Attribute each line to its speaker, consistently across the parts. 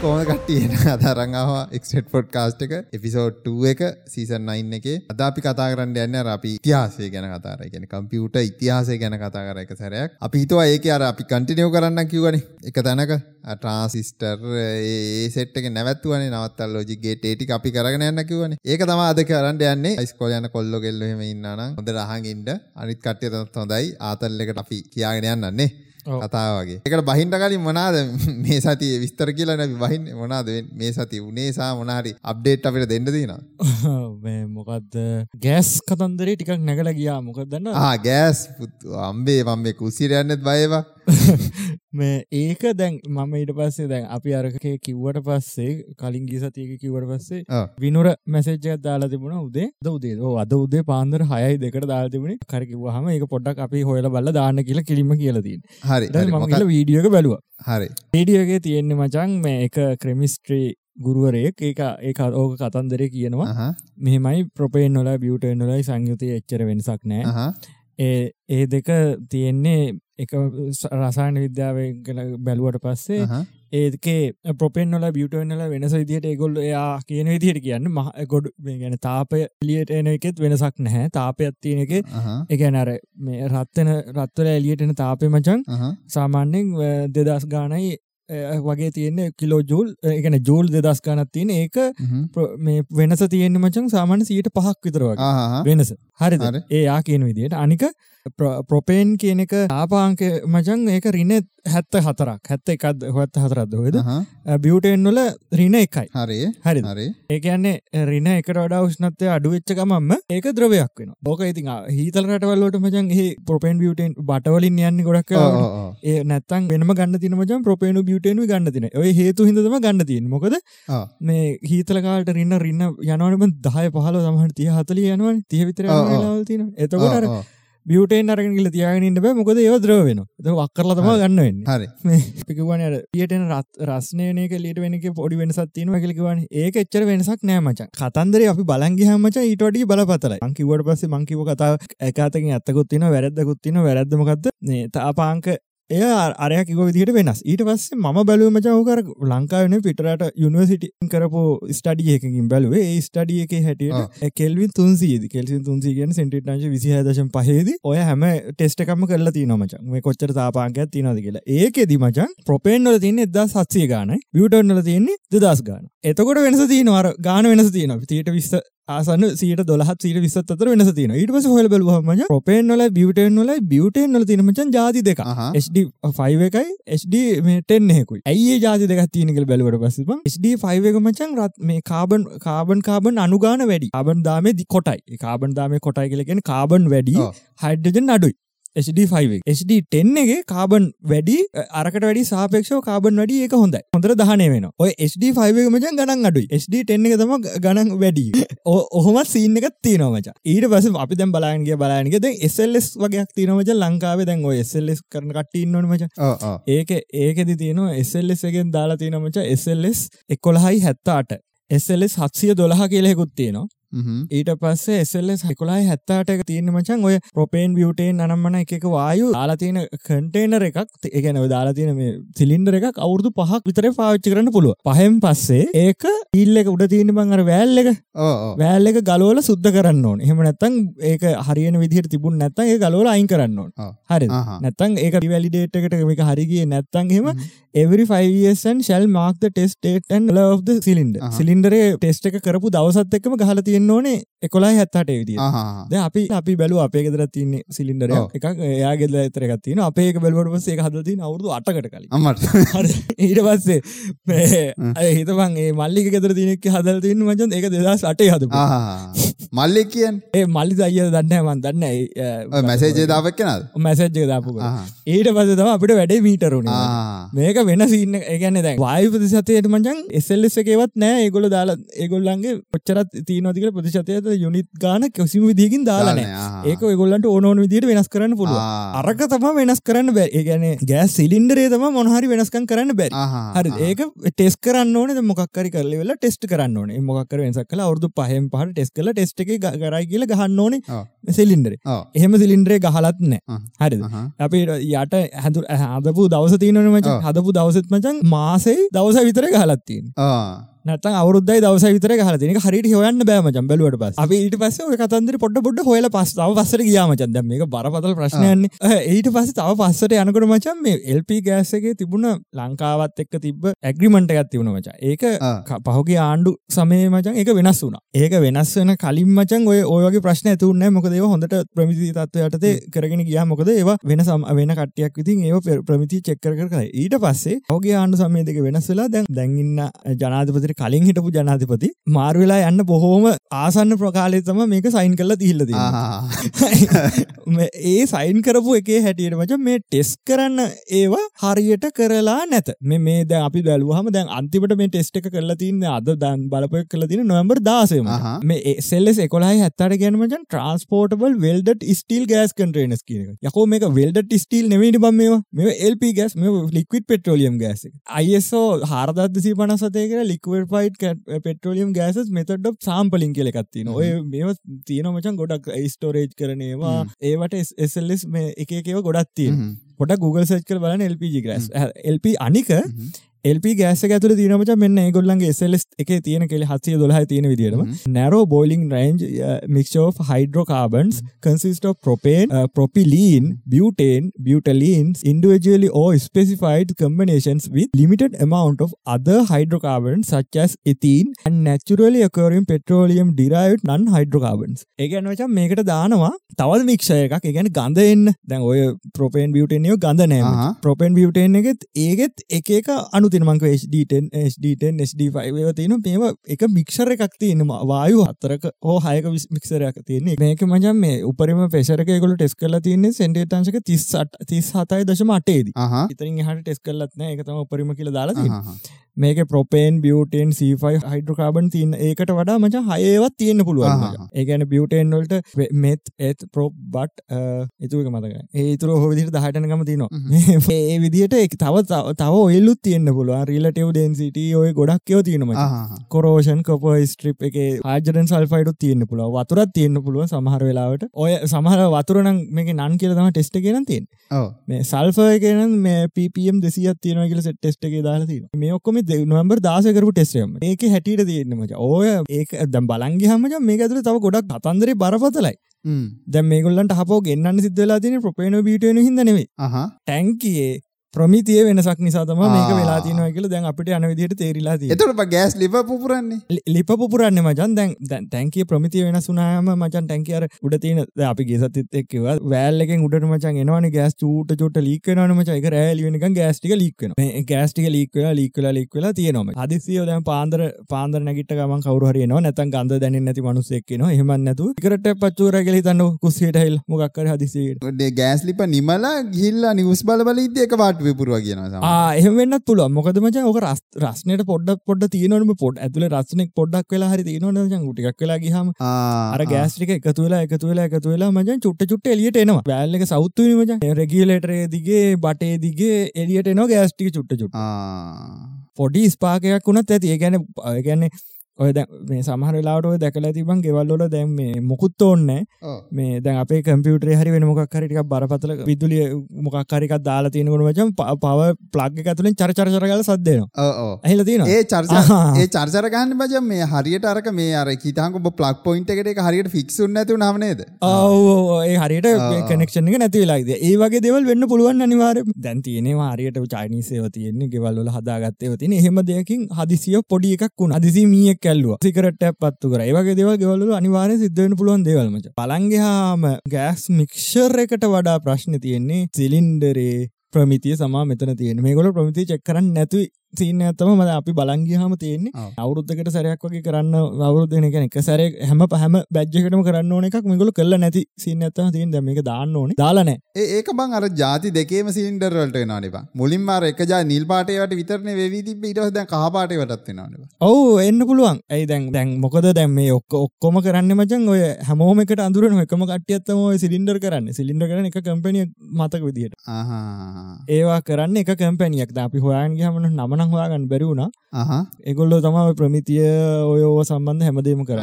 Speaker 1: හරි කෝම කට්ටියන අදරංගාව එක්ට පොඩ් කාස්ට් එක. එපිසෝඩ් එක සීසන් නයින් එක. අද අපි කතා කරන්න යන්න අපි ඉතිහාසය ගැන කතාර ගැන කම්පියුට ඉතිහාසය ගැන කතා කර එක සැරයක්. අපි හිතුවා ඒක අර අපි කටිනියෝ කරන්න කිවන එක තැනක. ට්‍රාන්සිස්ටර් ඒ සෙට්ක නැවත්වන නවත්තල් ලෝජිගේ ටේටි අපි කරගෙන යන්න කිවන ඒක තම අද කරන්න යන්නේ. යිස්කෝල යන කොල්ලො කෙල්ලහෙම ඉන්නන හොඳ රහගින්ට අනිත් කට්ටිය හොඳයි ආතල්ලෙකට අපි කියාගෙන යන්නන්නේ. කතාවගේ එකට බහින්ට කලින් මොනාද මේ සතිය විස්තර කියලා නැබි බහින්න? මොනාද මේ සති උනේසා මොනාරි අප්ඩේට් අපිට දෙන්න තින
Speaker 2: මොකක්ද ගෑස් කතන්දරේ ටිකක් නැගල ගියා. මොකදන්න
Speaker 1: ගෑස් අම්බේ මම මේ කුසිරයන්නෙත් බයවා
Speaker 2: මේ ඒක දැන් මම ඊට පස්සේ දැන් අපි අරකේ කිව්වට පස්සේ කලින් ගිය සතියක කිව්වට පස්සේ විනුර මැසේජ් එකක් දාලා තිබුණා උදේ. අද උදේ. ඔව් අද උදේ පාන්දර 6යි දෙකට දාලා තිබුණේ. කර කිව්වහම ඒක පොඩ්ඩක් අපි හොයලා බලලා දාන්න කියලා කිලිම කියලා තියෙනවා
Speaker 1: හරි
Speaker 2: මම ගිහලා වීඩියෝ එක බැලුවා.
Speaker 1: හරි.
Speaker 2: වීඩියෝ එකේ තියෙන්නේ මචං මේ එක ක්‍රෙමිස්ට්‍රි ගුරුවරයෙක්. ඒක ඒක ඕක කතන්දරේ කියනවා. මෙහෙමයි ප්‍රොපේන් වල බියුටේන් වලයි සංයුතිය එච්චර වෙනසක් නැහැ ඒ ඒ දෙක තියෙන්නේ එක රසායන විද්‍යාව බැලුවට පස්සේ ඒකේ ප්‍රපෙන්ල බියටනල වෙනස විදිට ඒගොල්ල එයා කියන විදිහට කියන්න. මහ ගොඩ ගැන තාපය එලියට එන එකෙත් වෙනසක් නැහැ. තාපයක් තියෙන එක එකනර මේ රත්වන රත්වල එලියටෙන තාපය මචන් සාමාන්‍යෙන් දෙදස් ගානයි වගේ තියෙන්නේ කිලෝ ජූල් එකන ජූල් දෙදස් ගනත් තියෙන ඒක මේ වෙනස තියෙන්න්න මචන් සාමාන්‍ය සීට පහක් විතරවා වෙනස. හරි. ඒ යා කියන විදියට අනික ප්‍රොපේන් කියන එක ආපාංක මචන් ඒක රින හැත්ත හතරක් හැත්ත එකත් හොත් හතරත් හොද බියටෙන් වල රින එකයි.
Speaker 1: හරි.
Speaker 2: හරි. හරි ඒකන්නේ රින එකට වඩා උෂ්නත්වය අඩුවෙච්චකමම ඒක ද්‍රවයක් වෙන බෝක ඉතින් හීතල රටවල්ලට මචන් ඒ ප්‍රොපේන් බියටෙන් බටවලින් යන්න ගොඩක් ඒ නැත්තන් වෙනම ගන්න තින මචන් ප්‍රපේනු බියටෙනු ගන්න තින ඔය හේතු හිදම ගන්න තියන මොකද මේ හීතලකාට රින්න රින්න යනවනම දහය පහල සමහට තිය හතල යනුවන්. තිය විතර තින එතකොට බියටෙන් අරගෙන ගිල තියාගෙනන්න බෑ. මොකද ඒව ද්‍රව වෙන වක්කරල තම ගන්න වෙන්න.
Speaker 1: හරි.
Speaker 2: පිකවන පියටෙන රත් රස්නයනක ලිට වෙනක පොඩි වෙනසත් තින කලිකවන ඒක එච්චර වෙනසක් නෑමච කතන්දර අපි බලන්ගේ හමච ඊටඩි බලපතල අංකිවට පස්සේ මංකිව කතා එකතකින් ඇත්තකුත්තින වැරද්දකුත්තින වැරද්දමකක්ද තාපාංක එය අරය කිව විදිට වෙනස්. ඊට පස්සේ ම බැලුවම චවකර ලංකාවන පිටරට යුනිවසිට කරපු ස්ටඩියකින් බැලුවේ. ඒ ස්ටඩිය එක හැටියට කෙල්වින් තුන්සීද කෙල්සි තුන්සී කියෙන් සෙන්ටිට්නශ විසිහදශම් පහේද ඔය හැම ටෙස්ටකම කරලා තින මචන් මේ කොච්චර තාපාන්කයක් තිනද කියලා. ඒකෙදි මචන් ප්‍රපේන්වල තියන්න එදා සත්සය ගාන වියටන්නල තියන්නේ දෙදස් ගාන එතකොට වෙනස තියනවාර ගාන වෙනස තියන තියට විස්ස ආසන සීට දොලහත් සීට විස්සත් අතර වෙනස තියෙන ඊට පස්සේ හොයලා බැලුවම ප්‍රොපේන් වල බියුටේන් වල බියුටේන් වල තියෙන මචං ಜಾති දෙක HD5 එකයි HD මේ 10 එකකුයි. ඇයි ඒ ಜಾති දෙකක් තියෙන කියලා බැලුවට පස්සේ බං HD5 එක මචං මේ කාබන් කාබන් කාබන් අනුගාන වැඩි. කාබන් දාමේ කොටයි. කාබන් දාමේ කොටයි කියලා කියන්නේ කාබන් වැඩි. හයිඩ්‍රජන් අඩුයි HD5 HD10 එක. කාබන් වැඩි අරකට වැඩි සාපේක්ෂව කාබන් වැඩි ඒක හොඳයි. හොඳට දහනය වෙන ඔය HD5 එක මචං ගණන් අඩුයි. HD10 එක තම ගණන් වැඩි. ඔහොමත් සීන් එකක් තියෙනවා මචං. ඊට පස්සේ අපි දැන් බලන්න බලන්න දැන් SLS වගේක් තියෙනවා මචං ලංකාවේ. දැන් ඔය SLS කරන කට්ටිය ඉන්නවනේ මචං. ඒක ඒකෙදි තියෙනවා SLS එකෙන් දාලා තියෙනවා මචං SLS 11යි 78 SLS 712 කියලා එකකුත් තියෙනවා ඊට පස්සේ එසල්ලස් හකොලායි හැත්තාට එක තියෙන මචන් ඔය ප්‍රොපේන් බියුටේන් අනම්මන එක වායු දාලා තියෙන කන්ටේනර එකක්. ඒගැන දාලා තියෙන මේ සිලින්ඩර එකක් අවුරදු පහක් විතර පාවිච්චි කරන්න පුළුව පහෙන් පස්සේ ඒක ඉල්ල එක උඩ තියෙන බං අර වැෑල් එක. වැෑල් එක ගලෝල සුද්ධ කරන්න ඕන. එහෙම නැත්තං ඒක හරියන විදිහට තිබුණ නැත්තන් ඒ ගලෝල අයින් කරන්න ඕන. හරි නැත්තං ඒක රිවැලිඩේට් එකට මේක හරිගිය නැත්තන් එහෙම every 5 years and shall mark the test date and of the cylinder. සිලින්ඩරේ ටෙස්ට් එක කරපු දවසත් එක්කම ගහලා තියෙන්න ඕනේ 11 78 විදියට. දැන් අපි අපි බැලුවා අපේ ගෙදර තියෙන සිලින්ඩර් එකක්. එයා ගෙදර ඇතර එකක් තියෙනවා. අපේ එක බැලුවට අවුරුදු 8කට කලින්.
Speaker 1: අම්මට.
Speaker 2: හරි ඊට පස්සේ හිතපන් මේ මල්ලික ගෙදර තියෙන එක හදලා තියෙන මචං ඒක 2008 හදපු.
Speaker 1: මල්ලි කියන්නේ?
Speaker 2: ඒ මල්ලි අයියා දන්නේ මන් දන්නේ
Speaker 1: මැසේජ් එක දාපක් කෙනාද
Speaker 2: මැසේජ් එක දාපු ඊට පස්සේ තමයි අපිට වැඩේ මීටර උනේ. මේක වෙන සීන් එක. ඒ කියන්නේ දැන් වායු ප්‍රතිශතයට මචං SLS එකේවත් නැහැ. ඒගොල්ලෝ දාලා ඒගොල්ලන්ගේ කොච්චරක් තියෙනවද කියලා ප්‍රතිශතයට යුනිට් ගාන කිසිම විදිහකින් දාලා නැහැ. ඒක ඒගොල්ලන්ට ඕන ඕන විදිහට වෙනස් කරන්න පුළුවන්. අරක තමයි වෙනස් කරන්න ඒ කියන්නේ ගෑස් සිලින්ඩරේ තමයි මොන හරි වෙනස්කම් කරන්න බැරි. හරි ඒක ටෙස්ට් කරන්න ඕනේ. දැන් මොකක් හරි කරලා ඉවරලා ටෙස්ට් කරන්න ඕනේ. මොකක් හරි වෙනසක් කළා අවුරුදු 5න් පහට ටෙස්ට් කරලා ටෙස්ට් එක කරයි කියල ගහන්න ඕනේ. සිලින්ඩර. එහෙම සිලින්ඩරේ ගහලත් නෑ.
Speaker 1: ආ.
Speaker 2: හරිද?
Speaker 1: අහහ.
Speaker 2: අපි යට හැදු හදපු දවස තියනන මචන්
Speaker 1: ඔව්.
Speaker 2: හදපු දවසත් මචන් මාසේ දවස විතර ගහලත්තින් නැතන් අවුද්දයි දවස විතර හලතින හරිට හොයන්න බෑමචන් බැලුවට පස් අපි ඊට ඔය කතන්දර පොඩ පොඩ හොල පස් තව පස්සට ගියාමචන් දැ මේක බරපතල ප්‍රශ්නයන්නේ ඊට පස්ස තව පස්සට යනකට මචන් මේ එල්පි ගෑස්සගේ තිබුණ ලංකාවත් එක්ක තිබ ඇග්‍රිමට එකත් තිබුණ මචා. ඒක පහුගේ ආණ්ඩු සමය මචන් ඒක වෙනස් වුන ඒක වෙනස් වෙන කලින් මචන් ඔය ඔයගේ ප්‍රශ්න ඇතුන්න මොකදේ හොඳට ප්‍රමිති තත්වයටතේ කරගෙන ගියා. මොකද ඒවා වෙන සම වෙන කටයක් විතින් ඒ පෙර- ප්‍රමිති චෙක්කර කර ඊට පස්සේ ඔගේ ආණ්ඩු සමය දෙක වෙනස් වෙලා දැන් දැන්ඉන්න ජනාධපතිර කලින් හිටපු ජනාධිපති මාර්වෙලා යන්න බොහෝම ආසන්න ප්‍රකාලෙතම මේක සයින් කල්ල තිහිල්ලද. ඒ සයින් කරපු එකේ හැටියට මච මේ ටෙස් කරන්න ඒවා හරියට කරලා නැත. මේ මේ දැන් අපි බැලුවහම දැන් අන්තිමට මේ ටෙස්ට එක කරලා තින්න අද දන් බලපය කල තින නොවම්බර්
Speaker 1: අහහ.
Speaker 2: මේ සෙල්ලෙස් එකොලයි හැත්තට ගැනමචන් ට්‍රන්ස්පෝර්ටබල් වෙල්ඩට ස්ටිල් ගෑස් කන්ට්‍රේනස් කියන යකෝ මේක වෙල්ඩට ස්ටිල් නෙමට බම මේ මේ එල්ප ගස් මේ ලික්විට පෙට්‍රෝලියම් ගෑස අයිසෝ හාරදත්දසි පනසතයක liquefied petroleum gases method sampling කියලෙකත්තින ඔය මේ තියෙන මචන් ගොඩක් ස්ටෝරේජ් කරනවා. ඒවට එසල්ලෙස් මේ එකකව ගොඩත් තිය. පොට Google සච් කර බලන LPG ගස් LP අනික LP ගෑස ඇතුල තියනමච මෙන්න ඒගොල්ලන්ගේ එසල්ස් එක තියෙන කෙ හත්සේ දොහ තියෙන විදිටම
Speaker 1: හ්ම්.
Speaker 2: Narrow boiling range mixture of propane, uh, propylene, butane, butylenes, individually or specified combinations with limited amount of other hydrocarbons such as ethene and naturally occurring petroleum derived non-hydrocarbons. ඒගැන වචන් මේකට දානවා තවල් මික්ෂය එකක් ඒගැන ගඳ එන්න දැන් ඔය ප්‍රපේන් බියටනියෝ ගඳ
Speaker 1: අහහ.
Speaker 2: ප්‍රපෙන් බියටන් එකත් ඒගෙත් එක එක අනුතිනමංක HD10 HD10 HD5 තියෙන මේම එක මික්ෂර එකක් තියෙනවා වායු හතරක හෝ හයක මික්සරයක් තියෙන්නේ. මේක මජන් මේ උපරිම පෙසරකයකොල ටෙස් කල තියන්නේ සෙන්ඩේටන්සක තිස්සට තිස් හතයි දශම අටේද. ඉතින් හට ටෙස් කල්ලත්න එක තම උපරිම කියල දාලා. මේක ප්‍රපේන් බියටන් C5 හයිඩ්‍රකාබන් තියන්න ඒකට වඩා මච හයවත් තියෙන්න්න පුළුවන්. ඒගැන බියටන් වලට මෙත් ඒත් ප්‍රෝප් බට් එතුක මතක ඒතුර හොවිදිට දහටනකම තිනවා ඒ විදිට එක් තව තව- ඔයල්ලුත් තියෙන්න්න පුළුවන්. රිලටව් ඩෙන්සිට ඔය ගොඩක් යෝ තියෙනම. කොරෝෂන් කොප ස්ට්‍රිප් එක ආජරන් සල්ෆයිඩු තියෙන්න්න පුළුව වතුරත් තියෙන්න්න පුළුව සමහර වෙලාවට. ඔය සමහර වතුරන මේක නන් කියල තම ටෙස්ට කියෙන තින්
Speaker 1: ඔව්.
Speaker 2: මේ සල්ෆය කියන මේ පපම් දෙසිත් තියෙන කියල සෙට ටෙස්ට එක දාලා තින මේ ඔක්කොම නොම්බර් දාසකරපු ටෙස්ටම ඒක හැටියට තියෙන්නමච ඕය ඒක දැම් බලන්ගේ හමච මේ ඇතුර තව ගොඩක් අතන්දරේ බරපතලයි. දැ මේගොල්ලන්ට හපෝ ගෙන්න්න සිද්ධලා තින ප්‍රපේන බිටන
Speaker 1: අහහ.
Speaker 2: ටැන්කියේ ප්‍රමිතිය වෙනසක් නිසා තම මේක. වෙලා තිනව කියල දැන් අපිට යන විදිට තේරිලා තිය
Speaker 1: එතකොට බ ගෑස් ලිප පුපුරන්නේ?
Speaker 2: ලිප පුරන්න මචන්. දැන් තැන්කිය ප්‍රමිතිය වෙන සුනායම මචන් ටැන්කියර උඩ තියන අපි ගෙසතිත් එක්ව වැෑල්ලෙන් උඩට මචන් එනවන ගෑස් චූට චුට ලික්වනම මචයික රෑලිවෙනක ගෑස්ටික ලික්වන ගෑස්ටික ලික්වල ලික්වල ලික්වල තියනොම හදිසිය දැන් පාන්දර පාන්දර නැගිට ගමන් කවරහරන නැතන් ගන්ද දැන නැති මනුසෙක්කන හෙම නැතු කරට පච්චූරගල තන්න කුස්සියට හිල් මොක්කර හදිසියට ොඩේ
Speaker 1: ගෑස් ලිප නිමලා ගිල්ලා නිවස් බල බල ඉද එක පාට විපුරුව කියනවා
Speaker 2: එහෙමෙන්න්න පුළුව මොකද මච ඕක රස් රස්නයට පොඩ්ඩක් පොඩ තියනම පොඩ් ඇතුල රස්සනෙක් පොඩ්ඩක් වෙලා හරි තියනවන ගුටික් වෙලා ගහම අර ගෑස්ටික එකතු වෙලා එකතු වෙලා එකතු වෙලා මජන් චුට්ට චුට්ට එලියට එනවා. බැල්ල එක සෞත්තු මච. රෙගියලේටරේ දිගේ බටේ දිගේ එලියට එනවා ගෑස්ටික චුට්ට චුට් පොඩි ස්පාකයක් වුණත් ඇති. ඒ ගැන ගැන්නේ ඔය මේ සමහර වෙලාට ඔය දැකලා තිබන් ගෙවල්ලොල දැම් මේ මොකුත් ඕන්න මේ දැන් අපේ කම්පියුටරේ හරි වෙන මොකක් හරිටික බරපතල විදුලිය මොකක්කාරිකක් දාලා තියෙනකට වචන් පව ප්ලග් ඇතුලින් චරචරගල සද්දයනවා ඇහිල තියෙන
Speaker 1: ඒ චර්ච ඒ චර්චර ගන්න බජ මේ හරියට අරක මේ අර හිතහක ප්ලක් පොයින්ට එකට එක හරියට ෆික්සුන් නැතු නමනේද
Speaker 2: ඒ හරියට කනෙක්ෂණ එක නැති වෙලාද ඒ වගේ දෙවල් වෙන්න පුළුවන් අනිවාර දැන් තියනවා හරියට චයිනිසේව තියෙන්නේ ගෙවල්ල හදාගත්තේ තින එහෙම දෙයකින් හදිසිය පොඩි එකක් වුණ. අදිසි මියක් කැල්ලුව. සිකරට පත්තු කර. ඒවගේ දෙවල් ගෙවල්ල අනිවාරය සිද්ධවෙන පුළුවන් දෙවල්මච පළන්ගේහාම ගෑස් මික්ෂර් එකට වඩා ප්‍රශ්න තියෙන්නේ සිලින්ඩරේ ප්‍රමිතිය සමා මෙතන තියෙන මේ ගොල ප්‍රමිති චෙක් කරන්න සිීන ඇතම මද අපි බලංගිහම තියෙන්නේ අවුරුද්ධකට සැරයක් වගේ කරන්න අවුරුද්ධන එක එක සැර හැම පහම බැජ්ජකටම කරන්න ඕන එකක් මෙගොල කල්ල නැති සිීන ඇත්තම තින් දැම එක දාන්න ඕන. දාලනෑ
Speaker 1: ඒක බං අර ජාති දෙකේම සිලින්ඩර්වලට වෙනවානිබා මුලින් මාර එක ජා නිල් පාටයට විතරන වෙවී තිබ ඉටස් දැන් කහපාට වටත් වෙනවානවා
Speaker 2: ඔවු එන්න පුළුවන්. ඇයි දැන් දැන් මොකද දැම් මේ ඔක්ක ඔක්කොම කරන්න මචන් ඔය හැමෝම එකට අඳුරන එකම කටියත්තම ඔය සිලින්ඩර් කරන්න. සිලින්ඩ කරන එක කම්පනිය මතක විදිට ඒවා කරන්න එක කම්පැනියක් අපි හොයන්ගේ හමන නමන නමනං හොයාගන්න බැරිවුණ එගොල්ලෝ තමයි ප්‍රමිතිය ඔය සම්බන්ධ හැමදේම කර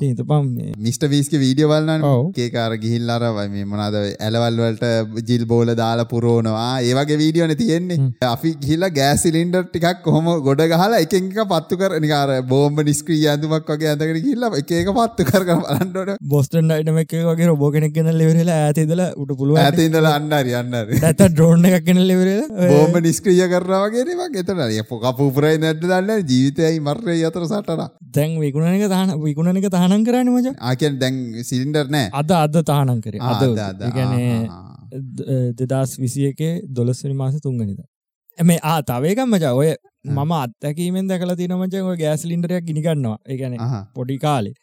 Speaker 2: හිත පම්
Speaker 1: මිට වීස්ක වීඩියෝ බලන්න
Speaker 2: ඔව්.
Speaker 1: ඒකාර ගිහිල්ලර මේ මොනාද ඇලවල්වලට ජිල් බෝල දාලා පුරෝනවා ඒවගේ වීඩියෝන තියෙන්නේ. අපි ගිහිල්ලා ගෑස් සිලින්ඩර් ටිකක් කොහොම ගොඩ ගහලා එක එක පත්තු කර නිකාර බෝම්බ නිස්ක්‍රී ඇඳුමක් වගේ ඇඳකට ගිහිල්ලා එක එක පත්තු කර බලන්නට
Speaker 2: බොස්ටන් ඩයිටම එක වගේ රොබෝ කෙනෙක් ගෙන ලෙවරලා ඇතිදල උට පුළුව
Speaker 1: ඇත ඉඳලා අන්නරි අන්නර
Speaker 2: ඇත ඩ්‍රෝන් එකක් ගෙන ලෙවරල
Speaker 1: බෝම්බ නිස්ක්‍රිය කරවාගේවා එතන පොකපුපුරයි නැට දන්න ජීවිතයයි මර්ය අතර සටන.
Speaker 2: තැන් විකුණනක තහන විකුණනක තහනම් කරන්න මච.
Speaker 1: ආකෙන් දැන් සිලින්ඩර් නෑ.
Speaker 2: අද අද තහනම් කරේ. අද ගැනේ දෙදස් විසි එකේ දොළස්වනි මාස තුන්ගනිද එම ආ තවේකම් මචා. ඔය මම අත්තැකීමෙන් දැකල තිනමච ඔය ගෑස් ලින්ඩරයක් ගිනිගන්නවා ඒගැන පොඩි කාලේ.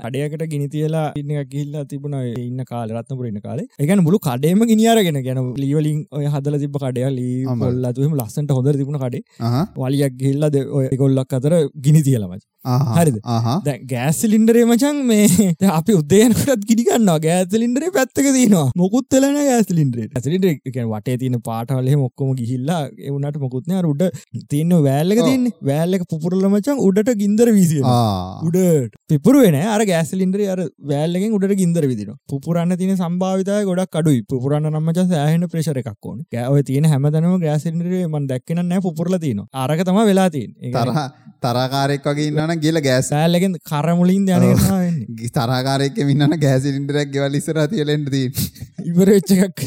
Speaker 2: අඩයකට ගිනි තියලා ඉන්න කිල්ලා තිබුණ ඉන්න කාල රත්නපුර ඉන්න කාලේ. එකන මුළු කඩේම ගිනිියාරගෙන ගැන ලීවලින් ඔය හදල තිබ කඩය ලී ොල්ලතුම ලස්සට හොඳ තිබුණ කඩේ. වලියක් ගිල්ලද ඔය ගොල්ලක් අතර ගිනි තියලමච හරිද? ගෑස් ලින්ඩරේ මචන් මේ අපි උදයනකත් ගිනිගන්නවා ගෑස් ලින්ඩරේ පැත්තක තිනවා මොකුත්තලන ගෑස් ලින්ඩරේ ඇසිලිට වටේ තින පාටවලේ මොක්කොම ගිහිල්ලා එවුනට මොකුත්නය රුඩ තියන්න වැෑල්ලක තින්නේ වැෑල්ලක පුරල මචන් උඩට ගින්දර විසිය උඩට. පිපුරුවෙන අර ගෑස්ලින්ඩර අර වැෑල්ලෙන් උඩට ගින්දර විදින පුරන්න තින සම්භාවිතය ගොඩක් අඩුයි. පුරන්න නම්මච සෑහන ප්‍රේශර එකක් ඕන. ගෑව තියෙන හැමතනම ගෑසිලින්ඩරේ මන් දැක්කන නෑ පුරල තින අරක තම වෙලා තින්
Speaker 1: තරහ තරකාරෙක් වගේ ඉන්නන ගිල ගෑස්
Speaker 2: සෑල්ලගෙන් කරමුලින් යන
Speaker 1: තරකාරෙක් මින්න ගෑසිලින්ඩරක් ගෙවල් ඉස්සර තියලෙන්ට දී
Speaker 2: ඉවරච්ච එකක්.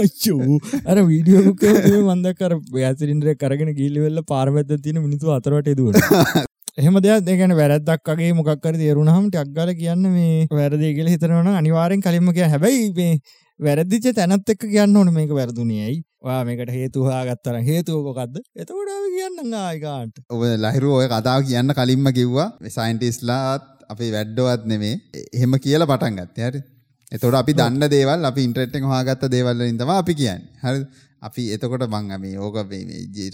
Speaker 2: අච්චූ. අර වීඩියෝක මන්දකර ගෑසිලින්ඩර කරගෙන ගිල්ලිවෙල්ල පාරමැත්ත තියෙන මිනිතු අතරට දුව එහෙම දෙයක් දෙකන වැරද්දක්ගේ මොකක්කර තේරුණහම ටක්ගල කියන්න මේ වැරදි කියල හිතනවන අනිවාරෙන් කලින්ම කිය හැබැයි මේ වැරදිච තැනත් එක්ක කියන්න ඕන මේක වැරදුනියයි වා මේකට හේතුහා ගත්තර හේතුවකොකක්ද එතකොඩාව කියන්න ආයකාන්ට
Speaker 1: ඔබ ලහිරු ඔය කතාව කියන්න කලින්ම කිව්වා. සයින්ටිස්ලාත් අපේ වැඩ්ඩෝවත් නෙමේ. එහෙම කියලා පටන් ගත්ත. හරි. එතොට අපි දන්න දේවල් අපි ඉන්ට්‍රෙට්ෙන් හාගත්ත දේවල්ල ඉදම අපි කියන්න. හරි අපි එතකොට මං මේ ඕක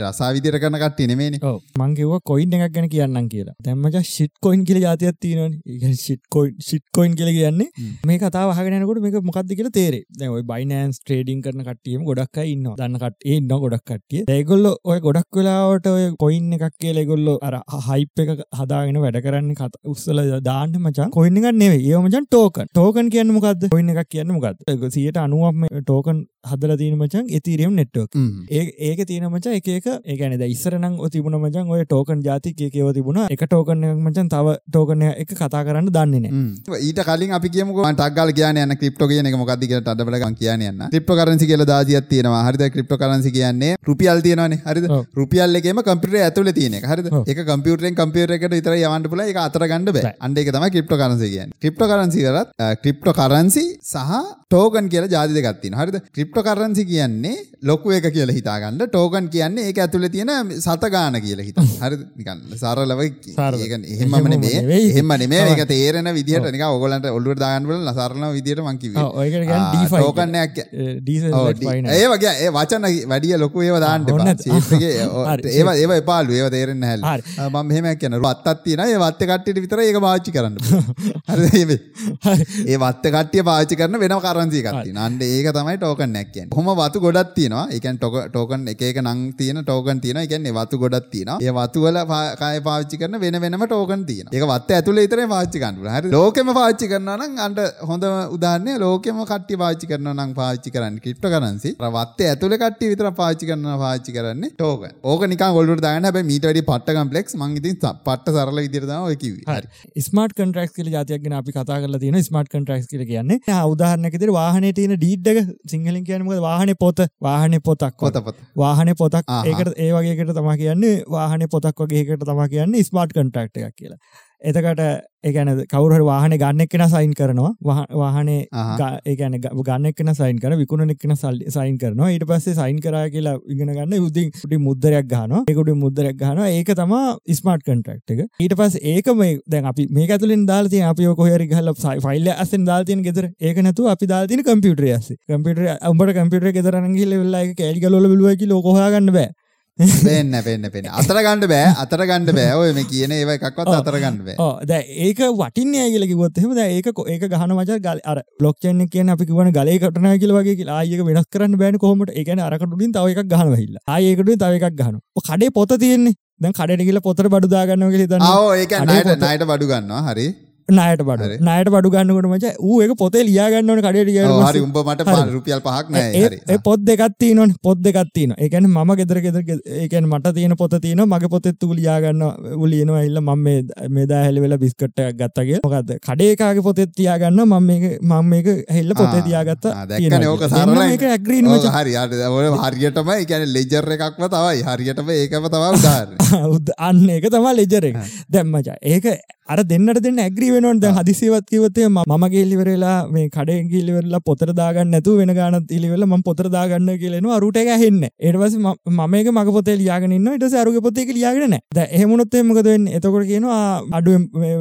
Speaker 1: රසා විදිර කන කට්ටි නෙමේන
Speaker 2: මංකිව කොයින් එකක් ගැන කියන්න කියලා. දැම්මච ශිට් කොයින් කියල ජාතියක් තියෙනන ශිට් කොයින් ශිට් කොයින් කියල කියන්නේ මේ කතා හගෙනකොට මේක මොකක්ද කියල තේරේ දැයි බයිනන්ස් ට්‍රේඩින් කරන කට්ටියම ගොඩක් ඉන්න දන්න කට ඉන්න ගොඩක් කට්ටිය. ඒගොල්ල ඔය ගොඩක් වෙලාවට ඔය කොයින් එකක් කිය ගොල්ලො අර හයිප් එක හදාගෙන වැඩ කරන්න කත උත්සල දාන්න මචන් කොයින්න නෙවේ ඒමචන් ටෝකන් ටෝකන් කියන්න මොකක්ද කොයින්න එකක් කියන්න මොකක්ද සියට අනුවම ටෝකන් හදල තියන මචන් එතිරියම් නෙට්වක් ඒක තියෙන මචා එක එක ඒගැන ඉස්සරනම් තිබුණ මචන් ඔය ටෝකන් ජාති කියව තිබුණ. එක ටෝකන මචන් තව ටෝකනය එක කතා කරන්න දන්නේන
Speaker 1: ඊට කලින් අපි කියමුක ටක්ගල් කියන යන ක්‍රිප්ටෝ කියන එක මොකක්ද කියලා අඩබලගන් කියන්න ක්‍රිප්ටෝ කරන්සි කියලා දාසියක් තියෙනවා. හරිද? ක්‍රිප්ටෝ කරන්සි කියන්නේ රුපියල් තියෙනවානේ. හරිද? රුපියල් එකේම කම්පියුටර් ඇතුලේ තියෙන එක. හරිද? ඒක කම්පියුටරෙන් කම්පියුටර් එකට විතර යවන්න පුළුවන්. ඒක අතර ගන්න බෑ. අන්න ඒක තමයි ක්‍රිප්ටෝ කරන්සි කියන්නේ. ක්‍රිප්ටෝ කරන්සි කරත් ක්‍රිප්ටෝ කරන්සි සහ ටෝකන් කියලා ජාති දෙකක් තියෙනවා. හරිද? ක්‍රිප්ටෝ කරන්සි කියන්නේ ලොකු එක කියලා හිතාගන්න ටෝකන් කියන්නේ ඒක ඇතුළේ තියෙන සත ගාන කියලා හිතන්න. හරිද? නිකන් සරලව ඒක එහෙමම නෙමෙයි. එහෙම නෙමෙයි. ඒක තේරෙන විදිහට නිකන් ඕගොල්ලන්ට ඔළුවට දාගන්න බලන සරලම විදිහට මං කිව්වේ.
Speaker 2: ඔව් ඒක කියන්නේ D5.
Speaker 1: ටෝකන් එකක් ඒ වගේ ඒ වචන වැඩිය ලොකු ඒවා දාන්න එපා. සීට් එකේ ඒවා ඒවා එපාලු. ඒවා තේරෙන්නේ නැහැ. මම මෙහෙම කියන වත්තක් තියෙනවා. ඒ වත්තේ කට්ටියට විතර ඒක පාවිච්චි කරන්න. ඒ වත්තේ කට්ටිය පාවිච්චි කරන වෙනම කරන්සි එකක් තියෙනවා. අන්න ඒක තමයි ටෝකන් එකක් කියන්නේ. කොහොම වතු ගොඩක් තියෙනවා. ඒ කියන්නේ ටෝකන් එක එක නං තියෙන ටෝකන් තියෙනවා. ඒ කියන්නේ වතු ගොඩක් තියෙනවා. ඒ වතු වල කාය පාවිච්චි කරන වෙන වෙනම ටෝකන් තියෙනවා. ඒක වත්ත ඇතුලේ විතරේ පාවිච්චි කරන්න පුළුවන්. හරි. ලෝකෙම පාවිච්චි කරනවා නම් අන්න හොඳම උදාහරණය ලෝකෙම කට්ටිය පාවිච්චි කරනවා නම් පාවිච්චි කරන්නේ ක්‍රිප්ටෝ කරන්සි. අර වත්තේ ඇතුලේ කට්ටිය විතර පාවිච්චි කරනවා පාවිච්චි කරන්නේ ටෝකන්. ඕක නිකන් ඔළුවට දාගන්න හැබැයි මීට වැඩි පට්ට කම්ප්ලෙක්ස් මං ඉතින් පට්ට සරල විදිහට තමයි ඔය කිව්වේ.
Speaker 2: හරි. ස්මාර්ට් කොන්ට්‍රැක්ට්ස් කියලා જાතියක් ගැන අපි කතා කරලා තියෙනවා. ස්මාර්ට් කොන්ට්‍රැක්ට්ස් කියලා කියන්නේ උදාහරණයක් විදිහට වාහනේ තියෙන ඩීඩ් එක සිංහලෙන් කියන්නේ මොකද වාහනේ පොත වාහනේ පොතක්
Speaker 1: පොත පොත.
Speaker 2: වාහනේ පොතක් ඒකට ඒ වගේකට තමා කියන්නේ වාහනේ පොතක් වගේ එකට තමා කියන්නේ ස්මාර්ට් කොන්ට්‍රැක්ට් එකක් කියලා. එතකට ඒගැන කවුරහට වාහන ගන්න එක්කෙන සයින් කරනවා. වාහනේ ඒගැන ගන්න එක්න සයින් කර විකුණ එක්න සල් සයින් කරනවා. ඊට පස්සේ සයින් කරා කියලා ඉගෙන ගන්න යුදින් ටි මුද්දරයක් ගහන ඒකුට මුද්දරයක් ගහන ඒක තමා ස්මාර්ට් කන්ට්‍රක්් එක. ඊට පස් ඒක මේ දැන් අපි මේ ඇතුලින් දාල්තිය අපි කොහරි ගහල ෆයිල්ල අසෙන් දාල්තියන ගෙදර. ඒක නැතු අපි දාතින කම්පියුටර ස කම්පියුටර අම්බට කම්පියුටර ගෙදරනගේ වෙල්ලා කෑලිගලොල බලුවකි ලෝකහගන්න බෑ
Speaker 1: වෙන්න වෙන්න පෙන අතර ගණඩ බෑ අතර ගණඩ බෑ. ඔය මේ කියන ඒව එකක්වත් අතර ගණඩ බෑ.
Speaker 2: ද ඒක වටින්නේ කියල කිවොත් එහෙම ඒක ඒක ගහන මච ගල් අර බ්ලොක්්චන්න කියන අපි වන ගලේ කටන කියල වගේ ආයක වෙනස් කරන්න බෑන කොමට එකන අරකටුලින් තව එකක් ගහන හිල්ල ආයකට තව එකක් ගහන කඩේ පොත තියෙන්නේ. දැන් කඩට කියල පොතර බඩුදාගන්න හිතන්න
Speaker 1: ඒක නයට නයට බඩු ගන්නවා. හරි
Speaker 2: නයට බඩ. නයට බඩු ගන්නකට මච එක පොතේ ලියාගන්නවන කඩට
Speaker 1: උඹ මට රුපියල් පහක් නෑ.
Speaker 2: පොත් දෙකත්ති නොන් පොත් දෙකත්තින එකන ම ගෙදර ගෙදර ඒකන් මට තියෙන පොත තියන මගේ පොතෙත් තු ලියාගන්න උලියනවා ඉල්ල ම මේදා හැලි වෙලා බිස්කට්ට ගත්තගේ මොකක්ද කඩේකාගේ පොතෙත් තියාගන්න මම මේ මම මේක හෙල්ල පොතේ තියාගත්ත
Speaker 1: ඕක
Speaker 2: එක ඇග්‍රීන
Speaker 1: හරි හරියටම එකන ලෙජර් එකක්ම තවයි හරියටම ඒකම තවා උදාර
Speaker 2: අන්න ඒක තමා ලෙජර එක. දැම්මචා ඒක අර දෙන්නට දෙන්න ඇග්‍රී වෙනවන්. ද හදිසිවත් කිවතේ ම ගේලිවරලා මේ කඩේ ගිලිවරලා පොතර දාගන්න නැතු වෙන ගානත් ඉලිවෙල ම පොතර දාගන්න කියලෙන අරුට එක හෙන්න ඒවස මමක මක පොතේ ලියගන්න ඉට සරුග පොතේ ලියගෙන ද එහමුණොත් එමකදෙන් එතකොට කියනවා අඩු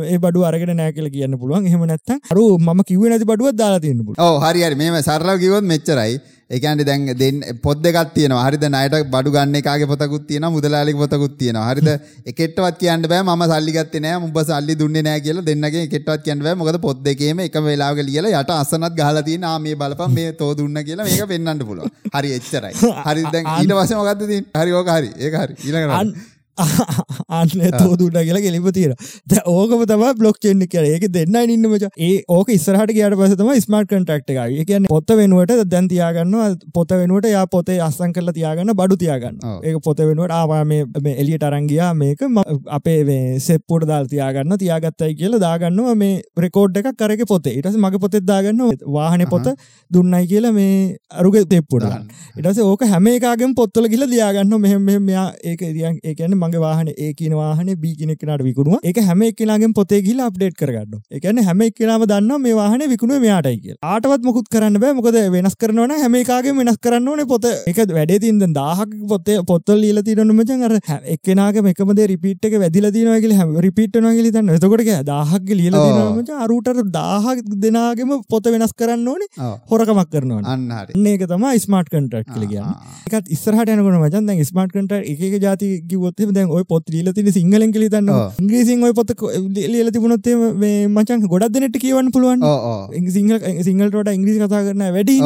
Speaker 2: ඒ බඩු අරගෙන නෑ කියල කියන්න පුළුවන්. එහම නැත්ත අරු ම කිව නැති බඩුවත් දාලා තියන්න පුළුව
Speaker 1: හරි මේම සරලාව කිවොත් මෙච්චරයි. ඒකන්ට දැන් දෙන්න පොත් දෙකක් තියෙනවා. හරිද? ණයට බඩු ගන්න එකාගේ පොතකුත් තියෙනවා මුදලාලිගේ පොතකුත් තියෙනවා. හරිද? එකෙට්ටවත් කියන්න බෑ මම සල්ලි ගත්තේ නෑ උඹ සල්ලි දුන්නේ නෑ කියලා දෙන්නගේ එකෙට්ටවත් කියන්න බෑ. මොකද පොත් දෙකේම එකම වෙලාවක ලියලා යට අසනත් ගහලා තියෙන ආ මේ බලපන් මේ තෝ දුන්න කියලා මේක පෙන්වන්න පුළුවන්. හරි එච්චරයි. හරි දැන් ඊට පස්සේ මොකද්ද තියෙන්නේ? හරි ඕක හරි. ඒක හරි. ඊළඟට
Speaker 2: අන්න තෝදුන්න කියලා කෙලිප තියෙන ද ඕකම තම බ්ලොක් චෙන්න්න කර ඒක දෙන්න ඉන්නමච ඒ ඕක ඉස්සරහට කියට පසතම ස්මර්ට කටක්ට එක කියන්න පොත්ත වෙනුවට දැන් තියාගන්න පොත වෙනුවට යා පොතේ අස්සන් කරලා තියාගන්න බඩු තියාගන්න ඒක පොත වෙනුවට ආවා මේ එලියට අරංගියා මේක අපේ සෙප්පුට දාල් තියාගන්න තියාගත්තයි කියලා දාගන්නවා. මේ රෙකෝඩ් එකක් කරක පොතේ. ඉටස මගේ පොතෙත් දාගන්න වාහන පොත දුන්නයි කියලා මේ අරුග තෙප්පුඩන් ඉටස ඕක හැම එකගෙන් පොත්තල කියල ලියාගන්න මෙහෙම මෙයා ඒක ඒකන්න මගේ වාහන ඒ කියන වාහන බී කෙනෙක්නට විකුණුව එක හැම එක්කෙනගෙන් පොතේ ගිහිල්ලා අප්ඩේට් කරගන්න. ඒ කියන්නේ හැම එක්කෙනාම දන්නවා මේ වාහනේ විකුණුවේ මෙයාටයි කියලා. ආටවත් මොකුත් කරන්න බෑ මොකද වෙනස් කරනවා නම් හැම එකාගෙම වෙනස් කරන්න ඕනේ පොත. ඒක වැඩේ තියෙන දැන් 1000ක පොතේ පොත්වල ලියලා තියෙනවනේ මචං අර එක්කෙනාගෙම එකම දේ රිපීට් එක වැදිලා තියෙනවා කියලා රිපීට් වෙනවා කියලා හිතන්න. එතකොට 1000ක් ලියලා තියෙනවා මචං අරූට 1000 දෙනාගෙම පොත වෙනස් කරන්න ඕනේ. හොරකමක් කරනවා.
Speaker 1: අන්න හරි.
Speaker 2: ඒක තමයි ස්මාර්ට් කන්ට්‍රැක්ට් කියලා කියන්නේ. ඒකත් ඉස්සරහට යනකොට මචං දැන් ස්මාර්ට් කන්ට්‍රැක්ට් එක එක જાති කිව්වොත් දැන් ඔය පොත් ලියලා තියෙන සිංහලෙන් කියලා හිතන්න ඉංග්‍රීසියෙන් ඔය පොත ලියලා තිබුණොත් මේ මචං ගොඩක් දෙනෙක්ට කියවන්න පුළුවන්. සිංහල සිංහලට ඉංග්‍රීසි කතා කරන වැඩි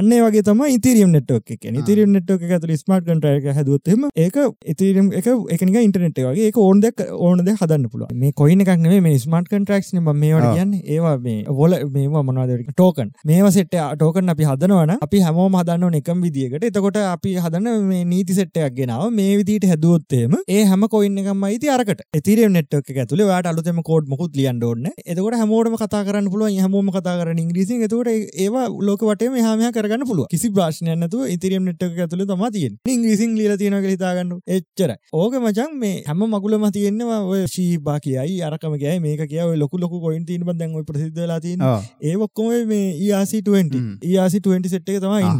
Speaker 2: අන්න වගේ තමයි ඉතිරියම් නෙට්වර්ක් එක. ඉතිරියම් නෙට්වර්ක් එක ඇතුළේ ස්මාර්ට් කන්ට්‍රැක්ට් එක හැදුවොත් එහෙම ඒක ඉතිරියම් එක ඒක නිකන් ඉන්ටර්නෙට් එක වගේ. ඕන දෙයක් ඕන දෙයක් හදන්න පුළුවන්. මේ කොයින් එකක් නෙමෙයි මේ ස්මාර්ට් මම මේවට කියන්නේ. ඒවා මේ වොල මේවා මොනවද ටෝකන් මේවා සෙට් ටෝකන් අපි හදනවා නම් අපි හැමෝම හදන්න එකම විදියකට එතකොට අපි හදන මේ නීති සෙට් එකක් ගෙනාව. මේ විදිහට හැදුවොත් එහෙම ඒ හැම කොයින් එකක්ම අයිති අරකට. නෙට්වර්ක් එක ඇතුලේ ඔයාලට අලුතෙන්ම කෝඩ් මොකුත් ලියන්න ඕනේ එතකොට හැමෝටම කතා කරන්න පුළුවන් හැමෝම කතා කරන්නේ ඉංග්‍රීසියෙන්. එතකොට ඒවා ලෝක වටේම එහා මෙහා කරගන්න පුළුවන්. කිසි ඉතිරියම් නෙට්වර්ක් එක ඇතුලේ තමයි තියෙන්නේ. ඉංග්‍රීසියෙන් ලියලා තියෙනවා කියලා හිතාගන්න එච්චරයි. ඕක මචං මේ හැම මගුලම තියෙනවා ඔය ශීබා කියයි අරකම කියයි මේක ඔය ලොකු ලොකු කොයින් තියෙන බන් දැන් ඔය ප්‍රසිද්ධ වෙලා තියෙනවා ඒ ඔක්කොම මේ ERC20 ERC20 සෙට් තමයි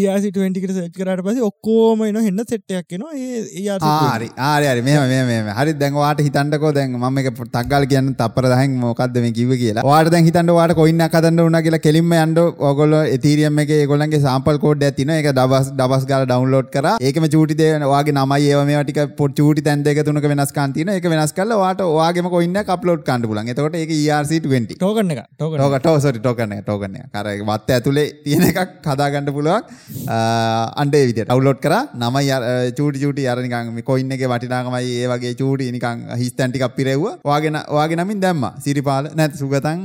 Speaker 2: ERC20 කට සර්ච් කරාට පස්සේ ඔක්කොම එනවා හෙන්න සෙට් එකක් එනවා ඒ ERC20
Speaker 1: හරි හරි මෙහෙම මෙහෙම මෙහෙම හරි දැන් ඔයාට හිතන්නකෝ දැන් මම මේක තග්ගාල කියන්න තප්පර 10න් මොකද්ද මේ කිව්වේ කියලා. ඔයාට දැන් හිතන්න ඔයාට කොයින් එකක් හදන්න උනා කියලා කෙලින්ම යන්න ඕගොල්ලෝ එතීරියම් එකේ ඒගොල්ලන්ගේ සාම්පල් කෝඩ් එකක් තියෙනවා. ඒක දවස් දවස් ගාලා ඩවුන්ලෝඩ් කරා. ඒකෙම චූටි දේ ඔයාගේ නමයි ඒවා මේවා ටික චූටි තැන් දෙක තුනක වෙනස්කම් තියෙනවා. ඒක වෙනස් කරලා ඔයාට ඔයාගේම කොයින් එකක් අප්ලෝඩ් කරන්න පුළුවන්. එතකොට ඒක ERC20.
Speaker 2: ටෝකන් එක. ටෝකන්.
Speaker 1: ටෝකන් සෝරි ටෝකන් එක ටෝකන් එක. අර වත්ත ඇතුලේ තියෙන එකක් හදාගන්න පුළුවන්. අන්ඩේ විදියට ඩවුන්ලෝඩ් කරා. නමයි චූටි චූටි අර නිකන් මේ කොයින් එකේ වටිනාකමයි ඒ වගේ චූටි නිකන් හිස්තැන් ටිකක් පිරෙව්වා. ඔයාගෙන ඔයාගේ නමින් දැම්මා. සිරිපාල නැත් Sugathan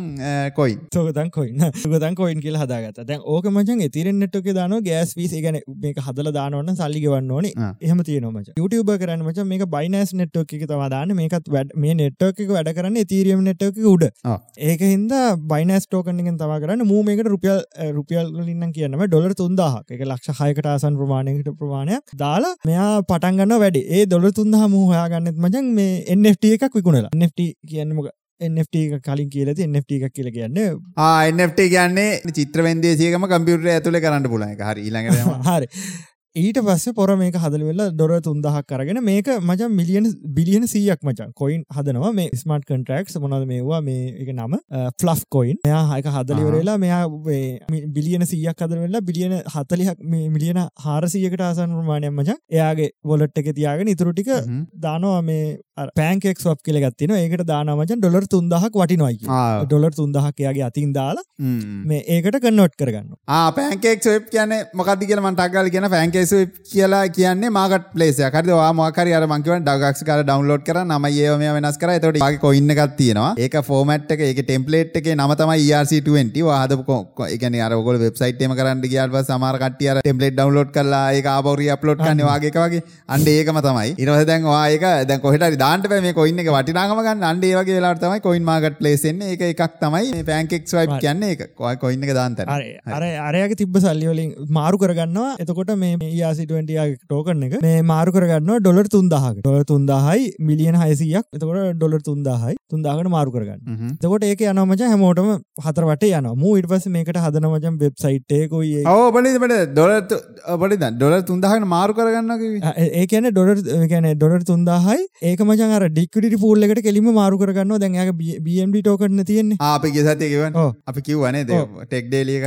Speaker 1: coin.
Speaker 2: Sugathan coin. Sugathan coin කියලා හදාගත්තා. දැන් ඕක මචං එතීරෙන් නෙට් එකේ දානවා ගෑස් ෆීස්. ඒ කියන්නේ මේක හදලා දානවා නම් සල්ලි ගෙවන්න ඕනේ. එහෙම තියෙනවා මචං. YouTuber කරන්නේ මචං මේක Binance network එකේ තමයි දාන්නේ. මේකත් මේ network එක වැඩ කරන්නේ Ethereum network එක උඩ. ඒක හින්දා Binance token එකෙන් තමයි කරන්නේ. මූ මේකට රුපියල් රුපියල් වලින් නම් කියන්න බෑ ඩොලර් 3000ක්. ඒක ලක්ෂ 6කට ආසන්න ප්‍රමාණයකට ප්‍රමාණයක් දාලා මෙයා පටන් ගන්නවා වැඩි. ඒ ඩොලර් 3000 මූ හොයාගන්නෙත් මචං මේ NFT එකක් විකුණලා. NFT කියන්නේ මොකක්ද? NFT කලින් කියලා තියෙන NFT එකක් කියලා කියන්නේ
Speaker 1: ආ NFT කියන්නේ චිත්‍ර වෙන්දේසියකම කම්පියුටර් ඇතුලේ කරන්න එක. හරි ඊළඟට
Speaker 2: හරි. ඊට පස්සේ පොර මේක හදල වෙලා ඩොර තුන්දහක් කරගෙන මේක මචන් මිලියන බිලියන සීයක් මචන් කොයින් හදනවා. මේ ස්මර්ට් කන්ට්‍රක්ස් මොනද මේවා? මේ එක නම ෆ්ලෆ් කොයින් මෙයා හයක හදලිවරලා මෙයා බිලියන සීයක් හදර වෙලා බිලියන හතලිහක් මිලියන හාරසියකට ආසන් ප්‍රමාණයක් මචන් එයාගේ වොලට් එක තියාගෙන ඉතුරටික දානවා. මේ පෑන්කෙක් ස්වප් කියල ගත්තින ඒකට දානමචන් ඩොලර් තුන්දහක් වටිනොයි ඩොලර් තුන්දහක් එයාගේ අතින් දාලා මේ ඒකට කන්නොට් කරගන්න
Speaker 1: පෑන්කෙක් ස්වප් කියන මොකක්දි කියල මටක්ගල කියන පෑන්කේස් කියලා කියන්නේ මාගට පලේසය කරද මාකර අර මංකිව ඩගක්ස් කර ඩවන්ලෝඩ් කර නම ඒවම වෙනස් කර. තොට කොඉන්න එකක් තියෙනවා? ඒක ෆෝමට් එක ඒක ටෙම්පලේට් එක නම තමයි ERC20 හදපු කො එකන අරගොල වෙබ්සයිට් එම කරන්න ගියාල්ව සමාරකටිය ටෙම්පලේට් ඩවන්ලෝඩ් කරලා ඒක ආබවරිය අප්ලෝඩ් කන්න වගේ වගේ. අන්ඩ ඒකම තමයි. ඉරවස දැන් ඒක දැන් කොහට දාන්ට මේ කොයින්න එක වටිනාගම ගන්න. අන්ඩ ඒවගේ වෙලාට තමයි කොයින් මාගට ලේසෙන්නේ එක එකක් තමයි පෑන්කෙක් වයි් කියන්න එක කොයින්න එක දාන්ත
Speaker 2: අර අරයක තිබ සල්ලිවලින් මාරු කරගන්නවා. එතකොට මේ යාසිටුවන්ටිය ටෝකන එක. මේ මාරු කරගන්න ඩොලර් තුන්දාහක. ඩොල තුන්දාහයි මිලියන හයසියක්. එතකොට ඩොලර් තුන්දාහයි. තුන්දාහට මාරු කරගන්න. තකොට ඒක යනමච හැමෝටම හතරට යන මූ ඉට පස මේකට හදනමචම් වෙබ්සයිට්යකොයි
Speaker 1: ඕ බලට ඩොලත් ඔබට ඩොල තුන්දාහන මාරු කරගන්න
Speaker 2: ඒ කියන ඩොලර් ගැන ඩොලර් තුන්දාහයි. ඒක මචන් අර ඩික්විඩි පූල් එකට කෙලිම මාරු කරගන්න දැන්යාක බම්ඩ ටෝකරන තියෙන්නේ.
Speaker 1: අපි ගෙසතිකව අපි කිව්වනේ ටෙක් ඩේලිය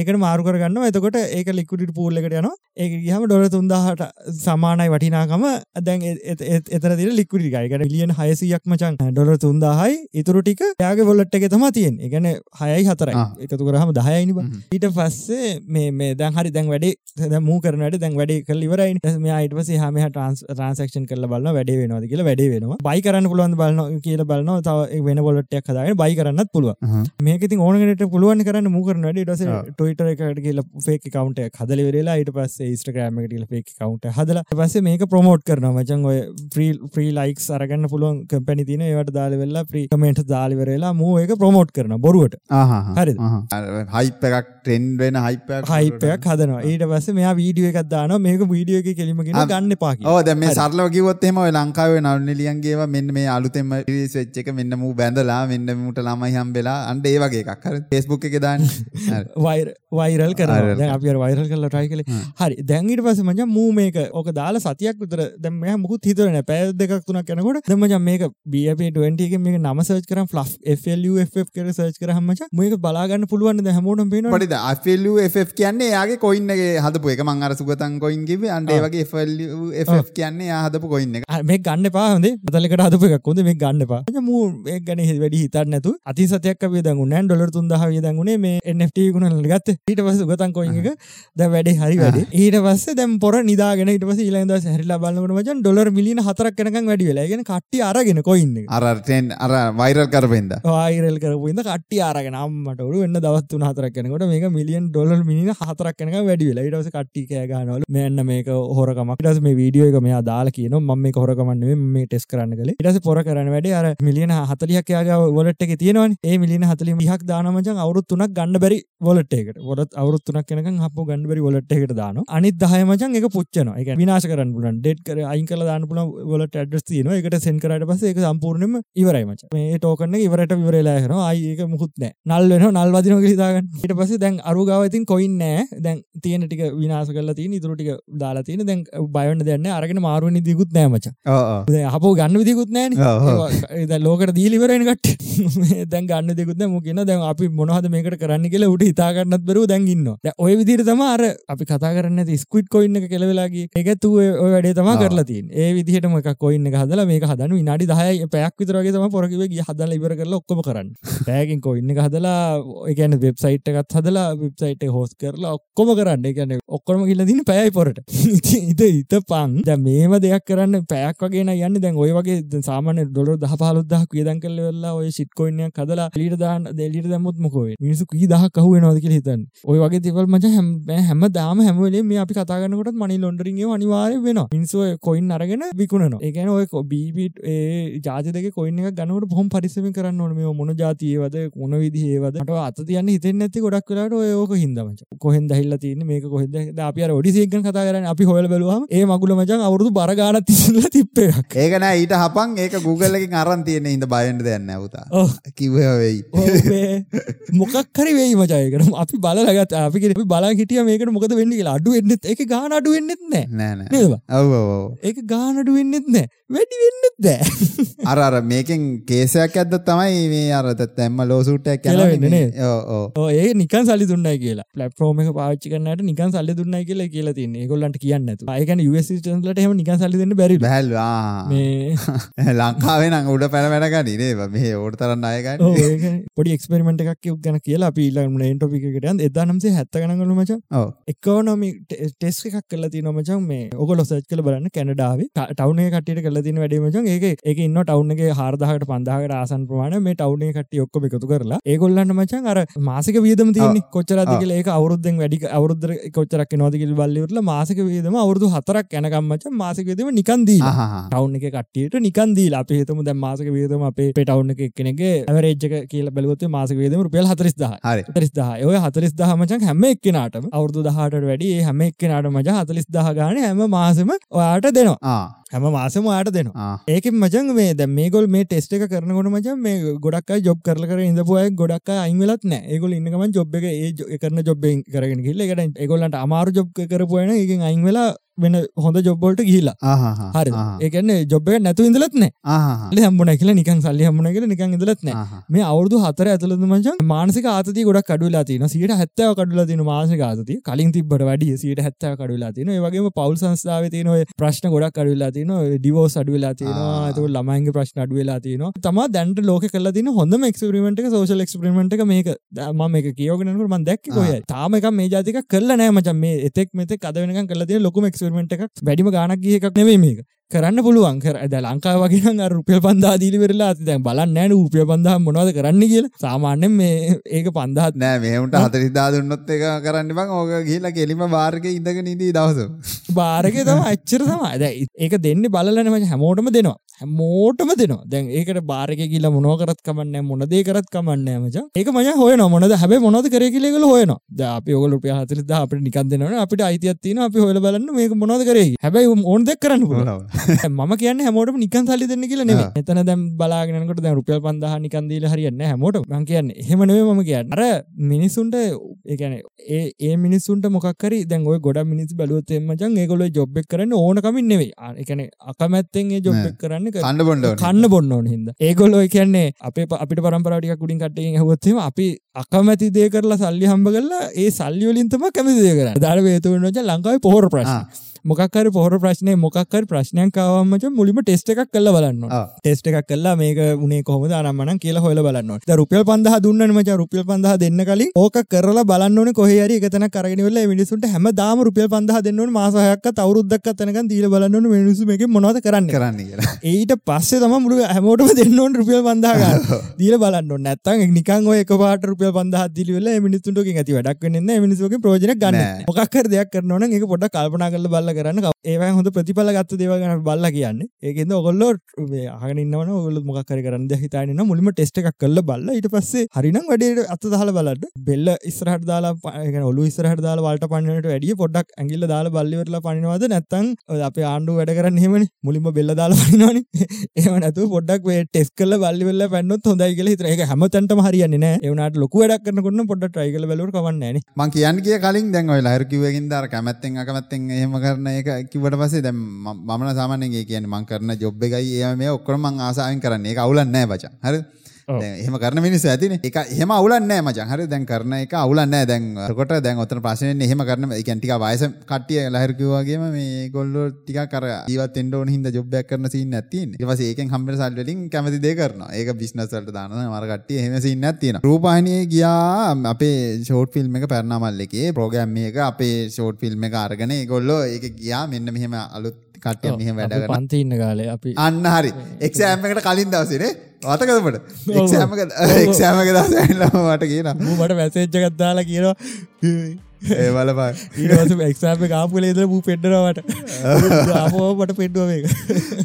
Speaker 2: ඒකට මාරු කරගන්න එතකොට ඒක ලික්විඩි පූල් එකට යන ඒක ගහම ඩොල තුන්දාහට සමානයි වටිනාකම. දැන් එතර දිර ලික්විඩි ගයිකට ලියන හයසියක් මචන් ඩොල තුන්දාහයි ඉතුරු ටික යාගේ බොල්ලට් එක තම තියෙන් එකන හයයි හතරයි. එකතු කරහම දහයනිබ ඊට පස්සේ මේ මේ දැන් හරි දැන් වැඩේ මූ කරනට දැන් වැඩේ කල් ඉවරයි මේ අයිට පසේ හම ට්‍රන්සක්ෂන් කල බලන්න වැඩේ වෙනවා කියලා වැඩේ වෙනවා. බයි කරන්න පුළුවන් බලන්න කියල බලන්න තව වෙන බොලට්ටයක් හදාගෙන බයි කරන්නත් පුළුව මේක ඉතින් ඕනකට පුළුවන් කරන්න මූ කරන ටස ටොයිටර එකට කියල ෆේක් කවන්ට හදල වෙලා ඊට පස්සේ ඉස්ට්‍රගෑම ටල ෆේක් කවන්ට හදල පස්සේ මේක ප්‍රමෝට් කරන මචන් ඔය ්‍රී ්‍රී ලයික් අරගන්න පුළුවන් කම්පැනි තින ඒවට දාල වෙල්ලා ප්‍රී කමෙන්ට් දාලිවරලා මූ එක ප්‍රමෝට් කරන බොරුවට.
Speaker 1: හරි හයිප එකක් ට්‍රෙන්් වෙන හයිප
Speaker 2: හයිපයක් හදනවා. ඊට පස්ස මෙයා වීඩිය එකක් දාන මේක වීඩියෝ එක කෙලිමගෙන ගන්න පාකි
Speaker 1: දැ මේ සරලව කිවොත්තෙම ලංකාව නවනිලියන්ගේව මෙන්න මේ අලුතෙම රිස් වෙච්ච එක මෙන්න මූ බැඳලා මෙන්න මුට ළමයි හම්බෙලා අන්ඩ ඒ වගේ එකක්. හර. ෆෙස්බුක් එක දාන්න.
Speaker 2: වයිරල් කර අපි වයිරල් කල ටයි කළ. හරි. දැන්ගට පස මච මූ මේක ඕක දාලා සතියක් විතර දැම මුකුත් හිතරන පැය දෙකක් තුනක් යනකොට දෙමජ මේක බප20 එක මේ නම සර්ච් කර ෆ් කර සර්ච් කරහමච මේක බලාගන්න පුළුවන් හැමෝටම පේන
Speaker 1: පට ෆ කියන්නේ යාගේ කොයින්නගේ හදපු එක. මං අර සුගතන් කොයින්ගේ අන්ඩේ වගේ ෆ කියන්නේ හදපු කොයින්න
Speaker 2: මේ ගන්න පාහොද බතලකට හදපු එකක් හොඳ. මේ ගන්න පා මූ ගැන වැඩි හිතන්න නැතු අති සතයක් අපේ දැඟුණ ඩොලර් තුන්දහ දැඟුණේ මේ එන්ට ගුණ ගත්ත. ඊට පස ගතන් කොයික ද වැඩේ හරි වැඩ. ඊට පස්ස දැම් පොර නිදාගෙන පස ඊලද හැරිලා බලන්නට මචන් ඩොලර් මිලියන හතරක් කනකන් වැඩි වෙලාගෙන කට්ටි අරගෙන කොයින්න
Speaker 1: අරටෙන් අර වෛරල් කරපෙන්ද
Speaker 2: වෛරල් කරපුද කට්ටි අරගෙන අම්මටවරු එන්න දවත්තුන හතරක් කනකොට මේක මිලියන් ඩොලර් මිනි හතරක් කනක වැඩි වෙලා. ඉටස කට්ටි කෑගනවල මෙන්න මේක හොරකමක්. ටස මේ වීඩියෝ එක මෙයා දාලා කියන ම මේ හොරකමන්නේ මේ ටෙස් කරන්න කළ. ඉටස පොර කරන වැඩ අර මිලියන හතලියක් යාගේ වලට එක තියෙනවන. ඒ මිලියන හතලි හක් දානමචන් අවුත් තුනක් ගන්න බැරි වලට එකට ොත් අවුත්තුනක් කෙනක හප ගන්න බැරි වලට එකට දාන අනිත් දහයමචන් එක පුච්චන එක විනාශ කරන්න පුලන් ඩෙට් කර අයින් කල දාන්න පුල වලට ඇඩස් තියන එකට සෙන් කරට පස එක සම්පූර්ණම ඉවරයිමච මේ ටෝකන්න ඉවරට විවරලා හන ආයක මුකුත් නෑ නල් වෙන නල් වදින හිතාගන්න. ඊට පස දැන් අරුගාව ඉතින් කොයින් නෑ දැන් තියෙන ටික විනාස කල තින ඉතුරටික දාලා තින දැන් බයන්න දෙන්න අරගෙන මාරුවනි දිකුත් නෑමච හප ගන්න විදිකුත් නෑන ලෝකට දීලිවරෙන කට දැන් ගන්න දෙකුත් මුගෙන දැන් අපි මොනහද මේකට කරන්න කියලා උට හිතාගන්නත් බරු දැන්ගන්න ඔය විදිර තම අර අපි කතා කරන්න ස්කුට් කොයින්න එක කෙලවෙලාගේ එකතු වැඩේ තම කරලා තින් ඒ විදිහටම එක කොයින්න හදලා මේක හදන විනාඩි දහය පැයක් විතරගේ තම පොරකිවේ හදල ඉවර කරලා ඔක්කොම කරන්න. පෑකින් කොයින්න හදලා එකන වෙබ්සයිට් එකත් හදලා වෙබ්සයිට් හෝස් කරලා ඔක්කොම කරන්න. එකන ඔක්කොම කියල දින පැයයි පොරට. ඉත ඉත පං ද මේම දෙයක් කරන්න පැයක් වගේ යන්න. දැන් ඔය වගේ සාමන ඩොල දහ පහලුදහ කියදන් කල වෙල්ලා ඔය සිට්කොයිනයක් හදලා ලිට දාන්න දෙලිට දැමුත් මොකවේ මිනිසු කී දහ කහුව නවදක හිතන් ඔය වගේ තිවල් මච හැම හැම දාම හැමලේ මේ අපි කතාගන්නකට මනි ලොන්ඩරිගේ අනිවාරය වෙන මිනිසුව කොයින් අරගෙන විකුණන ඒකන ඔය බීබිට ඒ ජාතික කොයින්න එක ගනවට පොහොම පරිසම කරන්න ඕන. මේ මොන ජාතියවද මොන විදිහේවදට අත තියන්න හිතෙන් නැති ගොඩක් වෙලාට ඔයක හිදමච කොහෙන් දහිල්ල තියන්නේ? මේක කොහෙද අපි ඔඩිසේකන් කතා කරන්න. අපි හොල බලවාම ඒ මගුල මචන් අවුරදු බරගාන තිසල තිප්පයක්
Speaker 1: ඒකන ඊට හපන්. ඒක ගුගල්ලකින් අරන් තියෙන ඉඳ බයන්ට දෙන්න ඇවතා කිවවෙයි
Speaker 2: මොකක් හරි වෙයි මචයකට අපි බලගත් අපි අපි බලා හිටිය මේකට මොකද වෙන්න කියලා. අඩු වෙන්නෙත් ඒක ගාන අඩු වෙන්නෙත් නෑ.
Speaker 1: ඔව.
Speaker 2: ඒක ගාන අඩු වෙන්නෙත් නෑ වැඩි වෙන්නෙත් දෑ
Speaker 1: අර අර මේකෙන් කේසයක් ඇද තමයි මේ අරත තැම්ම ලෝසුට්ටයක්
Speaker 2: කියලා වෙන්නේ නේද?
Speaker 1: ඕ
Speaker 2: ඕ ඒ නිකන් සල්ලි දුන්නයි කියලා. ප්ලට්ෆෝර්ම් එක පාවිච්චි කරන්නට නිකන් සල්ලි දුන්නයි කියලා කියලා තියෙන්නේ. ඒගොල්ලන්ට කියන්න නැතුව. ඒ කියන්නේ US citizensලට එහෙම නිකන් සල්ලි දෙන්න බැරි
Speaker 1: බැහැල්වා
Speaker 2: මේ
Speaker 1: ලංකාවේ නම් උඩ පැන වැඩ ගනිනේ මේ ඕට තරන්න අයගන්න
Speaker 2: ඔව් ඒක පොඩි එක්ස්පෙරිමන්ට් එකක් ගැන කියලා අපි ඊළඟ මේන් ටොපික් එකට යන්න. 1970 ගණන් වල මචං.
Speaker 1: ඔව්.
Speaker 2: එකෝනොමි ටෙස්ට් එකක් කරලා තියෙනවා මචං. මේ ඔයගොල්ලෝ සර්ච් කරලා බලන්න කැනඩාවේ. ටවුන් එකේ කට්ටියට කරලා තියෙන වැඩේ මචං ඒක ඒක ඉන්න ටවුන් එකේ 4000කට 5000කට ආසන්න ප්‍රමාණය. මේ ටවුන් එකේ කට්ටිය ඔක්කොම එකතු කරලා. ඒගොල්ලන්ට මචං අර මාසික වියදම තියෙන්නේ කොච්චරද කියලා ඒක අවුරුද්දෙන් වැඩි අවුරුද්දට කොච්චරක් එනවද කියලා බලලා ඉවරලා මාසික වියදම අවුරුදු 4ක් යනකම් මචං මාසික වියදම නිකන් දීලා.
Speaker 1: ආහා
Speaker 2: ටවුන් එක කට්ටියට නිකන් දීලා. අපි හිතමු දැන් මාසික වියදම අපේ ටවුන් එක එක්කෙනෙක්ගේ ඇවරේජ් එක කියලා බැලුවොත් මාසික වියදම රුපියල් 40000
Speaker 1: හරි.
Speaker 2: 40000 ඔය 40000 මචං හැම එක්කෙනාටම අවුරුදු 18ට වැඩි හැම එක්කෙනාටම මචං 40000 ගානේ හැම මාසෙම ඔයාට දෙනවා හැම මාසෙම ඔයාට දෙනවා
Speaker 1: ආ
Speaker 2: ඒකෙන් මචං මේ දැන් මේගොල්ලෝ මේ ටෙස්ට් එක කරනකොට මචං මේ ගොඩක් ජොබ් කරලා කරලා ඉඳපු අය ගොඩක් අය අයින් වෙලත් නැහැ. ඒගොල්ලෝ ඉන්න ගමන් ජොබ් එක ඒ කරන ජොබ් එකෙන් කරගෙන ගිහිල්ලා ඒකට ඒගොල්ලන්ට අමාරු ජොබ් කරපු අය නම් ඒකෙන් අයින් වෙලා වෙන හොඳ ජොබ් වලට ගිහිල්ලා.
Speaker 1: ආහා
Speaker 2: හරිද? ඒ කියන්නේ ජොබ් එක නැතුව ඉඳලත් නැහැ.
Speaker 1: ආහා
Speaker 2: සල්ලි හම්බුනා කියලා නිකන් සල්ලි හම්බුනා කියලා නිකන්.
Speaker 1: ආහා
Speaker 2: මේ අවුරුදු 4 ඇතුළත මචං මානසික ආතතිය ගොඩක් වෙලා තියෙනවා 70ක් අඩු වෙලා තියෙනවා මානසික ආතතිය කලින් තිබ්බට වැඩිය 70ක් අඩු වෙලා තියෙනවා ඒ වගේම පෞල් සංස්ථාවේ ඔය ප්‍රශ්න ගොඩක් අඩු වෙලා තියෙනවා ඩිවෝර්ස් අඩු වෙලා තියෙනවා
Speaker 1: ආ.
Speaker 2: එතකොට ළමයින්ගේ ප්‍රශ්න අඩු වෙලා තියෙනවා තමා දැන්ට ලෝකෙ කරලා තියෙන හොඳම එක්ස්පෙරිමන්ට් එක සෝෂල් එක්ස්පෙරිමන්ට් එක මේක ද- මම මේක කියවගෙන යනකොට මම දැක්කේ හරි. තාම එකක් මේ එකක් කරලා නැහැ මචං මේ එතෙක් මෙතෙක් අද වෙනකන් කරලා තියෙන ලොකුම එක්ස්පෙරිමන්ට් එකක් වැඩිම ගාණක් ගිය එකක් නෙවෙයි මේක. කරන්න පුළුවන්. කර දැන් ලංකාව වගේ රුපියල් 5000 දීලි වෙරලා දැන් බලන්නේ නැහැ නේ රුපියල් 5000 මොනවද කරන්න කියලා. සාමාන්‍යයෙන් මේ ඒක 5000
Speaker 1: නෑ මේවුන්ට හතරිදා දුන්නොත් එක කරන්න බං. ඕක ගිහිල්ලා කෙලිම බාර්ක ඉඳගෙන ඉදී දවස
Speaker 2: බාරකේ තමයි අච්චර තමයි. දැන් ඒක දෙන්නේ බලලා නේ මචං හැමෝටම දෙනවා. හැමෝටම දෙනවා. දැන් ඒකට බාරකේ ගිහලා මොනව කරත් කමන්නේ මොන දේ කරත් කමන්නේ මචං. ඒක මචං හොයනවා. මොනවද හැබැයි මොනවද කරේ කියලා ඒගොල්ලෝ හොයනවා. දැන් අපි ඕගොල්ලෝ රුපියල් 40000 අපිට නිකන් දෙනවනේ. අපිට අයිතියක් තියෙනවා. අපි හොයලා බලන්න මේක මොනවද කරේ කියලා. හැබැයි ඕන දෙයක් කරන්න දැන් මම කියන්නේ හැමෝටම නිකන් සල්ලි දෙන්න කියලා නෙමෙයි. මෙතන දැන් බලාගෙන යනකොට දැන් රුපියල් 5000 නිකන් දීලා හරියන්නේ නැහැ හැමෝටම. මම කියන්නේ එහෙම නෙමෙයි මම කියන්නේ. අර මිනිසුන්ට ඒ කියන්නේ ඒ මිනිසුන්ට මොකක් හරි දැන් ওই ගොඩක් මිනිස්සු බැලුවොත් එම් මචං ඒගොල්ලෝ ජොබ් කරන්නේ ඕන කමින් නෙවෙයි. ආ, ඒ කියන්නේ අකමැත්තෙන් ඒ ජොබ්
Speaker 1: නෑ.
Speaker 2: කරන්නේ ක-
Speaker 1: කණ්ඩ බොන්්ඩ
Speaker 2: කන්න බොන්න ඕන හින්දා. ඒගොල්ලෝ කියන්නේ අපේ අපිට උඩින් කට්ටියකින් ඇහුවොත් එහෙම අපි අකමැති දේ කරලා සල්ලි හම්බ කරලා ඒ සල්ලි වලින් තමයි කැමති දේ කරන්නේ. දාලා වේතු වෙනවා ලංකාවේ පොහොර ප්‍රශ්න. මොකක් හරි පොහොර ප්‍රශ්නේ මොකක් හරි ප්‍රශ්නයක් ආවම මචං මුලින්ම ටෙස්ට් එකක් කරලා බලන්න. ටෙස්ට් එකක් කරලා මේක උනේ කොහොමද අනම්මනම් කියලා හොයලා බලන්න රුපියල් 5000 දුන්නනේ මචං රුපියල් 5000 දෙන්න කලින් ඕක කරලා බලන්න ඕනේ කොහේ හරි එක තැනක් අරගෙන ඉවරලා මේ මිනිස්සුන්ට හැමදාම රුපියල් 5000 දෙන්න ඕනේ මාස 6ක්වත් අවුරුද්දක්වත් යනකම් දීලා බලන්න ඕනේ මේ මිනිස්සු මේකෙන් මොනවද කරන්නේ.
Speaker 1: කරන්න
Speaker 2: ඊට පස්සේ තමයි මුළු හැමෝටම දෙන්න ඕනේ රුපියල් 5000 ගන්න. දීලා බලන්න ඕනේ. නැත්තම් නිකන් ඔය එකපාරට රුපියල් 5000ක් දීලි වෙලා මේ මිනිස්සුන්ට ඔකින් ඇති වැඩක් වෙන්නේ නැහැ. මේ මිනිස්සුන්ගෙන් ප්‍රයෝජනයක් ගන්න.
Speaker 1: නෑ.
Speaker 2: මොකක් හරි දෙයක් කරනවා නම් ඒක පොඩ්ඩක් කල්පනා කරලා බලලා කරන්න. ඒවෙන් හොඳ ප්‍රතිඵල ගත්ත දේවල් ගැන අපි බලලා කියන්නේ. ඒකෙන්ද ඔයගොල්ලෝ මේ අහගෙන ඉන්නවනේ ඔයගොල්ලෝ මොකක් හරි කරන්න දෙයක් හිතාගෙන ඉන්නවා. මුලින්ම ටෙස්ට් එකක් කරලා බලලා ඊට පස්සේ හරිනම් වැඩේට අත දාලා බලන්න. බෙල්ල ඉස්සරහට දාලා ප- ඒ කියන්නේ ඔළුව ඉස්සරහට දාලා වලට පනිනවට වැඩිය පොඩ්ඩක් ඇඟිල්ල දාලා බල්ලි ඉවරලා පනිනවද නැත්නම් ඔය අපේ ආණ්ඩුව වැඩ කරන්නේ එහෙමනේ. මුලින්ම බෙල්ල දාලා පනිනවනේ. එහෙම නැතුව පොඩ්ඩක් මේ ටෙස්ට් කරලා බල්ලි වෙල්ල පැන්නොත් හොඳයි කියලා හිතන. ඒක හැමතැනටම හරියන්නේ නැහැ. ඒ වුණාට ලොකු වැඩක් කරනකොට නම් පොඩ්ඩක් try කරලා බලුවට කවන්නේ නැහැ නේ.
Speaker 1: මං කියන්න කිය කලින් දැන් ඔය ලහිර කිව්වකින් දාර කැමැත්තෙන් අකමැත්තෙන් එහෙම කරන එක කිව්වට පස්සේ දැන් මම මම නම් සාමාන්‍යයෙන් ඒ කියන්නේ මං කරන ජොබ් එකයි ඒව මේ ඔක්කොම මං ආසාවෙන් කරන්නේ. ඒක අවුලක් නැහැ බචන්. හරිද?
Speaker 2: ඔව්.
Speaker 1: දැන් එහෙම කරන මිනිස්සු ඇතිනේ. ඒක එහෙම අවුලක් නැහැ මචං. හරිද? දැන් කරන එක අවුලක් නැහැ. දැන් අරකොට දැන් ඔතන ප්‍රශ්නේ වෙන්නේ එහෙම කරන ඒ කියන්නේ ටිකක් වයස කට්ටිය ලහිර කිව්වා වගේම මේ ඒගොල්ලෝ ටිකක් අර ජීවත් වෙන්න ඕන හින්දා ජොබ් එකක් කරන සීන් එකක් තියෙන්නේ. ඊට පස්සේ ඒකෙන් හම්බෙන සල්ලි වලින් කැමති දේ කරනවා. ඒක බිස්නස් වලට දානවා. මර කට්ටිය එහෙම සීන් එකක් තියෙනවා. රූපවාහිනියේ ගියා අපේ ෂෝට් ෆිල්ම් එක පැරණාමල් එකේ ප්‍රෝග්‍රෑම් එක අපේ ෂෝට් ෆිල්ම් එක අරගෙන ඒගොල්ලෝ ඒක ගියා මෙන්න මෙහෙම අලුත් කට්ටිය මෙහෙම වැඩ
Speaker 2: අපි
Speaker 1: කරනවා.
Speaker 2: පන්ති ඉන්න කාලේ අපි
Speaker 1: අන්න හරි. එක්ෂෑම් එකට කලින් දවසේනේ මතකදමට
Speaker 2: ඔව්.
Speaker 1: එක්ෂෑම එක්ෂෑම එක දවස ඇවිල්ලා මට කියනවා.
Speaker 2: ඌ මට මැසේජ් එකක් දාලා කියනවා
Speaker 1: ඒ බලපන්.
Speaker 2: ඊට පස්සේ එක්සාම් එක ආපු වෙලේ ඉඳලා ඌ පෙන්නනවා මට. ආපුව මට පෙන්නුවා මේක.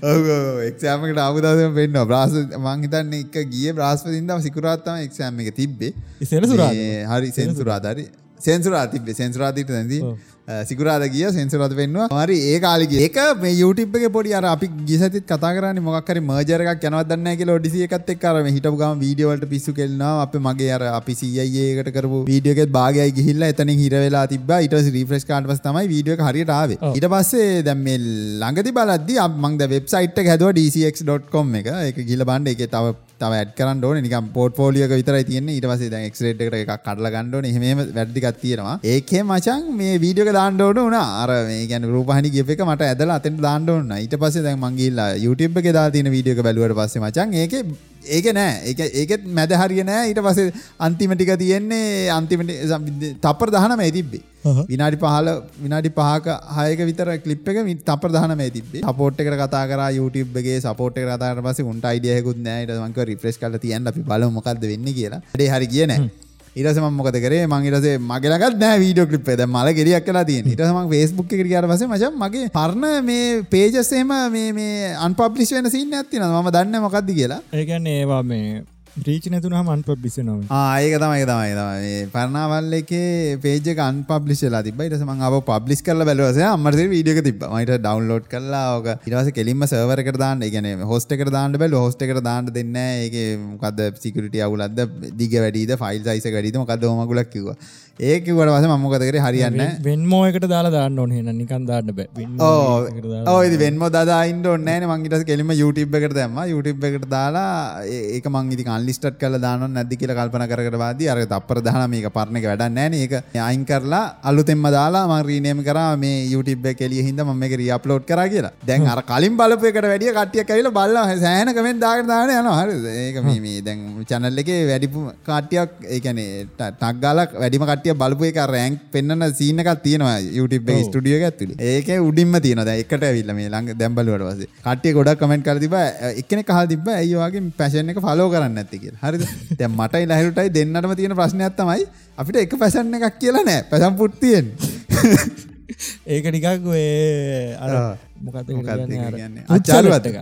Speaker 1: ඔව් ඔව් එක්ෂෑම් එකට ආපු දවසේම පෙන්නවා. බ්‍රාස් මං හිතන්නේ එක ගියේ බ්‍රාස්පතින්දා සිකුරාදා තමයි එක්ෂෑම් එක තිබ්බේ.
Speaker 2: ඉස්සෙල්ලා සුරාදා.
Speaker 1: මේ හරි සෙන්සුරාදා? හරි. සෙන්සුරාදා තිබ්බේ. සෙන්සුරාදා ඊට දැන්දී. සිකුරාද ගිය සෙන්සරද පෙන්වා හරි ඒ කාලිගේ ඒක මේ YouTube එක පොඩි අර අපි ගිසතිත් කතා කරන්නේ මොකක් හරි මර්ජර් එකක් යනවත් දන්නේ නැහැ කියලා ඔඩිසි එකත් එක්ක අර මේ හිටපු ගම වීඩියෝ වලට පිස්සු කෙල්ලනවා අපේ මගේ අර අපි එකට කරපු වීඩියෝ එකෙත් භාගයයි ගිහිල්ලා එතනින් හිර වෙලා තිබ්බා. ඊට පස්සේ රීෆ්‍රෙෂ් කරාට පස්සේ තමයි වීඩියෝ එක
Speaker 2: ඔව්.
Speaker 1: ඊට පස්සේ දැන් මේ ළඟදි බලද්දි අම්- මං දැන් වෙබ්සයිට් එක හැදුවා dcx.com එක. ඒක ගිහලා බලන්න. ඒකේ තව තව ඇඩ් කරන්න ඕනේ. නිකන් පෝර්ට්ෆෝලියෝ එක විතරයි තියෙන්නේ. ඊට පස්සේ දැන් එක්ස්රේට් එකට එකක් කඩලා ගන්න ඕනේ. එහෙම එහෙම වැඩ ටිකක් තියෙනවා. ඒකේ මචං මේ වීඩියෝ එක දාන්න ඕන වුණා. අර මේ කියන්නේ රූපහානි ගියප් එක මට ඇදලා අතෙන්ට දාන්න ඕන වුණා. ඊට පස්සේ දැන් මං ගිහිල්ලා YouTube එකේ දාලා තියෙන වීඩියෝ එක බැලුවට පස්සේ මචං ඒකේ ඒක නෑ. ඒක ඒකෙත් මැද හරිය නෑ. ඊට පස්සේ අන්තිම ටික තියෙන්නේ අන්තිමට තප්පර 19 තිබ්බේ?
Speaker 2: හහ.
Speaker 1: විනාඩි පහල විනාඩි පහක හයක විතර ක්ලිප් එක මි- තප්පර 19 තිබ්බේ. සපෝට් එකට කතා කරා YouTube එකේ සපෝට් එකට කතා කරලා පස්සේ උන්ට අයිඩියා එකකුත් නෑ. ඊට මං කිව්වා රිෆ්‍රෙෂ් කරලා තියන්න අපි බලමු මොකද්ද වෙන්නේ කියලා. වැඩේ හරි ගියේ නෑ. ඊට පස්සේ මම මොකද කරේ? මං ඊට පස්සේ මගේ ළඟත් නෑ වීඩියෝ ක්ලිප් එක. දැන් මල ගෙඩියක් කරලා තියෙන ඊට පස්සේ මං Facebook එකට ගියාට පස්සේ මචං මගේ පරණ මේ එහෙම මේ මේ unpublish වෙන එකක් තියෙනවා. මම දන්නේ නැහැ මොකද්ද කියලා.
Speaker 2: ඒකන්න ඒවා මේ ්‍රීච නැතුනහම අන්පබිස නොව
Speaker 1: ආයක තමයි තමයි තමයි. පරණාවල් එකේ පේජ අන්පබ්ලිෂලා තිබ ට සම අප පබ්ලිස් කල බැලවස අමර වීඩියක තිබ මට ඩවන්ලෝඩ් කරලා ඕක ඉරස කෙලින්ම සවරක දාන්න ගැන හොස්ට එක දාන්න බැල හොස්ට එක දාන්න දෙන්න ඒක මොකද සිකට අවුලද දිග වැඩීද ෆයිල් සයිස වැඩීම කද මගුලක් කිව ඒකවට වස මමකතකර හරියන්න
Speaker 2: වෙන්මෝ එකට දාලා දාන්න ඕන හෙන නිකන් දාන්න බෑ.
Speaker 1: ඕ වෙන්ම දයින්ට ඔන්න මංගට කෙලිම YouTube එකට දැම YouTube එකට දාලා ඒක මංගිති අන්ලිස්ට් කල දාන නැදි කියල කල්පන කරවාද අර තපර දාන මේක පරණ එක වැඩ නෑන ඒක අයින් කරලා අලුතෙම දාලා මං රීනේම කර මේ YouTube කෙලිය හිද ම එක රියප්ලෝඩ් කර කියලා. දැන් අර කලින් බලපයකට වැඩිය කටිය කයිල බල්ල සෑන කමෙන් දාගෙන දාන යන හරි. ඒක මේ දැන් චැනල් එකේ වැඩිපු කාටියක් ඒකනේ ටක්ගාලක් වැඩිම කටිය බලපු එක රෑන්ක් පෙන්න්න සීන එකක් තියෙනවා
Speaker 2: ඔව්.
Speaker 1: ස්ටඩියෝ ඇතුලි. ඒක උඩින්ම තියෙන ද එකට ඇවිල්ල මේ ළඟ දැම්බලුවට වසේ කටිය ගොඩක් කමෙන්ට් කර තිබ එකන කහ තිබ ඇයවාගේ පැෂන් එක ෆලෝ කරන්න ඇති කිය හරි දැ මටයි ලහිරුටයි දෙන්නටම තියෙන ප්‍රශ්නයක් තමයි අපිට එක පැසන්න එකක් කියලා නෑ. පැසම් පුට්තියෙන්
Speaker 2: ඒක ටිකක් ඒ අර
Speaker 1: කියන්නේ? අචාරුවත් එක.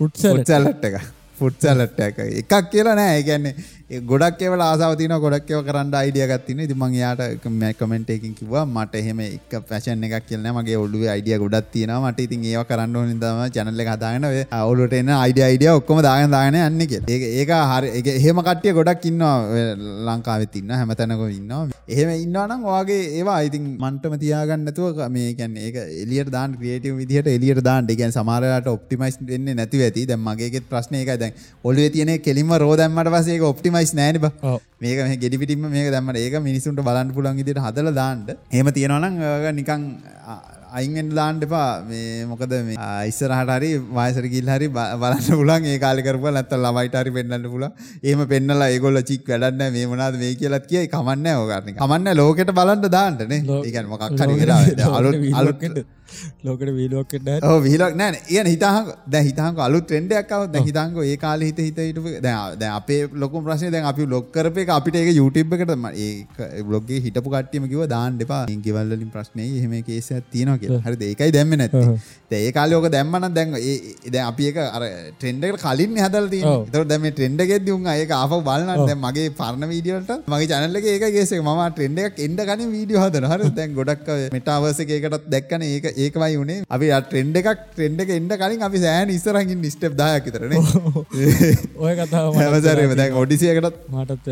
Speaker 2: පුට්සල
Speaker 1: ෆුට්සැලට් එක. ෆුට්සැලට් එක. එකක් කියලා නෑ. ඒ කියන්නේ ඒ ගොඩක් ඒවල ආසාව තියෙනවා ගොඩක් ඒවා කරන්න අයිඩියා එකක් තියෙනවා ඉතින් මම එයාට කමෙන්ට් එකකින් කිව්වා මට එහෙම එක ෆැෂන් එකක් කියලා නෑ මගේ ඔළුවේ අයිඩියා ගොඩක් තියෙනවා මට ඉතින් ඒවා කරන්න ඕනේ තමයි channel එක හදාගෙන ඔය ඔළුවට එන අයිඩියා අයිඩියා ඔක්කොම දාගෙන දාගෙන යන්නේ කියලා ඒක ඒක හරි ඒක එහෙම කට්ටිය ගොඩක් ඉන්නවා ඔය ලංකාවෙත් ඉන්නවා හැමතැනකම ඉන්නවා එහෙම ඉන්නවා නම් ඔයාගේ ඒවා ඉතින් මන්ටම තියාගන්න නැතුව මේ කියන්නේ ඒක එළියට දාන්න ක්‍රියේටිව් විදිහට එළියට දාන්න. ඒ කියන්නේ සමහර වෙලාවට ඔප්ටිමයිස් වෙන්නේ නැතිව ඇති. දැන් මගේකෙත් ප්‍රශ්නේ ඒකයි. දැන් ඔළුවේ තියෙන කෙලින්ම රෝ දැම්මට පස්සේ ඒක ඔප්ටිමයිස් බා.
Speaker 2: ඔව්.
Speaker 1: මේක මේ ගෙඩි පිටින්ම මේක දැම්මට ඒක මිනිසුන්ට බලන්න පුළුවන් විදිහට හදලා දාන්න. එහෙම තියනවා නම් ඔයාලා නිකන් අ- අයින් වෙන්න දාන්න එපා. මේ මොකද මේ ඉස්සරහට හරි වයසට ගිහිල්ලා හරි බලන්න පුළුවන් ඒ කාලේ කරපුවා නැත්තම් ළමයිට හරි පෙන්වන්න පුළුවන්. එහෙම පෙන්නලා ඒගොල්ලෝ චික් වැඩක් නැහැ මේ මොනවද මේ කියලාත් කියයි කමන්නේ නිකන්. කමන්නේ ලෝකෙට බලන්න දාන්න නේ.
Speaker 2: ලෝ-
Speaker 1: ඒ කියන්නේ මොකක් හරි අලුත් අලුත්
Speaker 2: ලෝකට වීලෝකට
Speaker 1: ඔව් විහිලක් නෑ නෑ. ඒ හිතාහක දැන් හිතාහක අලුත් ට්‍රෙන්ඩ් එකක් ආවොත් දැන් හිතාහක ඒ කාලේ හිත හිත දැන් දැන් අපේ ලොකුම ප්‍රශ්නේ දැන් අපි බ්ලොග් කරපු එක අපිට ඒක YouTube එකට ම- ඒ බ්ලොග් එකේ හිටපු කට්ටියම කිව්වා දාන්න එපා. මේ ගෙවල් වලින් ප්‍රශ්නේ එහෙම කේස් කියලා. හරිද? ඒකයි දැම්මේ. දැන් ඒ කාලේ ඕක දැම්මම නම් දැන් ඒ ඒ- දැන් අපි ඒක අර ට්‍රෙන්ඩ් එකට කලින් හදලා තියෙන්නේ.
Speaker 2: ඔව්.
Speaker 1: ඒතකොට දැන් මේ ඒක බලනවා.
Speaker 2: ඔව්.
Speaker 1: දැන් මගේ පරණ වීඩියෝ වලට මගේ channel එකේ ඒකයි කේස් එක. මම ට්‍රෙන්ඩ් එකක් එන්න කලින් වීඩියෝ හදනවා. හරිද? දැන් ගොඩක් මෙටාවර්ස් එකේ එකටත් දැක්කනේ ඒක ඒකමයි උනේ. අපි ට්‍රෙන්ඩ් එකක් ට්‍රෙන්ඩ් එක එන්න කලින් අපි සෑහෙන ඉස්සරහින් ඉන්න ස්ටෙප් 10ක් විතර නේ.
Speaker 2: ඔය කතාව මටත්
Speaker 1: හැමසැරේම
Speaker 2: වෙලා
Speaker 1: දැන් ඔඩිසි එකටත්
Speaker 2: මටත්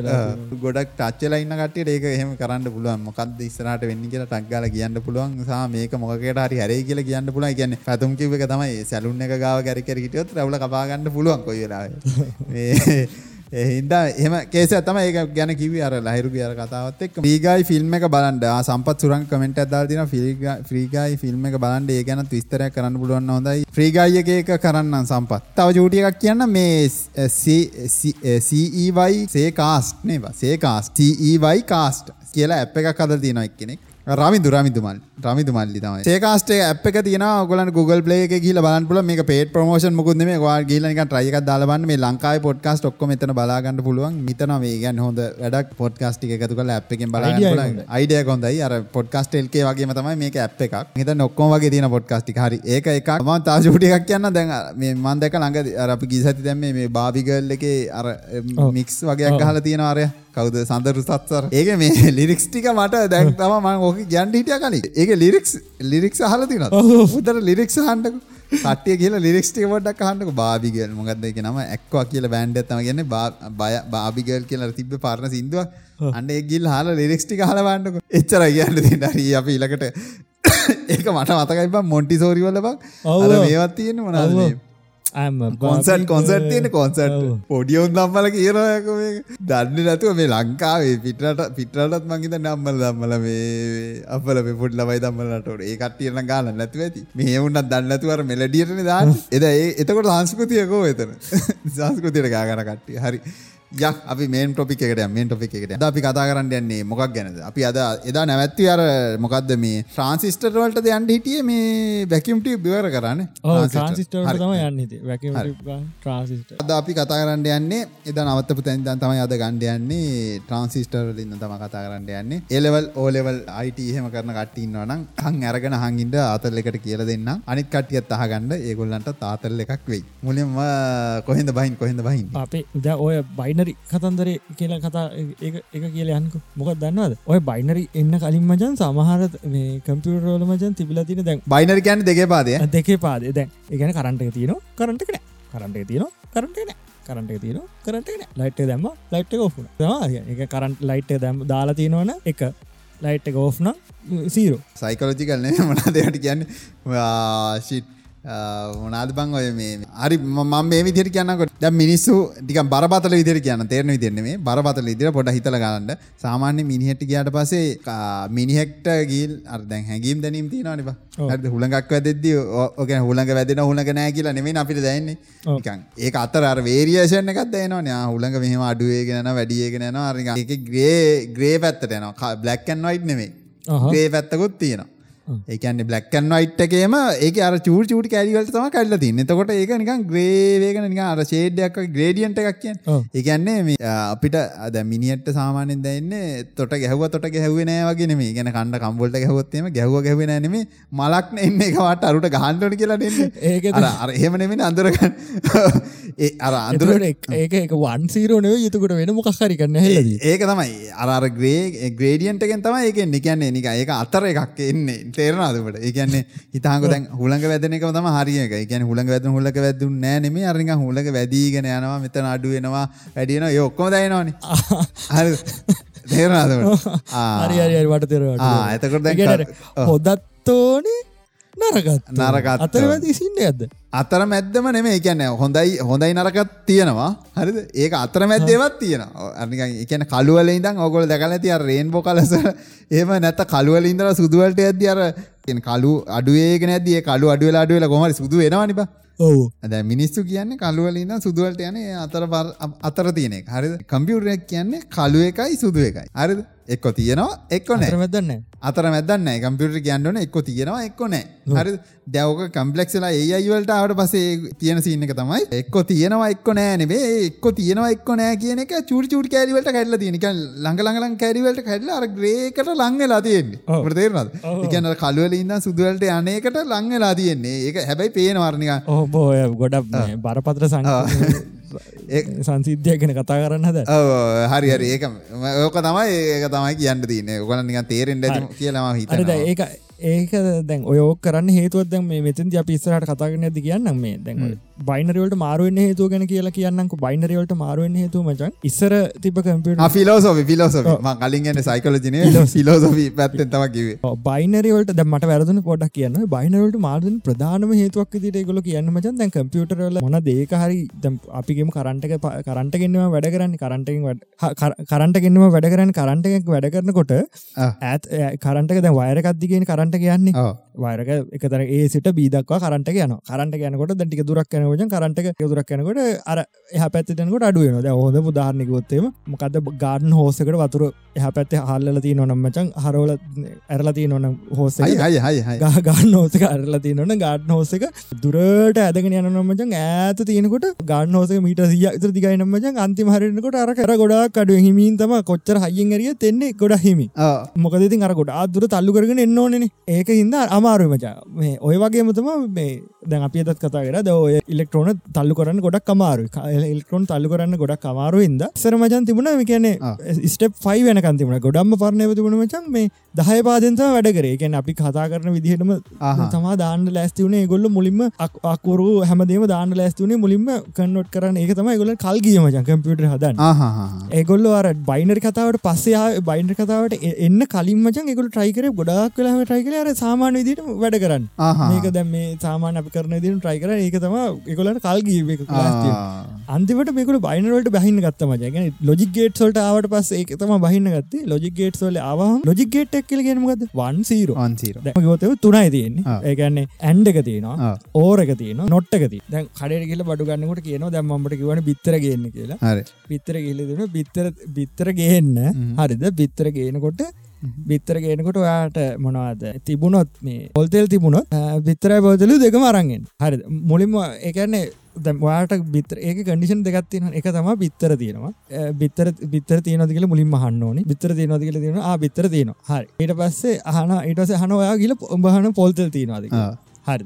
Speaker 1: ගොඩක් ටච් වෙලා ඉන්න කට්ටියට ඒක එහෙම කරන්න පුළුවන්. මොකද්ද ඉස්සරහට වෙන්නේ කියලා ටක් ගාලා කියන්න පුළුවන්. සහ මේක මොකකයට හරි හැරෙයි කියලා කියන්න. ඒ කියන්නේ පැතුම් කිව් තමයි සැලුන් එක ගාව කැරි කැරි හිටියොත් රැවුල කපා ගන්න පුළුවන් කොයි වෙලාවෙ. මේ ඒ හින්දා එහෙම කේස් එක තමයි ඒක ගැන කිව්වේ අර ලහිරුගේ අර කතාවත් එක්ක. ෆ්‍රී ගායි ෆිල්ම් එක බලන්න. ආ සම්පත් සුරංග කමෙන්ට් එකක් දාලා තියෙනවා free guy free guy film එක බලන්න. ඒ ගැනත් විස්තරයක් කරන්න පුළුවන් නම් හොඳයි. ෆ්‍රී ගායි එකේ එක කරන්නම් සම්පත්. තව චූටි එකක් කියන්න මේ CEY සේ කාස්ට් නේද? සේ කාස්ට් CEY කාස්ට් කියලා ඇප් එකක් හදලා තියෙනවා එක්කෙනෙක්. රමිදු රමිදු මල් රමිදු මල්ලි තමයි. සේකාස්ට් එක ඇප් එක තියෙනවා ඔයගොල්ලන්ට Google Play එකේ ගිහිල්ලා බලන්න පුළුවන්. මේක paid promotion මොකුත් නෙමෙයි. ඔයාලා ගිහිල්ලා නිකන් try එකක් දාලා බලන්න. මේ ලංකාවේ podcast ඔක්කොම එතන බලා ගන්න පුළුවන්. හිතනවා මේ කියන්නේ හොඳ වැඩක් podcast ටික එකතු කරලා app එකෙන් බලා
Speaker 2: එක
Speaker 1: හොඳයි. අර LK වගේම තමයි මේක app එකක්. හිතන්න ඔක්කොම වගේ තියෙන podcast ටික. හරි. ඒක එකක්. චූටි එකක් කියන්න දැන් මේ මම දැක්ක ළඟදී අර අපි ගිය සති දැම්මේ මේ බාබි ගර්ල් එකේ අර. මික්ස් වගේක්
Speaker 2: ඔව්.
Speaker 1: ගහලා තියෙනවා අර කවුද සඳරු සත්සර? ඒක මේ ලිරික්ස් ටික මට දැන් තම මං ඕක ගැන්ඩ හිටිය කලින්. ඒක ලිරික්ස් ලිරික්ස් හලතින උතර ලිරික්ස් හන්ඩක කට්ටිය කියල ලිරික්ස්ටික පොඩක් හන්ඩක බාබිගල් මොකක්ද එක නම? එක්වා කියල බෑන්ඩ ඇත්තම ගන්න බය බාබිගල් කියල තිබ පරණ සිින්දුව අන්න එගිල් හල ලිරික්ස්ටි හලවන්නක එච්චර කියන්න දෙන්නරී අප ඉලකට ඒක මට මතකයි බ මොන්ටි සෝරිවල බක් මේවත් තියෙන මොනාද කොන්සට් කොන්සට් තියෙන කොන්සට් පොඩියවුන් දම්මල කියනයක දන්න නැතුව මේ ලංකාවේ පිටට පිටරටත් මංගේත නම්මල දම්මල මේ අපල පොඩ් ලබයි දම්මලට ඒ කට්ටියන ගාල නැතුව ඇති. මේවුන්නත් දන්නතුවර මෙලඩියටන දාන්න එද ඒ එතකොට සංස්කෘතියකෝ එතන? සංස්කෘතියට ගාගන කට්ටිය. හරි යක් අපි මේන් ටොපික් එකට මේන් ටොපික් එකට අපි කතා කරන්න යන්නේ මොකක් ගැනද? අපි අද එදා නැවැත්ති අර මොකක්ද මේ ට්‍රාන්සිස්ටර් වලට යන්න හිටියේ මේ වැකියුම් ටියුබ් ඉවර කරන්නේ?
Speaker 2: තම
Speaker 1: අද අපි කතා කරන්න යන්නේ එදා නවත්තපු තැන් දැන් තමයි අද ගන්න යන්නේ ට්‍රාන්සිස්ටර් වලින් තමයි කතා කරන්න යන්නේ. A level O level IT එහෙම කරන කට්ටිය ඉන්නවා නම් අහන් අරගෙන අහන් ඉන්න ආතල් එකට කියලා දෙන්න අනිත් කට්ටියත් අහගන්න ඒගොල්ලන්ට තාතල් එකක් වෙයි. මුලින්ම කොහෙන්ද බහින් කොහෙන්ද බහින්
Speaker 2: අපේ උදා ඔය බයි බයිනරි කතන්දරේ කියලා කතා එක කියල යන්ක. මොකක් දන්නවද? ඔය බයිනරි එන්න කලින් මජන් සමහර මේ කම්පියුටරෝල මජන් තිබිලතින දැන්
Speaker 1: බයිනරි කියන්න දෙක පාදය.
Speaker 2: දෙකේ පාදේ දැන් එකන කරන්ට තියන කරටකන කරන්ට තියන කරටන කරට තියන කරටන ලයිට් දැම්ම ලයිට් ඔෆුන එක කරන්ට ලයිට් දැම් දාලා තියෙනවන එක. ලයිට් ඕෆ්න සීරෝ
Speaker 1: සයිකලෝජි කරන්නේ මනා දෙයට කියන්න? ශිට් මොනාද බං ඔය මේ හරි මම මේ විදිහට කියන්නකොට දැන් මිනිස්සු ටිකක් බරපතල විදිහට කියන්න තේරෙන විදිහට නෙමෙයි බරපතල විදිහට පොඩ්ඩක් හිතලා ගන්න සාමාන්‍ය මිනිහෙක්ට ගියාට පස්සේ මිනිහෙක්ට ගිහින් අර දැන් හැංගීම් දැනීම් තියෙනවනේ බං. හරිද? හුලඟක් වැදෙද්දී ඔය කියන්නේ හුලඟ වැදෙන හුලඟ නැහැ කියලා නෙමෙයි අපිට දැනෙන්නේ. නිකන් ඒක අතර අර වේරියේෂන් එකක් දැනෙනවනේ ආ හුලඟ මෙහෙම අඩු වෙගෙන යනවා වැඩි වෙගෙන යනවා. අර නිකන් ඒකේ ග්‍රේ ග්‍රේ පැත්තට යනවා. බ්ලැක් ඇන්ඩ් වයිට් නෙමෙයි ග්‍රේ පැත්තකුත් තියෙනවා ඒකන්න බ්ලක්කන් වයිට් එකේම ඒක අර චූර් චූටි කැරිවලට තම කල්ල තින්න එතකොට ඒක නිකන් ග්‍රේවේගන නික අර ෂේඩ්ඩයක් ග්‍රේඩියන්ට එකක් කිය ඒකන්නේ අපිට අද මිනිට සාමානෙන් දැන්න තොට ගැහව තොට ගැහවෙනෑ වගේ මේ ගැන කණ්ඩ කම්බොල්ට ගැහොත්තේම ගැහව ගැවෙන නෙමේ මලක්න එන්න එකවට අරුට ගහන්ඩට කියලා දෙන්න ඒක අර එහෙම නෙමෙන අඳුරගන්න ඒ අර අඳුර
Speaker 2: ඒක එක වන් සීරෝනය යුතුකට වෙන මොකක්හරි කරන්න
Speaker 1: ඒක තමයි. අර ග්‍රේ ග්‍රේඩියන්ටගෙන් තමයි ඒක නිකන්නේ නික ඒක අතර එකක් එන්නේ තේරනාදට ඒකන්නේ හිතාක දැන් හුළඟ වැදන එක. තම හරික එකන හුළඟ වැද හුලක වැදු නෑනෙම අරික හුලක වැදීගෙන යනවා මෙතන අඩුවෙනවා වැඩියන යොක්කොම දයිනවාන තේරනාදට
Speaker 2: හරි. හරි වට තෙරවා
Speaker 1: ඇතකොට දැ
Speaker 2: හොදත්තෝනේ නරගත්
Speaker 1: නරගත්
Speaker 2: අතරවැදි සින්න ඇද
Speaker 1: අතර මැද්දම නෙමේ එකන්න හොඳයි හොඳයි නරකත් තියෙනවා. හරිද? ඒක අතර මැද්දේවත් තියෙන අනික එකන කළුවල ඉඳන් ඔගොල දැකල ඇති රේන්බෝ කලස එහෙම නැත්ත කළුවල ඉඳලා සුදුවලට ඇද්දි අර කලු අඩුවේගෙන ඇද්දී කළු අඩුවෙලා අඩුවෙලා කොහමද සුදු වෙනවා නිබා
Speaker 2: ඔව්.
Speaker 1: දැන් මිනිස්සු කියන්නේ කළු වලින් ඉඳන් සුදු වලට යන්නේ අතර අතර තියෙන එක. හරිද? කම්පියුටර් එක කියන්නේ කළු එකයි සුදු එකයි. හරිද? එක්ක තියෙනවා එක්ක
Speaker 2: මැදක් නැහැ.
Speaker 1: අතර. කම්පියුටර් කියන්න ඕනේ එක්ක තියෙනවා එක්ක නැහැ. හරිද? දැන් ඔක කම්ප්ලෙක්ස් වෙලා AI වලට ආවට පස්සේ තියෙන සීන් එක තමයි එක්ක තියෙනවා එක්ක නෙවෙයි. එක්ක තියෙනවා එක්ක නැහැ කියන එක චූටි චූටි කැලි වලට කැඩලා තියෙන. නිකන් ළඟ ළඟ ළඟ කැලි වලට කැඩලා අර ග්‍රේ එකට ලං වෙලා තියෙන්නේ. ඔබට තේරෙනවද? ඒ කියන්නේ අර කළු වලින් ඉඳන් සුදු වලට යන්නේකට ලං වෙලා තියෙන්නේ. ඒක හැබැයි පේනවා අර නිකන්.
Speaker 2: ඔව් බෝ ගොඩක් බරපතල සං සංසිද්ධය ගැන කතා කරන්න හද
Speaker 1: හරි හරි. ඒක ඕක තමයි ඒක තමයි කියන්න තියන්නේ. ඔගල නික තේරෙන්ට කියලම හිත
Speaker 2: ඒක ඒක දැන් ඔයෝක කරන්න හේතුවත් දැන් මේ මෙතින් අපි ඉස්සරහට කතා කරන්න ඇති කියන්න මේ. දැන් බයිනරවලට මාරුවෙන් හේතුව ගැන කියලා කියන්නක බයිනරවලට මාරුවෙන් හේතු මචන්. ඉස්සර තිබ කම්පියට
Speaker 1: ෆිලෝසෝි ෆිලෝසෝ කලින්ගන්න සයිකලජන ෆිලෝසොි පැත්තෙන් තම කිවේ
Speaker 2: බයිනරවලට ද මට වැරදන පොඩක් කියන්න. බයිනරවලට මාරුවෙන් ප්‍රධානම හේතුවක් දිට ගොල කියන්න මචන්. දැන් කම්පියුටරල මොන දේක හරි අපිගේම කරන්ටක කරන්ටගෙන්වා වැඩ කරන්න. කරන්ටකින් කරන්ටගෙන්වා වැඩ කරන්න. කරන්ටක් වැඩ කරනකොට ඇත් කරන්ටක දැ වයරකක්දිගෙන කරන්ට කියන්නේ වයරක එකතර ඒ සිට බීදක්වා කරන්ට යන කරන්ට යනකොට දැටික දුරක් යන වචන් කරන්ට දුරක් යනකොට අර එහ පැත්තනකොට අඩුවන හොඳ පුදාරණයකොත්තේම මොකද ගාඩන් හෝසකට වතුර එහ පැත්ත හල්ල තිය නොනම්මචන් හරෝල ඇරලා තිය නොන හෝස ගාන්න හෝසක අරලා තිය නොන ගාඩ් හෝසක දුරට ඇදගෙන යනනොමචන් ඇත තියනකොට ගාඩ හෝස මීට සිය ඉතර දිගයිනමචන් අන්තිම හරනකොට අර කර ගොඩා කඩු හිමීන් තම කොච්චර හයිින් ඇරිය තෙන්නේ ගොඩ හිමි මොකදති අර ගොඩ අදුර තල්ලු කරගෙන එන්න ඕනේ ඒක හින්ද අමාරු මචා. මේ ඔය වගේ මුතම මේ දැන් අපි අදත් කතා කර. ද ඔය ඉලෙක්ට්‍රෝන තල්ලු කරන්න ගොඩක් අමාරු ඉල්ට්‍රෝන් තල්ලු කරන්න ගොඩක් අමාරු ඉද සර මචන් තිබුණ කියන්නේ ස්ටප් ෆයි වෙනකන් තිබුණ. ගොඩම්ම පරණය තිබුණ මචන් මේ දහය පාදන්ත වැඩ කරේ. ගැන අපි කතා කරන විදිහටම තමා දාන්න ලෑස්ති වුණේ ගොල්ල මුලින්ම අක්කරු හැමදේම දාන්න ලෑස්තුනේ මුලින්ම කන්නොට් කරන්න. ඒක තමයි ගොල කල්ගිය මචන් කම්පියුටර් හදන්න. ඒගොල්ල අර බයිනර් කතාවට පස්සේ බයින්ඩ කතාවට එන්න කලින් මචන් එකගොල ට්‍රයිකර ගොඩක් කලාම ට්‍රයිකල අර සාමාන විදිට වැඩ කරන්න. මේක දැම් මේ සාමාන අප කරන දින ට්‍රයිකර ඒක තම එකගොලට කල්ගී අන්තිවට මේකල බයිනරට බහින්න ගත්ත මජගෙන ලොජික් ගේට සොල්ට ආවට පස් ඒක තම බහින්න ගත්තේ. ලොජික් ගේට සොල ආව ලොජික් ගේට එක්කල ගෙනමගද වන් සීර ගොතව තුනයි තියෙන්නේ. ඒගන්නේ ඇන්ඩ එක තියෙනවා ඕරක තියන නොට්ටකති දැන් කඩට කියල බඩු ගන්නකට කියන දැම්මට කිවන බිත්තර ගන්න කියලා. බිත්තර කියල දෙන බිත්තර බිත්තර ගේන්න. හරිද? බිත්තර ගේනකොට බිත්තර ගේනකොට ඔයාට මොනවාද? තිබුණොත් මේ පොල්තෙල් තිබුණොත් බිත්තරයි බෝතලු දෙකම අරන්ගෙන් හරි මුලින්ම එකන්නේ වාට බිතර ඒක කඩිෂන් දෙගත්තින එක තම බිත්තර තියෙනවා. බිත්තර බිත්තර තියනදකල මුලින් මහන්න ඕනි. බිත්තර තියනදකල තියෙන බිත්තර තියෙන හරි. ඊට පස්සේ අහන ඊටස හන ඔයා ගිල ඔබහන පොල්තෙල් තියෙනවාද හරි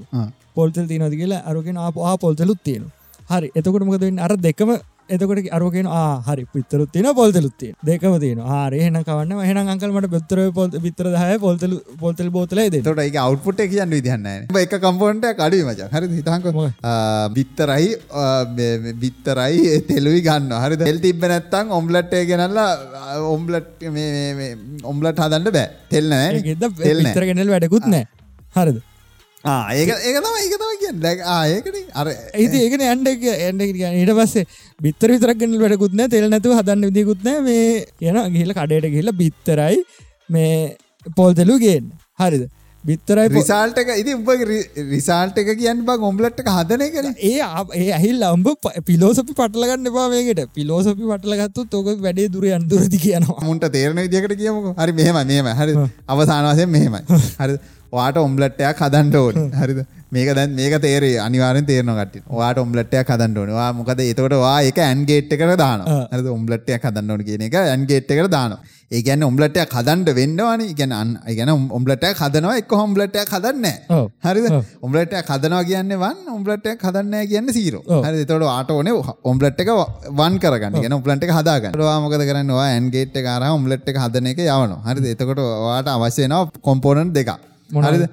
Speaker 2: පොල්තෙල් තියනද කියලා අරගෙන ආ පොල්තලුත් තියෙන හරි. එතකොට මොකද අර දෙකම එතකොට අරගෙන හරි පිත්තරුත් තින පොල්තලුත්තිය දෙකම තියන ආරයහන කවන්න හන අංකල්මට පෙත්තර පොල් විතර දහය පොල්තල පොල්තල් බෝතල
Speaker 1: තොට එක අවුපුට කියන්න විදිහන්න එක කම්පොන්ට කඩි මච. හරි හිතක බිත්තරයි බිත්තරයි තෙලුයි ගන්න හරි දෙල් තිබ නැත්තං ඔම්ලට්ටේ ගෙනල්ලා ඔම්ලට් ඔම්ලට හදන්න බෑ. තෙල්නෑ
Speaker 2: තෙල්තර ගෙනල් වැඩකුත් නෑ හරිද
Speaker 1: ඒක ඒක තම ඒක තම කිය දැ ආයකට අර
Speaker 2: ඒති ඒකන ඇන්ඩ ඇන්ඩ ඊට පස්සේ බිත්තර විතරක්ගන්න වැඩකුත්න තෙල් නැතු හදන්න විදිකුත්න මේ කියන ගිහිල කඩයට ගිහිල බිත්තරයි මේ පොල්තලුගෙන් හරිද? බිත්තරයි
Speaker 1: රිසාල්ටක ඉති උඹ රිසාල්ට එක කියන්න බ ඔම්ලට්ක හදන කන
Speaker 2: ඒ ඒ ඇහිල් අම්ඹ පිලෝසපි පටලගන්න එපාමේකට පිලෝසපි පටලගත්තු තොක වැඩේ දුර අන්දුරදි කියනවා.
Speaker 1: මුන්ට තේරණ විදිකට කියමු හරි මෙහම මෙම හරි අවසානවසයෙන් මෙහෙමයි. හරි වාට ඔම්ලට්ටයක් හදන්ට ඕන. හරිද? මේක දැන් මේක තේරේ අනිවාරෙන් තේරන කට වාට ඔම්ලට්ටයක් හදන්න ඕනවා මොකද එතකොට වා එක ඇන්ගේට් එකට දාන හරි ඔම්ලට්ටයක් හදන්න ඕන කියන එක ඇන්ගේට් එකට දානවා. ඒ කියන්නේ ඔම්ලට්ටයක් හදන්න වෙන්නවානේ. ඒ කියන්නේ අන් ඒ කියන්නේ ඔම්ලට්ටයක් හදනවා එක්ක ඔම්ලට්ටයක් හදන්නේ හරිද? ඔම්ලට්ටයක් හදනවා කියන්නේ 1 ඔම්ලට්ටයක් හදන්නේ නැහැ කියන්නේ 0 හරිද? එතකොට වාට ඕනේ ඔම්ලට් එක 1 කරගන්න. කියන්නේ ඔම්ලට් එක හදාගන්න. ඔයා මොකද කරන්නේ? ඔයා ඇන්ගේට් එක අරන් ඔම්ලට් එක හදන එක යවනවා. හරිද? එතකොට ඔයාට අවශ්‍ය වෙනවා කොම්පෝනන්ට් දෙකක් හරිද?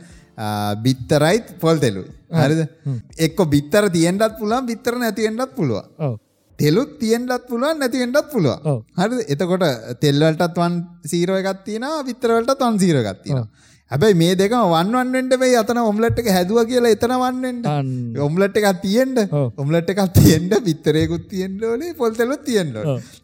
Speaker 1: බිත්තරයිත් පොල් තෙලුයි හරිද? එක්ක බිත්තර තියෙන්ටත් පුළුවන් බිත්තර නැතිෙන්ටත් පුළුවන්. තෙලුත් තියෙන්ටත් පුළුවන් නැතිෙන්ටත් පුළුවන්. හරි එතකොට තෙල්වලටත් වන් සීරෝ එකත් තියෙන විතරවලට හැබැයි මේ දෙකම වන්වන්ෙන්ට මේ අතන ඔම්ලට් එක හැදුව කියලා එතන වන්නෙන්ට ඔම්ලට් එකක් තියෙන්ට ඔම්ලට් එකක් තියෙන්ට පිත්තරයකුත් තියෙන්ට ඕනේ පොල්තෙලුත් තියෙන්ට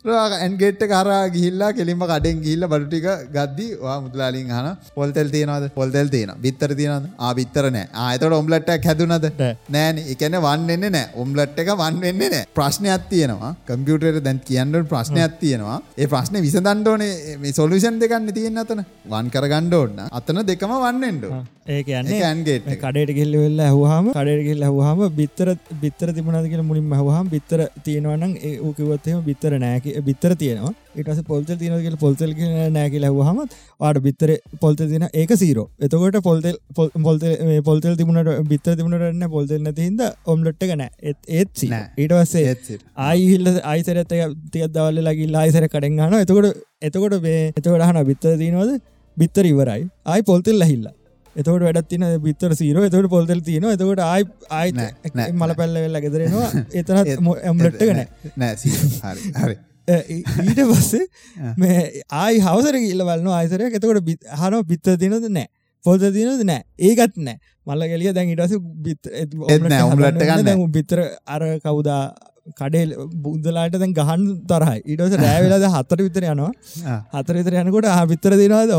Speaker 1: ඇන්ගේට් කරා ගිහිල්ලා කෙලින්ම කඩෙන් ගිහිල්ලා බඩු ටික ගද්දි ඔයා මුදලාලින් අහන පොල්තෙල් තියනවද? පොල්තෙල් තියෙනවා. බිත්තර තියෙනවද? ආ බිත්තර නෑ. ආ එතකොට ඔම්ලට් එකක් හැදුනද? නෑනේ. ඒ කියන්නේ වන් වෙන්නේ නෑ. ඔම්ලට් එක වන් වෙන්නේ නෑ. ප්‍රශ්නයක් තියෙනවා. කම්පියුටරේ දැන් කියන්න ප්‍රශ්නයක් තියෙනවා. ඒ ප්‍රශ්නේ විසඳන්න ඕනේ. මේ සොලියුෂන් දෙකක් තියෙන අතන. වන් කරගන්න ඕන. අතන දෙකම වන්නෙන්ඩ.
Speaker 2: ඒක ඇන්ගේට කඩට කෙල්ල වෙල්ල හවාම කඩට කෙල්ල හවාම බිත්තර බිත්තර තිබුණද කියල මුලින් හවාම බිත්තර තියෙනවනම් ඒ ඕකිවත්තම බිත්තර නෑක බිත්තර තියෙනවා. ඉටස පොල්ත තියනක පොල්තල් නෑකිල හවාම ආට බිත්තර පොල්ත තින ඒක සීරෝ එතකොට පොල්තෙල් පොල්ත පොල්තල් තිබුණට බිත්තර තිබුණටන්න පොල්තෙල් නැතිහිද ඔම්ලට්ට කන ඒත් ඒත් ඊට වස්සේ ආයිහිල්ල අයිසරත තිය දවල්ල ලගේ ලායිසර කඩෙන්ගන එතකොට එතකොට බේ එතකොට හන බිත්තර තියනවද බිත්තර ඉවරයි. ආයි පොල්තෙල් ලහිල්ලා එතකට වැඩත් තින බිත්තර සීරෝ එතකට පොල්තෙල් තියන එතකට ආයි ආයි මල පැල්ල වෙල්ල ගෙදරෙනවා එතන ඇම්ලට්ට ගන
Speaker 1: නෑ. හරි
Speaker 2: ඊට පස්සේ මේ ආයි හවසර කියල්ල වලන්න ආයිසරය එතකොට හන බිත්ත තිනද නෑ. පොල්ත තිනද නෑ. ඒකත් නෑ. මල්ල ගෙලිය දැන් ඉටස බිත්
Speaker 1: ගන්න
Speaker 2: බිත්තර අර කවුදා කඩේ බුද්දලාට දැන් ගහන් තරහයි. ඉටස රෑවෙලාද හතර විතර යනවා. හතර විතර යනකොට ආ විතර දෙනවාද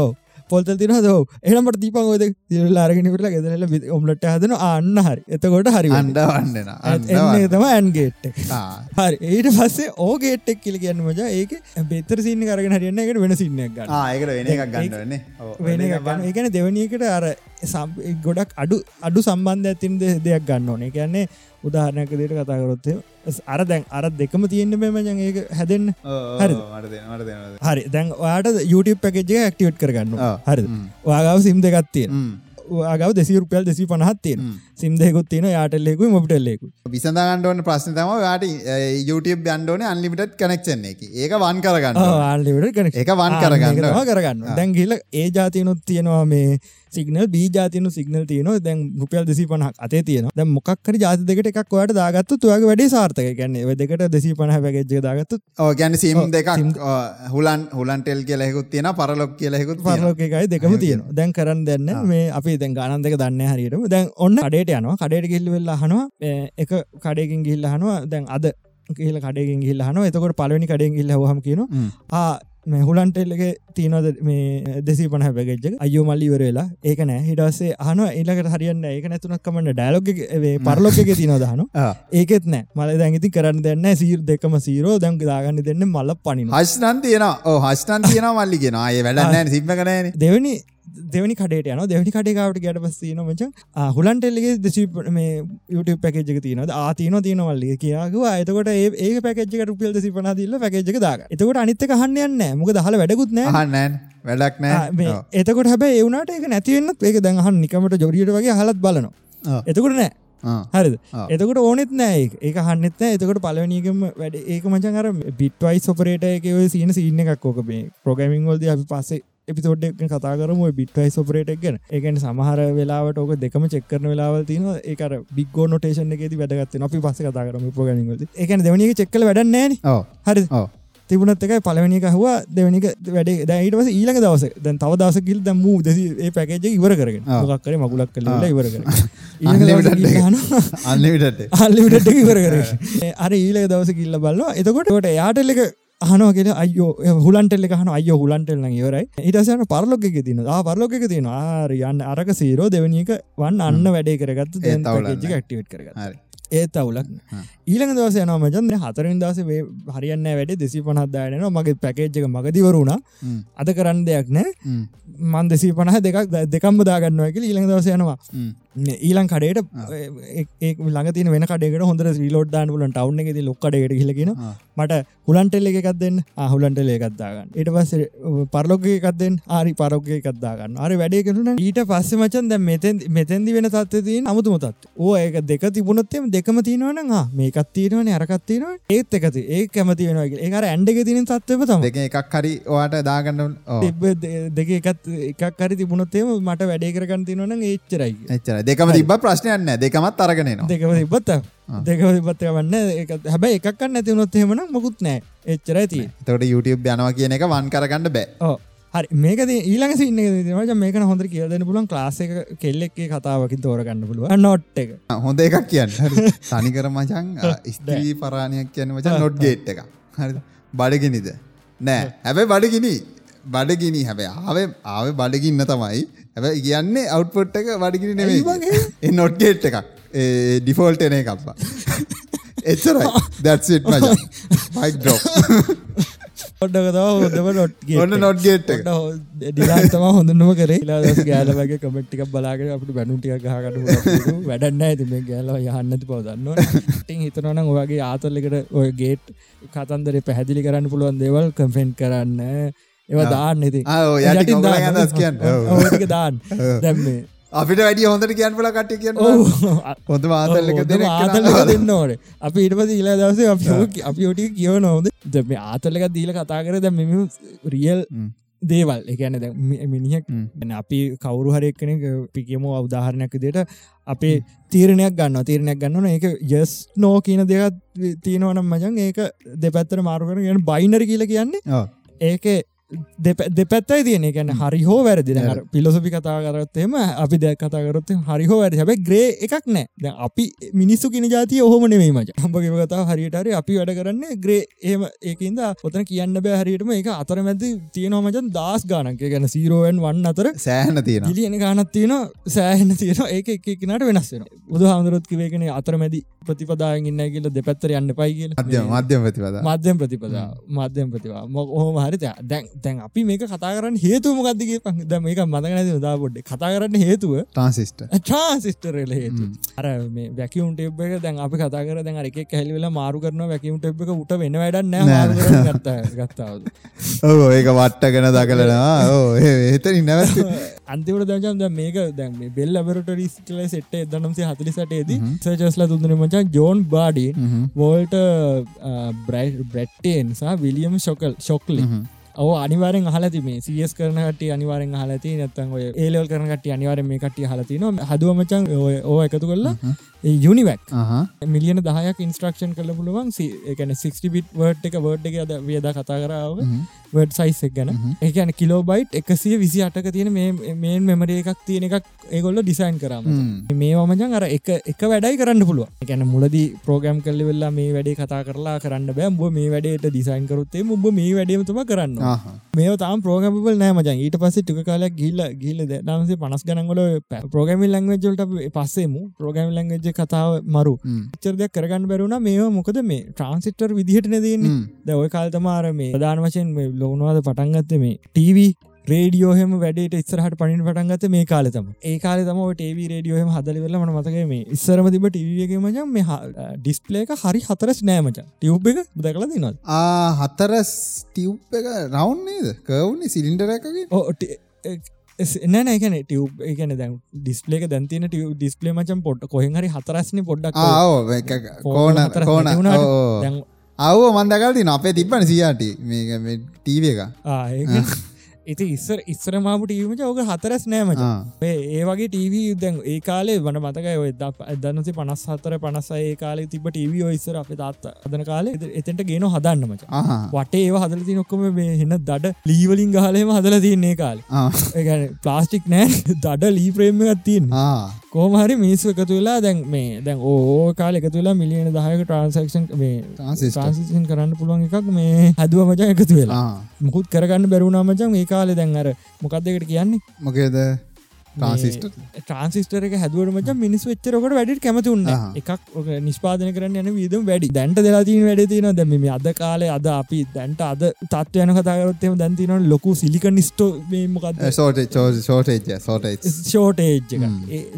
Speaker 2: පොල්ත තින ද එනමට දීපන් ෝද ලාරගෙන විට ගෙදරල ඔම්ලට හදන අන්න හරි. එතකොට හරි
Speaker 1: අන්ඩ වන්නන
Speaker 2: තම ඇන්ගේට් හරි. ඒට පස්සේ ඕගේට්ක් කියල කියන්න මජ? ඒක බෙතර සින්න කරගෙන හරියන්න එකට වෙන සින්නක්
Speaker 1: ඒකට වෙන එකක් ගන්නන්නේ
Speaker 2: වෙන ගන්න. එකන දෙවනියකට අර ගොඩක් අඩු අඩු සම්බන්ධ ඇතින් දෙයක් ගන්න ඕනේ. කියන්නේ උදාහරණයක දේට කතාකරොත්තේ අර දැන් අර දෙකම තියෙන්න්න මෙමජන් ඒක හැදෙන්න්න හරි හරි. දැන් වාට YouTube පැකජ ක්ටිවට් කරගන්න හරි වාගාව සිම් දෙගත්තිය ආගව දෙසි රුපියල් දෙසි පනහත් තියෙන සිම් දෙකුත් තියෙන යාටල්ලෙකු මොබිටල්ලෙකු
Speaker 1: විසඳගන්නඩෝන ප්‍රශ්න තම යාට YouTube යන්ඩෝන අන්ලිමිට කනෙක්ෂන් එක. ඒක වන් කරගන්න
Speaker 2: ආල්ලිට
Speaker 1: ඒක වන් කරගන්න
Speaker 2: කරගන්න දැන් ගිල ඒ ජාතියනුත් තියෙනවා මේ සිගනල් බී ජාතියනු සිගනල් තියන දැන් රුපියල් දෙසි පනක් අතේ තියෙන දැ මොක්කර ජාති දෙකට එකක් වට දාගත්තු තුවගේ වැඩි සාර්ථක ගැන්නේ දෙකට දෙසි පනහ පැගෙජ්ජ දාගත්තු
Speaker 1: ගැන සිම් දෙක හුලන් හුලන්ටෙල් කියලෙකුත් තියෙන පරලොක් කියලෙකුත්
Speaker 2: පරලෝකයි දෙකම තියෙන දැන් කරන්න දෙන්න මේ අපි දැන් ගානන් දෙක දන්න හරිටම දැන් ඔන්න කඩේට යනවා. කඩේට ගිල්ල වෙල්ලා හනවා එක කඩයකින් ගිල්ල හනවා දැන් අද කියල කඩකින් ගිල්ල හන එතකොට පලවනි කඩෙන් ගිල්ල හම. කියන ආ මේ හුලන්ටෙල්ලගේ තියනොද මේ දෙසි පන පැගෙජ්ජ අයෝ මල්ලි වරවෙලා ඒක නෑ. හිටස්සේ හන ඉලකට හරියන්න ඒක නැතුනක්කමට ඩයිලොග පරලොක තින දහන. ඒකෙත් නෑ. මල දැගති කරන්න දෙන්න සීර දෙකම සීරෝ දැන් දාගන්න දෙන්න මල්ල පනි
Speaker 1: හස්නන් තියෙන ඕ හස්ටන් තියෙන මල්ලි ගෙන අය වැඩන්න සිම්ම කනන
Speaker 2: දෙවනි දෙවනි කඩට යන දෙවනි කඩේකාවට ගැට පස්සන මච. හුලන්ටෙල්ලගේ දෙසි මේ YouTube පැකජක තියන ආතින තියනවල්ල කියයාග අතකොට ඒ පැකජක රුපියල් දෙසි පනාදල්ල පැකජක දාග එතකොට අනිත්තක හන්නයන්න මුක දහල වැඩකුත්න
Speaker 1: හන්නන් වැඩක් නෑ
Speaker 2: එතකොට හැබ ඒවනට එක නැතිවන්න ඒක දැහන් නිකමට ජොරියට වගේ හලත් බලනවා. එතකොට නෑ හරිද? එතකට ඕනෙත් නෑ ඒක. හන්නෙත් එතකට පලවනීකම වැඩ ඒක මචන් අර බිට්වයි සොපරේට එක සීන සිීන එකක් ෝක මේ ප්‍රගමින් ොල්ද අපි පස්සේ එපිසෝඩ් කතා කරම බිට්වයි සොපරේටක් ගැන. ඒකන සමහර වෙලාවට ඕක දෙකම චෙක්කරන වෙලාවල් තින ඒකර බිගෝ නොටේෂන් එකෙති වැඩගත් අපි පස කතා කරම ප්‍රගනිග එකන දෙවනික චෙක්කල වැඩන්නෑ හරි තිබුණත් එකයි පලවනික හවා දෙවනික වැඩ දැයිටවස ඊළඟ දවස. දැන් තව දවසකිල් දැම දෙස ඒ පැකේජ ඉවර කරගෙන. මොක්කර මගුලක් කල ඉවර කර
Speaker 1: අල්ලිවිට
Speaker 2: ඉවර කර අර ඊළක දවස කිල්ල බලන්න එතකොට යාටල්ලක අහනෝගෙන අයෝ හුලන්ටෙල්ල හන අය හුලන්ටෙල්න ඉවරයි. ඉටසයන පරලොක තින පරලොක තින ආරයන්න අරක සීරෝ දෙවනික වන් අන්න වැඩේ කරගත්ත දැ ක්ටිවට් කරග ඒත් අවුලක් ඊළඟ දවස යන මජන් හතරින් දස හරියන්න වැඩ දෙසි පනහත්දායන මගේ පැකේජ්ක මගදිවරුණ අද කරන්න දෙයක් නෑ. මන් දෙසි පනහ දෙකක් දෙකම්බ දාගන්නවක ඊළඟ දවස යනවා ඊලන් කඩේට ඒ ළඟතින වෙන කඩේට හොඳ රිලෝඩ් දාන්න පුලන් ටව් එකෙති ලොක්කඩේට හිලගෙන මට හුලන්ටෙල්ල එකක්දෙන් අහුලන්ටෙල එකක්දාගන්න ඊට පස්ස පරලොක එකක්දෙන් ආරි පරෝග එකක්දාගන්න අර වැඩේ කරුණ ඊට පස්ස මචන් දැ මෙතැන්දි වෙන තත්වතිී අමුතුමතත් ඕ ඒක දෙක තිබුණොත්තෙම දෙකම තියනවන මේකත් තියෙනවන අරකත්තියන ඒත් එකති ඒ කැමති වෙනගේ ඒකර ඇන්ඩක තින සත්වව තම
Speaker 1: දෙක එකක් හරි වාට දාගන්න
Speaker 2: දෙක එකත් එකක් හරි තිබුණොත්තේම මට වැඩේ කරගන්න තිනවන ඒච්චරයි
Speaker 1: එච්චර දෙකම තිබ ප්‍රශ්නයන්න දෙකමත් අරගෙනන
Speaker 2: දෙකම තිබත්ත දෙකම තිබත්ත වන්න හැබැ එකක් නැති වුණොත් හෙමන මොකුත් නෑ. එච්චර ඇති
Speaker 1: තොට YouTube යනවා කියන එක වන් කරගන්න බෑ.
Speaker 2: හරි. මේක ඊළඟ සින්න මේක හොඳ කියදන පුලන් ක්ලාස එක කෙල්ලෙක්ේ කතාවකින් තෝරගන්න පුළුව නොට් එක.
Speaker 1: හොඳ එකක් කියන්න. තනිකර මචන් ස්ත්‍රී පරාණයක් කියන්න මචන් නොට් ගේට් එක හරි. බඩගෙනනිද නෑ. හැබැ බඩගිනි. බඩගිනි. හැබැ ආව ආව බඩගින්න තමයි හැබ කියන්නේ අවට්පොට් එක වඩිගිරි නෙවේ නොට් ගේට් එකක්. ඩිෆෝල්ට එන එකක්වා එච්චරයි. දැත්සිට මජ මයික් ඩෝ
Speaker 2: ඔොඩ්ඩකතාව හොඳම නොට්
Speaker 1: ඔන්න නොට් ගේට්
Speaker 2: ඩිලාතම හොඳනම කරේ. ලාදස ගෑලවගේ කමට්ටික් බලාගෙන අපට බැනුටිය ගහකට වැඩන්න ඇති මේ ගෑල යහන්නති පවදන්න ටිං හිතනවන ඔයගේ ආතල්ලකට ඔය ගේට් කතන්දර පැහැදිලි කරන්න පුළුවන් දේවල් කම්ෆෙන්ට් කරන්න ඒව දාන්න ඉති
Speaker 1: දස් කියන්න?
Speaker 2: දාන්න. දැම්මේ
Speaker 1: අපිට වැඩිය හොඳට කියන්න පල කට කිය හොඳ ආතල්ලක දෙන
Speaker 2: ආතල්ලක දෙන්න ඕන. අපි ඉටපස ඉලා දවස අපි ඔටි කියව නොද දෙම ආතල්ලක දීල කතා කර දැ මෙම රියල් දේවල්. එකන මිනිහෙක් අපි කවරු හරක්කන පිකමෝ අවදාහරණයක් දෙට අපේ තීරණයක් ගන්න තීරණයක් ගන්නන ඒක ජස් නෝ කියන දෙකත් තියෙනවනම් මජන් ඒක දෙපැත්තර මාරුකර ගෙන බයිනර කියල කියන්නේ ඒක දෙපැත්තයි තියෙන. ගැන හරි හෝ වැරදි. පිලොසපි කතා කරත්තෙම අපි දැ කතාකරොත් හරි හෝ වැරදි. හැබයි ග්‍රේ එකක් නෑ. ද අපි මිනිස්සු කින ජාතිය ඔහොම නෙමේ මච. හම්පකිව කතා හරිටරි අපි වැඩ කරන්න ග්‍රේ ඒම ඒකන්ද ඔතන කියන්න බෑ හරිටම එක අතර මැති තියෙනවා මචන් දස් ගානක. ගැන සීරෝවන් වන්න අතර
Speaker 1: සෑහන තියෙන
Speaker 2: ලියන ගානත් තියෙන සෑහන තියෙන ඒක එකනට වෙනස්සෙන බුදු හාමුදුරොත් කිවේකන අතර මැදි ප්‍රතිපදායෙන් ඉන්න කියල දෙපැත්තර යන්න පයි කියල.
Speaker 1: මධ්‍යම ප්‍රතිපද
Speaker 2: මධ්‍යම ප්‍රතිපදා මධ්‍යම ප්‍රතිවා මො හරිත දැන් දැන් අපි මේක කතා කරන්න හේතු මොකක්දගේ ප ද මේක මතකනැති දා පොඩ්ඩ කතා කරන්න හේතුව?
Speaker 1: ට්‍රන්සිස්ට
Speaker 2: ට්‍රාන්සිස්ටරල හේතු අර මේ වැැකිවුන් ටෙබ් එක දැන් අපි කතා කර දැන් අරක හැලිවෙලා මාරු කරන වැැකිවුන් ටෙබ් එක උට වෙන වැඩන්න ගත්ත ගත්තාව
Speaker 1: ඒක වට්ටගෙන දකලනවා. ඕ ඒතරින් නැවත
Speaker 2: අන්තිවට දජම් ද මේක දැන් බෙල් ලබරටරිස් කල සෙට්ට දනම්සේ හතලිසටේදී සජස්ලා තුන්දන මචා ජෝන් බාඩි වෝල්ට බ්‍රැට්ටේන් සහ විලියම් ශොකල් ශොක්ලි ඔ අනිවාරෙන් හලති මේ සියස් කරනට අනිවාරෙන් හලති නැත්තන් ඔය ඒලල් කරනට අනිවාර මේ කටිය හලති න හදුවමචන් ඕ එකතු කරලා යුනිවැක් මිලියන දහයක් ඉන්ස්ට්‍රක්ෂන් කල පුළුවන්. එකන 60 බිට් වර්ඩ් එක වර්ඩ් එක ද වියද කතා කරාව වඩ් සයිස් එක් ගැන. ඒකන කිලෝබයිට් එකසිය විසි අටක තියෙන මේන් මෙමරේ එකක් තියෙන එකක් ඒගොල්ල ඩිසයින් කරම මේ වමජන් අර එක එක වැඩයි කරන්න පුළුව එකන මුලදී ප්‍රෝගම් කල්ල වෙල්ලා මේ වැඩේ කතා කරලා කරන්න බෑ. බ මේ වැඩේට ඩිසයින් කරුත්තේ මුබ මේ වැඩේමතුම කරන්න මේ තාම් ප්‍රෝගමබල් නෑ මජන් ඊට පස්සේ ටික කාලයක් ගිල්ල ගිල්ල දනසේ පනස් ගනගල ප්‍රෝගමිල් ලංවජල්ට පස්සේමු ප්‍රෝගම් ලංගජ කතාව මරු. චරදයක් කරගන්න බැරුණ මේ මොකද මේ ට්‍රන්සිටර් විදිහට නැදන්නේ ද ඔය කාල්තමාර මේ ප්‍රධාන වශයෙන් ලොවනවාද පටන්ගත්ත මේ ටීව රේඩියෝහෙම වැඩට ඉස්සරහට පනින් පටන්ගත මේ කාලතම ඒ කාල තම ටේව රඩියෝහම හදලිවෙල මන මතක මේ ඉස්සරම තිබ ටවගේ මචන් මේ ඩිස්පලේක හරි හතරස් නෑමච ටියව් එක දකලා දිනොත්
Speaker 1: හතරස් ටියව් එක රවුන් නේද? කවුන්නේ සිලින්ඩරකගේ
Speaker 2: ඕ එන්න එකන ටියව් එකන දැන් ඩිස්පලේක දැන්තින ටිය ඩිස්පලේ මචන් පොඩ් කොහෙහරි හතරස්න පොඩ්ඩක්
Speaker 1: කෝන කෝන අව්ව මන්දකල් තින අපේ තිබ්බන සියාට මේ ටීව එක.
Speaker 2: ඉති ඉස්සර ඉස්සර මාපට ීමච ඕක හතරස් නෑමච ඒ වගේ ටීව දැන් ඒ කාලේ වන මතකයි ඔය දන්නසි පනස් හතර පනස ඒ කාලේ තිබ ටීව ඉස්සර අප තාත්ත අදන කාලේ එතට ගෙන හදන්නමච වටේ ඒ හදලති නොක්කොම මේ හෙන්න දඩ ලීවලින් ගහලේම හදල තියන්නේ කාල. ඒගැන ප්ලාස්ටික් නෑ දඩ ලී ප්‍රේම ගත්තියෙන් කෝමහරි මිනිස්සු එකතු වෙලා දැන් මේ දැන් ඕ කාල එකතු වෙලා මිලියන දහයක ට්‍රන්සක්ෂන් මේ ට්‍රන්සිෂන් කරන්න පුළුවන් එකක් මේ හැදුව මචන් එකතු වෙලා. මුකුත් කරගන්න බැරුණා මචන් ඒ කාලෙ දැන් අර මොකක්දකට කියන්නේ?
Speaker 1: මොකේද ට්‍රන්සිස්ට
Speaker 2: ට්‍රන්සිස්ටර එක හැදුවට මච මිනිස් වෙච්චරකට වැඩට කැමතිුන්න එකක් ඔක නිස්පාදන කරන්න යන විදම් වැඩි. දැන්ට දෙලාතින වැඩ තින දැම මේ අද කාලේ අද අපි දැන්ට අද තත්වයන කතාගරත්තම දැන්තින ලොකු සිලික නිස්ටෝ
Speaker 1: සෝට
Speaker 2: ෂෝටේජ්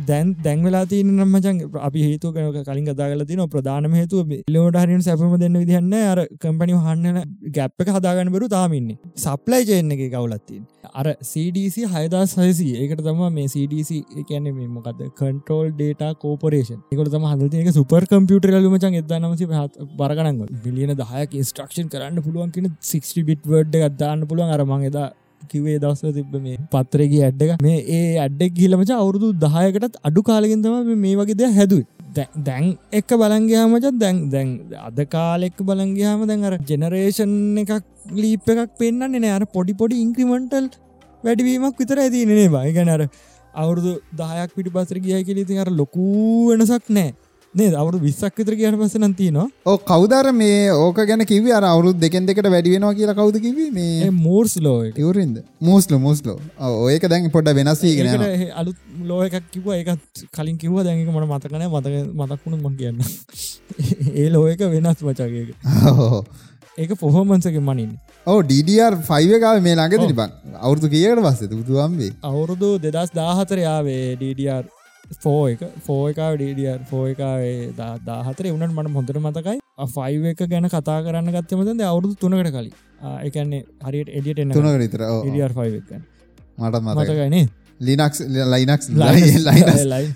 Speaker 2: දැන් දැන්වෙලා තින නම්මචන් අපි හේතු කනක කලින් කතාගල තින ප්‍රධානම හේතුව ලෝට හරින් සැපම දෙන්න විදිහන්න අර කම්පනි හන්නන ගැප් එක හදාගන්න බරු තාමින්නේ සප්ලයි චයන්න එක කවුලත්තින් අර CDC හයදා සහසී ඒකට තම මේ CDC එකන මේ මොකද කන්ටෝල් ඩේට කෝපරේෂන් එකට තම හදතික සුපර් කම්පියුටර ලුමචන් එදනමසි පහත් බරගනන් බිලියන දහයක ඉස්ට්‍රක්ෂන් කරන්න පුළුවන් කියෙන 60 බිට් වඩ් ගත්දාන්න පුළුවන්. අරමං එදා කිවේ දවස තිබ මේ පත්තරගේ ඇඩ්ඩක මේ ඒ ඇඩ්ඩෙක් ගිලමච අවුරුදු දහයකටත් අඩු කාලගෙන්තම මේ වගේද හැදුව. දැන් එක්ක බලංගයාමචත් දැන් දැන් අද කාලෙක් බලංගයාම දැන් අර ජෙනරේෂන් එකක් ලීප් එකක් පෙන්න්නන්නේ නෑර පොඩි පොඩි ඉංක්‍රිමෙන්ටල් වැඩිවීමක් විතර ඇතිනේ බයි ගැනර අවුරුදු දහයක් පිටි පසර ගිය කෙලිති අර ලොකූ වෙනසක් නෑ නේ අවුරු විස්සක් විතර කියන පස නතිනවා
Speaker 1: ඕ කවදර මේ ඕක ගැන කිව අර අවුරුත් දෙකෙන් දෙකට වැඩිවෙනවා කියලා කවුද කිව මේ
Speaker 2: මෝර්ස් ලෝ
Speaker 1: ඉවරින්ද මෝස්ලෝ මෝස්ලෝ ඒක දැන් පොඩ වෙනස්ී ගෙන
Speaker 2: අලුත් ලෝ එකක් කිව එකත් කලින් කිව දැක මට මතකන මතක මතක්ුණු ම කියන්න ඒ ලෝ එක වෙනස් වචාගේක ඒක පොහෝමන්සක මනින්
Speaker 1: ඕ ඩඩර් ෆයිව කාව මේ ළඟ තිබක් අවුරදු කියට පස්සේ තුතුවම්බේ
Speaker 2: අවුරුදු දෙදස් දාහතරයාවේ ඩඩර් ෆෝ එක. ෆෝ එකා ඩඩර් ෆෝ එකාවේ දාහතර එවුණට මට හොඳට මතකයි. ෆයිව එක ගැන කතා කරන්න ගත්තමද අවුරුදු තුනකට කලින්. එකන්නේ හරියට එඩියට එන්න
Speaker 1: තුනකට විතර
Speaker 2: ඩර් ෆයිව
Speaker 1: මටත්
Speaker 2: මතකයිනේ
Speaker 1: ලිනක්ස් ලයිනක්ස්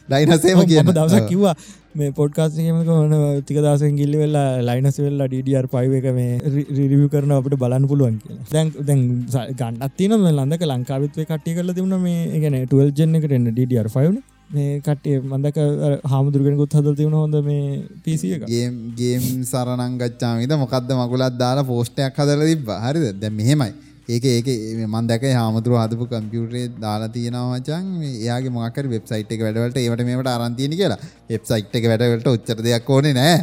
Speaker 1: ලයිනසේම කියන
Speaker 2: දවසක් කිව්වා මේ පොඩ්කාස්ටකමක ඕන තික දසෙන් ගිල්ලි වෙල්ලා ලයිනස් වෙල්ලා ඩඩර් පයිව එක මේ රිරිවිය කරන අපට බලන්න පුළුවන් කියලා. දැන් දැන් ගන්නත්තින ලඳක ලංකාවිත්වේ කට්ටිය කරල තිබුණ මේ ගැන ටල් ජන එකට එන්න ඩඩර් ෆයින මේ කටේ මන්දක හාමුදුරගෙනකුත් හදල් තිවුණ හොඳ මේ පිසිය
Speaker 1: ගේම් ගේම් සරනංගච්චාමිත මොකක්ද මකුලත් දාලා පෝස්ටයක් හදල තිබ හරිද? දැ මෙහෙමයි ඒක ඒක මන් දැක හාමුදුරුව හදපු කම්පියුටරේ දාලා තියෙනවාචන් එයාගේ මොකර වෙබ්සයිට් එක වැඩවලට ඒවට මේට අරන්තියනි කියලා. වෙබ්සයිට් එක වැඩවලට උච්චර දෙයක් ඕනේ නෑ.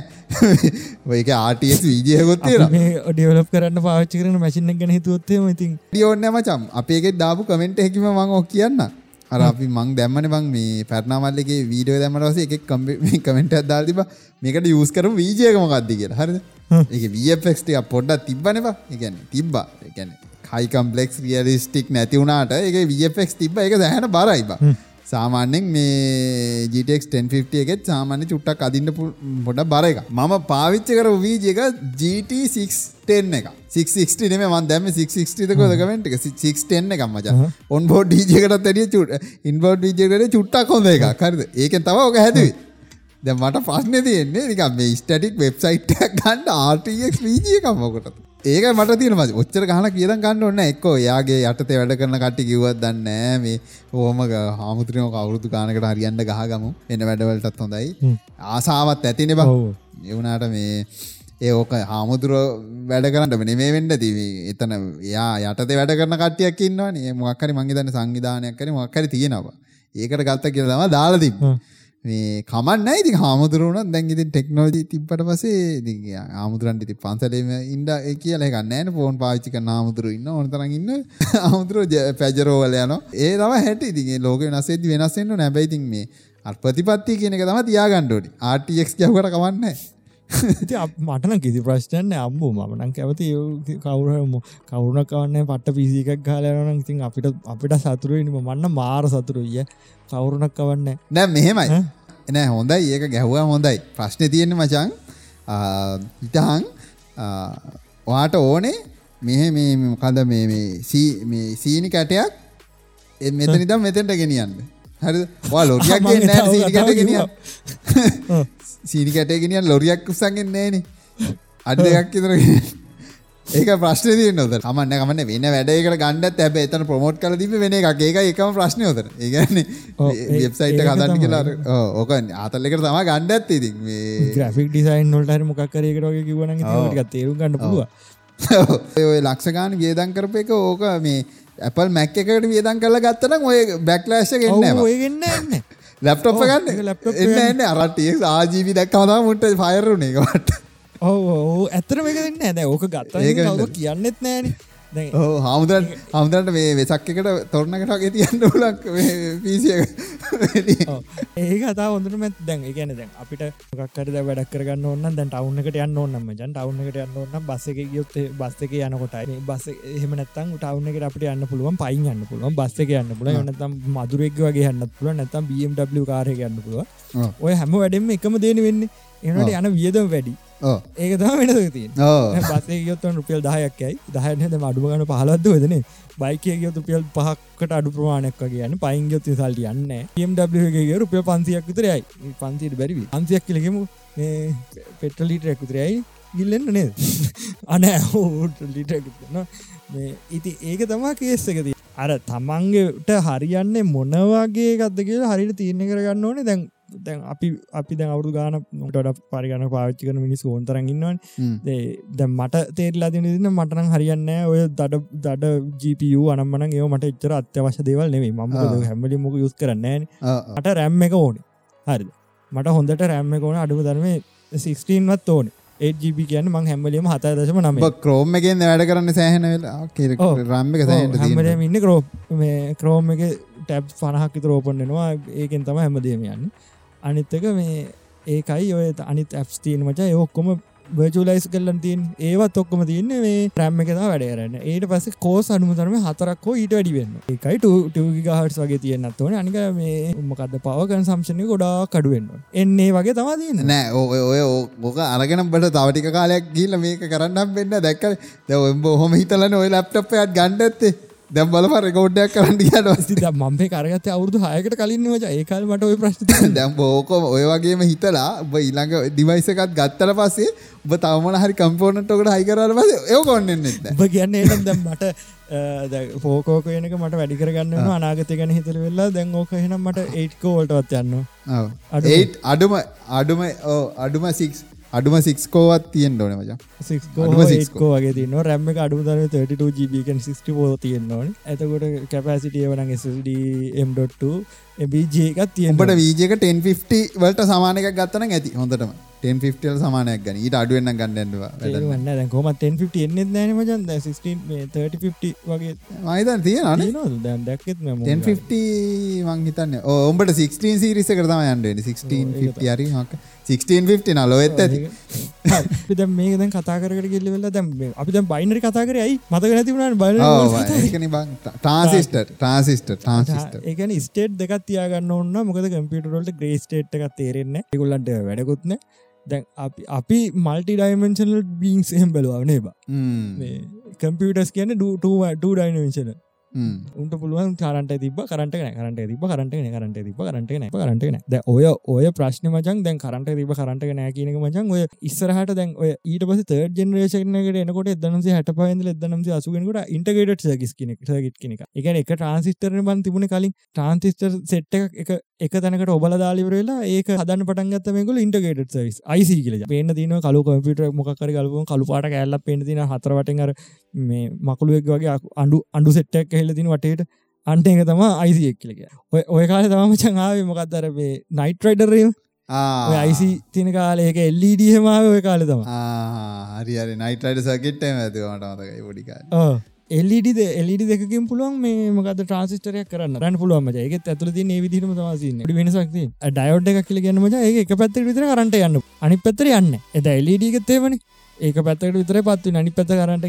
Speaker 1: ඔයක ආටස් වීජයකොත්
Speaker 2: ඩියවලප් කරන්න පාච්චි කරන මැසින්න ගැන හිතුවත්තේ ඉතින් ියෝන්න
Speaker 1: මචම් අපේගෙත් දාපු කමෙන්ට් හැකිම මං ඔක් කියන්න. අර අපි මං දැම්මන බං මේ පැරනාමල්ලගේ වීඩියෝ දැමටවස එක කමෙන්ට අදදාල් තිබ මේකට යස් කරු වීජයකම ගත්දි කියලා. හරිද? එක වෆෙක්ස්ටිය පොඩ්ඩක් තිබ්බනවා එකැන තිබ්බා. එකැන හයි කම්පලෙක්ස් රියලිස්ටික් නැති වුණට එක වෆෙක් තිබ එක දැහැන බරයිබ සාමාන්‍යෙන් මේ ජටක් 1050 එකෙත් සාමාන්‍ය චුට්ටක් අදින්න පොඩ බර එක මම පාවිච්ච කර වීජ එක GT610 එක 660 නෙම මන් දැම 660 කොද කමෙන්ට් එක? 610 එකක් මචං. ඔන් බෝඩ් ඩීජයකටත් වැඩිය චුට් ඉන්බෝඩ් ඩීජයකට චුට්ටක් හොඳ එකක්. හරිද? ඒකෙන් තව ඔක හැදුවේ. දැන් මට ප්‍රශ්නේ තියෙන්නේ නිකන් මේ ස්ටැටික් වෙබ්සයිට් ගන්න එකක් මොකටද ඒක මට තියෙන මචං ඔච්චර ගහලා කියදන් ගන්න ඕනේ නැහැ. එක්කෝ එයාගේ යටතේ වැඩ කරන කට්ටිය කිව්වත් දන්නේ මේ කොහොම හාමුදුරුවෝ කවුරුදු ගානකට හරියන්න ගහගමු. එන වැඩවලටත් හොඳයි. ආසාවත් ඇතිනේ බං. ඒ වුණාට මේ ඒ ඕක හාමුදුරුව වැඩ කරන්න නෙමේ වෙන්න තිවි එතන යා යටතේ වැඩ කරන කට්ටියක් ඉන්නවනේ. මොකක් හරි මං හිතන්නේ සංවිධානයක් හරි මොකක් හරි තියෙනවා. ඒකට ගත්ත කියලා තමයි දාලා තිබ්බේ මේ කමන්න ඉති හාමුදුරුවන දැන්ගිති ටෙක්නෝජී තිබ්බට පසේ ආමුදුරන්ට ති පන්සලේම ඉන්ඩ කියල ගන්නෑන ෆෝන් පාච්චික නාමුදුරු ඉන්න ඕනතරන්න ඉන්න ආමුදුරුව පැජරෝවල යන ඒ තම හැට. ඉතිගේ ලෝක වෙනසේද වෙනස්සෙන්න්න නැබැයිතින් මේ අත් ප්‍රතිපත්ති කියන එක තම තියාගණ්ඩෝඩි ආටක් යවට කවන්න
Speaker 2: මටන කිසි ප්‍රශ්ටන්න අම්බූ මනං කැවති කවුරම කවුරුණ කවන්න පට පිසිකක් ගාලයනන ඉතින් අපිට අපිට සතුරුවනිම මන්න මාර සතුරුය කවුරුණක් කවන්න?
Speaker 1: නෑ මෙහෙමයි. එනෑ හොඳයි. ඒක ගැහ්වා හොඳයි. ප්‍රශ්න තියෙන මචන් ඉතහන් වාට ඕනේ මෙහ මේ මොකද මේ සීනි කැටයක් මෙතනි දම් මෙතෙන්ට ගෙනියන්න. හරි වා ලොරියක් නෑ සීනි කැට ගෙනිය සීනි කැටේ ගෙනියන් ලොරියක් උසන්ගෙන් නෑනේ අඩ දෙයක් ඉතර ඒක ප්‍රශ්න තියන ොද කමන්න කමන්න වෙන වැඩකට ගණඩත් ඇබ එතන ප්‍රමෝට් කල තිබ වෙන එක ඒක එකම ප්‍රශ්නය ොද ඒගන්නේ වෙබ්සයිට කදන්න කියලා ඕක ආතල්ලෙක තම ගණ්ඩත් ඉති
Speaker 2: ග්‍රෆික් ඩිසයින් නොල්ට මොක්කරයකට ගේ කිවන තේරු ගන්න පුළුව
Speaker 1: ඔය ලක්ෂගාන වියදන් කරප එක ඕක මේ ඇපල් මැක් එකට වියදන් කරලා ගත්තන ඔය බැක්ලෑශ ගන්න
Speaker 2: ඔයගන්න එන්න
Speaker 1: ලැප්ටොප් ගන්න ලැප්ටොප් එන්න එන්න. අරටිය ආජීවි දක්කවතා මුට ෆයරුණ එකවට
Speaker 2: ඕ ඇතර මේක දෙන්න ඇද ඕක ගත්ත ඒක කියන්නෙත් නෑන
Speaker 1: හාමුදන් හමුදන්ට මේ වෙසක් එකට තොරණකට ගේ තියන්න ලක් පිසිය
Speaker 2: ඒක අතා හොඳට මැත් දැන් එකන දැන් අපිට මොකක්කට වැඩක් කරගන්න ඔන්න දැන් ටවුන්න එකට යන්න ඕන්නම ජන් ටවුන්න එකට යන්න ඔන්න බස්ස එක ගියොත් බස් එක යනකොටයි. බස් එහෙම නැත්තම් ටවුන්න එකට අපිට යන්න පුළුවන් පයින් යන්න පුළුවන් බස් එක යන්න පුළුවන්. නැත්තම් මදුරෙක් වගේ යන්න පුළුවන්. නැත්තම් BMW කාරයක යන්න පුළුවන්. ඔය හැම වැඩෙම එකම දේන වෙන්නේ. එනට යන වියදම වැඩි ඒක ති බසේ ගොත්තන් රුපියල් දහයක්කයි දහයනද අඩුව ගන පහලත්ද වෙදන බයිකය ගොත රුපියල් පහක්කට අඩු ප්‍රමාණයක් වගේයන පයින් ගොත් සල්ට යන්න ම්ගේ රුපිය පන්සියක් විතරයි පන්සිට බැරිවි අන්සියක් කලෙමු පෙට්‍රලීට ඇකුතරයි ගිල්ලෙන්න්න නේද? අනෑ ලිටන ඉති ඒක තමා කේස්සකති අර තමන්ගේට හරියන්නේ මොනවාගේ ගත්ද කියලා හරිට තියන්න කරගන්න ඕනේ. දැන් දැන් අපි අපි දැන් අවුදු ගාන නොටට පරිගන පාච්චි කන මිනිස් ෝන්තරගන්නවන් දැ මට තේරලා තින දින මටන හරියන්න ඔය දඩ දඩ ජීපු අනම්මන ඒ මට එච්චර අත්‍යවශ දේවල් නෙේ ම හැමලි මොක යුස් කරන්න අට රැම්ම එක ඕනේ. හරි මට හොඳට රැම්ම එක ඕන. අඩුව ධර්ම 16වත් ඕනේ. ඒජිප කියන්න මං හැම්බලීම හතයි දශම නම
Speaker 1: ක්‍රෝම් එකෙන් වැඩ කරන්න සෑහන රම්ම
Speaker 2: හැමරම ඉන්න කරෝ ක්‍රෝම් එක ටැබ් පනහක් රෝපන්නවා ඒකෙන් තම හැමදේම යන්න අනිත්තක මේ ඒකයි ඔය අනිත් ඇප්ස් තියන මචා. ඔක්කොම වර්චලයිස් කල්ලන් තින් ඒවත් ඔක්කොම තියන්න මේ ප්‍රෑම්ම එකතා වැඩරන්න ඒට පස කෝස් අනුමතරම හතරක් හෝ ඊට වැඩිවෙන්න එකයි ටගහටස් වගේ තියන්නත් ඕන. අනික මේ උමකද පවකන් සම්ශනය ගොඩා කඩුවෙන්න එන්නේ වගේ තම තියන්න.
Speaker 1: නෑ ඔය ඔය ඕක අරගෙන බට තවටික කාලයක් ගීල මේක කරන්න වෙන්න දැක්ක දැ හොම හිතලන ඔය ලැප්ටප්පයත් ගණ්ඩ ඇත්තේ. දැම් බලප රෙකෝඩ්ඩයක් කරන්න
Speaker 2: වස්ති මම්පේ කරගත අවුදු හයකට කලින් වච ඒකාල් මට ඔය ප්‍රශ්න
Speaker 1: දැම් බෝකෝ ඔය වගේම හිතලා ඔබ ඊළඟ ඩිවයිසකත් ගත්තල පස්සේ ඔබ තවමන හරි කම්පෝනට්කට හයිකරල පස ඒ කොන්නෙන්න
Speaker 2: ඔබ කියන්න දැම් මට පෝකෝක වෙනක මට වැඩිකරගන්න අනාගත ගැන හිතර වෙල්ලා දැන් ඕක හෙනම් මට ඒට්කෝවලටවත් යන්න
Speaker 1: අඩුම. අඩුම අඩුම සික්ස් අඩුම සික්කෝවත් තියෙන් ඩෝන මචා.
Speaker 2: වගේ තින්න රැම්ම අඩු තර 32 ජීබකන් 64 තියෙන්න්නවන ඇතකොට කැපසිටිය වන SSD M.2 බජකත්
Speaker 1: තියන්ට වීජක 1050 වලට සමානක ගත්තන ඇති හොඳටම. 1050 සමානයක් ගන ඊට අඩුවන්න ගන්නඩවා
Speaker 2: වන්න කොම 1050 එන්නෙත් නෑන මචන් 3050 වගේ
Speaker 1: මයිතන් තියෙන
Speaker 2: දැක්ෙත්
Speaker 1: 1050 මංහිතන්න ඔඹට 16 සිරිස කරතම යන්ඩ 16 හරි හක 1650 නලොවෙත් ඇති.
Speaker 2: පිද මේ දැන් කතා කරට ගෙල්ල වෙල්ල දැම් අපි දැම් බයිනරි කතා කර ඇයි? මතක නැතිවුණට බල
Speaker 1: ට්‍රන්සිිස්ට ට්‍රන්සිිස්ට ට්‍රන්සිිස්ට
Speaker 2: ඒකන ස්ටේට් දෙකක් තියාගන්න ඔන්න මොකද කම්පියටරල්ට ග්‍රේස්ටේට් එකක් තේරෙන්න එකුල්ලන්ට වැඩකුත්න දැන් අපි අපි මල්ටි ඩයිමෙන්ශනල් බීන්ස් එහෙම් බලවානේ බා? කම්පියටස් කියන ඩ ඩයිනවෙන්ශන උන්ට පුළුවන් කරට තිබ කරට කරට තිබ කරට කරට තිබ කරට න කරට ද ඔය ඔය ප්‍රශ්න මචන් දැන් කරට තිබ කරට නෑ කියනක මචන් ඔය ඉස්සරහට දැන් ඔය ඊට පස තර්ඩ ජනරේෂනකට එනකොට එදනසේ හට පහඳ එදනම අසුගෙනකට ඉන්ටගේට සගස් කෙනෙක් සගත් කෙනෙක එක. එක ට්‍රන්සිස්ටරන බන් තිබුණ කලින් ට්‍රන්සිස්ටර් සෙට් එක එක තැනකට ඔබල දාලිවරලා ඒක හදන්න පටන්ගත් මේකල ඉන්ටගේට සවිස් යිසි කියල පේන තින කලු කම්පිට මොකර කලපු කළුපාට කැල්ල පේන තින හතරවටර මේ මකුළුවෙක් වගේ අඩු අඩු සෙට්ටක් හෙල්ල තින වටේට අන්ට එක තම අයිසියක් කියලක ඔය ඔය කාල තම චංආාව මොකක්දර මේ නයිට්‍රයිඩරීම අයිසි තින කාලයක එල්ලීඩියමාව ඔය කාල තම
Speaker 1: හරි නයිටයිඩ සකිට්ටම ඇතිවට මතකයි පොඩිකා
Speaker 2: එල්ඩ එල්ඩ දෙකින් පුළුවන් මේ මකද ට්‍රන්සිස්ටරයක් කරන්න. රන්න පුළුවන් මජ එක ඇතුල ති ඒ විදිරම සවාසින්න වෙනසක් ඩයෝඩ් එක කියල ගන්න මජ ඒ එක පැත්තර විතර කරට යන්න. අනි පැත්තර යන්න එද එල්ඩගත්තේවන ඒක පැත්තට විතර පත්තු නනි පැත කරට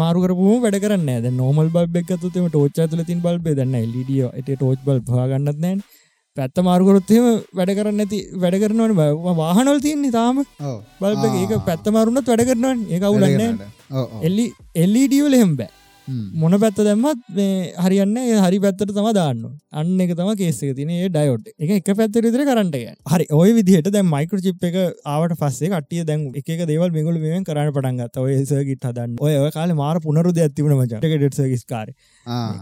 Speaker 2: මාරුකරපුම වැඩ කරන්න නොමල් බල්බෙක්තුම ටෝච් ඇතුල තින් බල්බේ දන්න එල්ඩිය එට ටෝච් බල් පාගන්නත් නෑන් පැත්ත මාරුකරොත්තම වැඩ කරන්න ඇති වැඩ කරනවන. වාහනොල් තියන්නේ තාම. බල්බ ඒක පැත්ත මාරුණත් වැඩ කරනවන්. ඒ අවුලන්න එල්ලි එල්ලිඩියවල හෙම් බෑ මොන පැත්ත දැම්මත් මේ හරින්න හරි පැත්තට තම දාන්න අන්න එක තම කේසක තින ඩයෝට් එක එක පැත්තර විතර කරන්නට හරි ඔය විදිහට දැ මයිකර චිප් එක ආවට පස්සේ කටිය දැන් එක දේවල් මෙගුල මෙෙන් කරන්න පටන්ගත් ඔය සගිට හදන්න. ඔය කාල මාර පුනරුද ඇතිවන මච. ටෙට් ස්කාර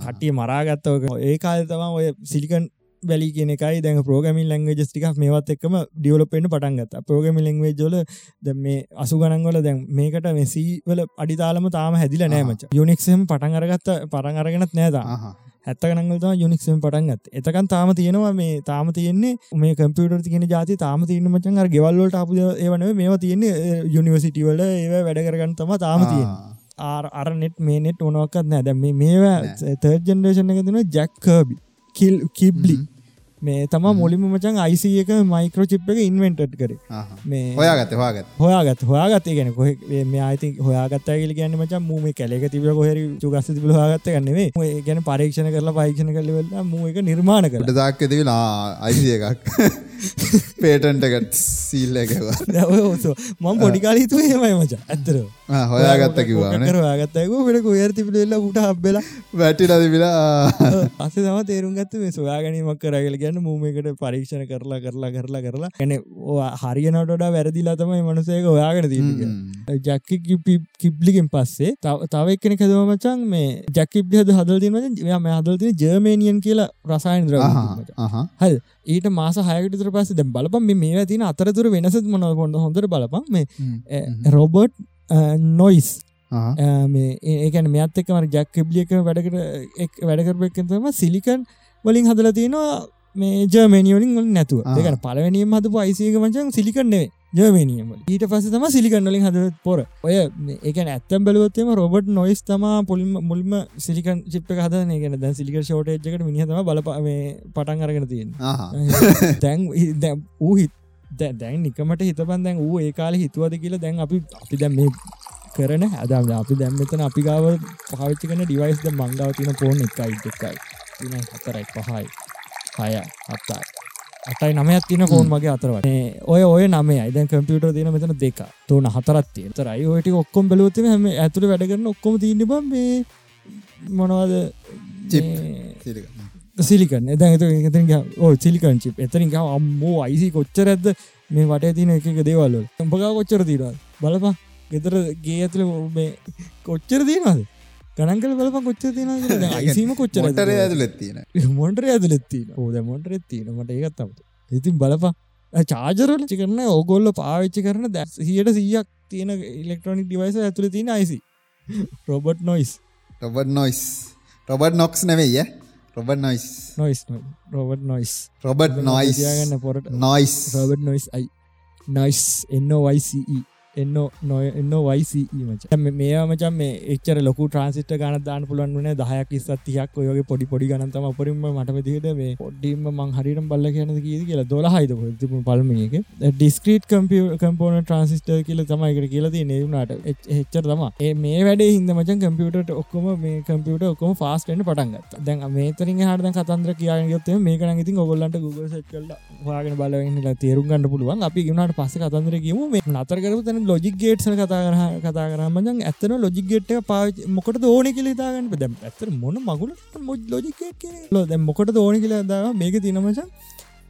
Speaker 2: කටිය මරාගත්තව ඒ කාල තම ඔය සිලිකන් වැලි කියන එකයි. දැන් ප්‍රෝගමින් ලංවේජස් ටිකක් මේවත් එක්කම ඩියවලපෙන්ට පටන්ගත් ප්‍රෝගමි ලංවේජෝල ද මේ අසු ගණන්වල දැන් මේකට මෙසීවල අඩිතාලම තාම හැදිල නෑමච යුනික්සම් පටන් අරගත්ත පරං අරගෙනත් නෑදා හැත්ත ගනගලත යුනික්සම් පටන්ගත් එතකන් තාම තියෙනවා මේ තාම තියෙන්නේ මේ කම්පියුටර් තියන ජාති තාම තියන මචන් අර ගෙවල්ලට අප ඒවන මේ තියන්නේ යුනිවසිටිවල ඒ වැඩ කරගන්න තම තාම තියෙන අර නෙට් මේ නෙට් ඕනොක්කත් නෑ. දැ මේවා තර්ජ ජනරේෂන එක තින ජැක්කබි කිල් කිබ්ලි මේ තම මුලිම මචන් අයිසි එක මයිකෝ චිප් එක ඉන්වෙන්ට් කර.
Speaker 1: මේ හොයාගත හවාගත්
Speaker 2: හොයාගත් හොයාගත ගෙන කොහ මේ අයිති හොයාගත් කියල ගැන්න මචන් මූම කැලෙක තිබ කොහරි චුගස්ස තිබ හගත්ත ගන්නෙේ ගැන පරීක්ෂණ කරලා පරීක්ෂණ කරලවෙල්ල මූ එක නිර්මාණ කර
Speaker 1: දාක්ක තිබෙලා අයිසි එකක්. පේටන්ටකට සීල්ල එකවා
Speaker 2: මං පොඩිකාලීතු හෙමයි මච ඇත්තර
Speaker 1: හොයාගත්ත කිවන
Speaker 2: හොයාගත්තයක වෙන කොයර තිබිලෙල්ල උට හබ්බෙලා
Speaker 1: වැටිල තිබිලා
Speaker 2: අස තම තේරුම් ගත්ත මේ සොයාගනීමක් කරගල ගැන්න මූමකට පරීක්ෂණ කරලා කරලා කරලා කරලා. එන හරියනටඩ වැරදිලා තමයි මනුසයක ඔයාගෙන දී ජක්කි කිබ්ලිකින් පස්සේ තව එක්කෙන කදව මචන් මේ ජැකිබ් හද හදල් තින ම හදල් තින ජර්මේනියන් කියලා රසායන් ද්‍ර හ ඊට මාස හයකටතර පස්ස දැ බලපම් මේ තින අතරතුර වෙනස මොන කොන්න හොඳර බලපම් මේ රොබර්ට් නොයිස්. මේ ඒකන මෙත් එක්කම ජැක්කබ්ලියක වැඩකට වැඩකරපක්කතම සිලිකන් වලින් හදල තියෙනවා මේ ජර්මනිියලින් වල නැතුව. ඒකන පලවැනියම් හදපු අයිසික මචන් සිලිකන්නේ ජර්මනියම ඊට පස තම සිලිකන්නලින් හද පොර. ඔය ඒක ඇත්තම් බලවත්තම රොබට් නොයිස් තම පොලිම මුල්ම සිලිකන් චිප් හදන ගෙන දැ සිලික ෂෝටේජ්කට මිනිහතම බල පටන් අරගෙන තියෙන දැන් ඌ හිත් දැන් නිකමට හිතපන් දැන් ඌ ඒ කාල හිතුවද කියලා දැන් අපි අපි දැම් මේ කරන හැදම අපි දැම්මතන අපි ගාව පාවිච්චි කන ඩිවයිස්ද මංගාව තින පෝන් එකයි එකයි තින හතරයි පහයි හය අත්තයි අටයි නමයක් තින ෆෝන් මගේ අතරවට ඔය ඔය නමේ අයිදන් කම්පියුට තින මෙතන දෙක. තුන හතරත්තිය තරයි ඔයට ඔක්කොම් බලවතම හම ඇතුළ වැඩගන්න ඔක්කොම තින්න බම් මේ මොනවද? සිලිකන් එද එත ඕ සිලිකන් චිප් එතරින් අම්මෝ අයිසි කොච්චර ඇද මේ වට තින එක දේවල්ල උඹගා කොච්චර තිීරල් බලපා ගෙතර ගේ ඇතුළ කොච්චර තියනවාද ගනන්කල බලප කොච්චර තින යිසීම කොච්චර
Speaker 1: ඇතුලෙත්තින
Speaker 2: මොන්ටර ඇතුලෙත්තින ඕද මොන්ටර එත්තින මට ඒකත්තමට ඉතින් බලපා චාජරල චිකරන ඕගොල්ල පාවිච්චි කරන දැ හියට සීයක් තියෙන ඉලෙක්ට්‍රොනික් ඩිවයිස ඇතුළ තියෙන IC Robert Noyce
Speaker 1: Robert Noyce Robert Knox නෙවෙයි Robert Noyce
Speaker 2: Noyce Robert Noyce
Speaker 1: Robert Noyce
Speaker 2: ගන්න පොරට
Speaker 1: නොයිස්
Speaker 2: රොබට් නොයිස් අයි නොයිස් එන්නෝයිසE එන්න නොය එන්න වයිසී මච මේවා මචන් මේ එච්චර ලොකු ට්‍රන්සිට ගන දාන පුලන් වන දහයක් ඉස්සත්තියක් ඔයගේ පොඩි පොඩි ගනතම අපරින්ම මට විදිහට මේ පොඩ්ඩිම මං හරිට බල්ල කියන කිය කියලා දොල හයිද තිබ පල්මක ඩිස්ක්‍රීට් කම්පිය කම්පෝන ට්‍රන්සිස්ට කියල තමයිකට කියලති නෙවුණට එච්චර තම ඒ මේ වැඩේ හිද මචන් කම්පියට ඔක්කොම මේ කම්පියට ඔක්කොම ෆාස්ටෙන්ට පටන්ගත් දැන් මේතරින් හට කතන්ද්‍ර කියන්න ගොත්තේ මේකන ඉතින් ඔගොල්ලන්ට Google සෙට් කල්ල වාගෙන බලවෙන්න තේරුම් ගන්න පුළුවන්. අපි ගුණට පස්ස කතන්දර කියම මේ නතර කරපු තැන ලොජික් ගේට්න කතා කර කතා කරමජන් ඇත්තන ලොජික් ගේට් පා මොකට ඕන කියල තාගන්න දැම් ඇතර මොන මගුල මො ලොජිකේට් කිය ලො දැ මොකට ඕන කියලා දා මේක තිනමචන්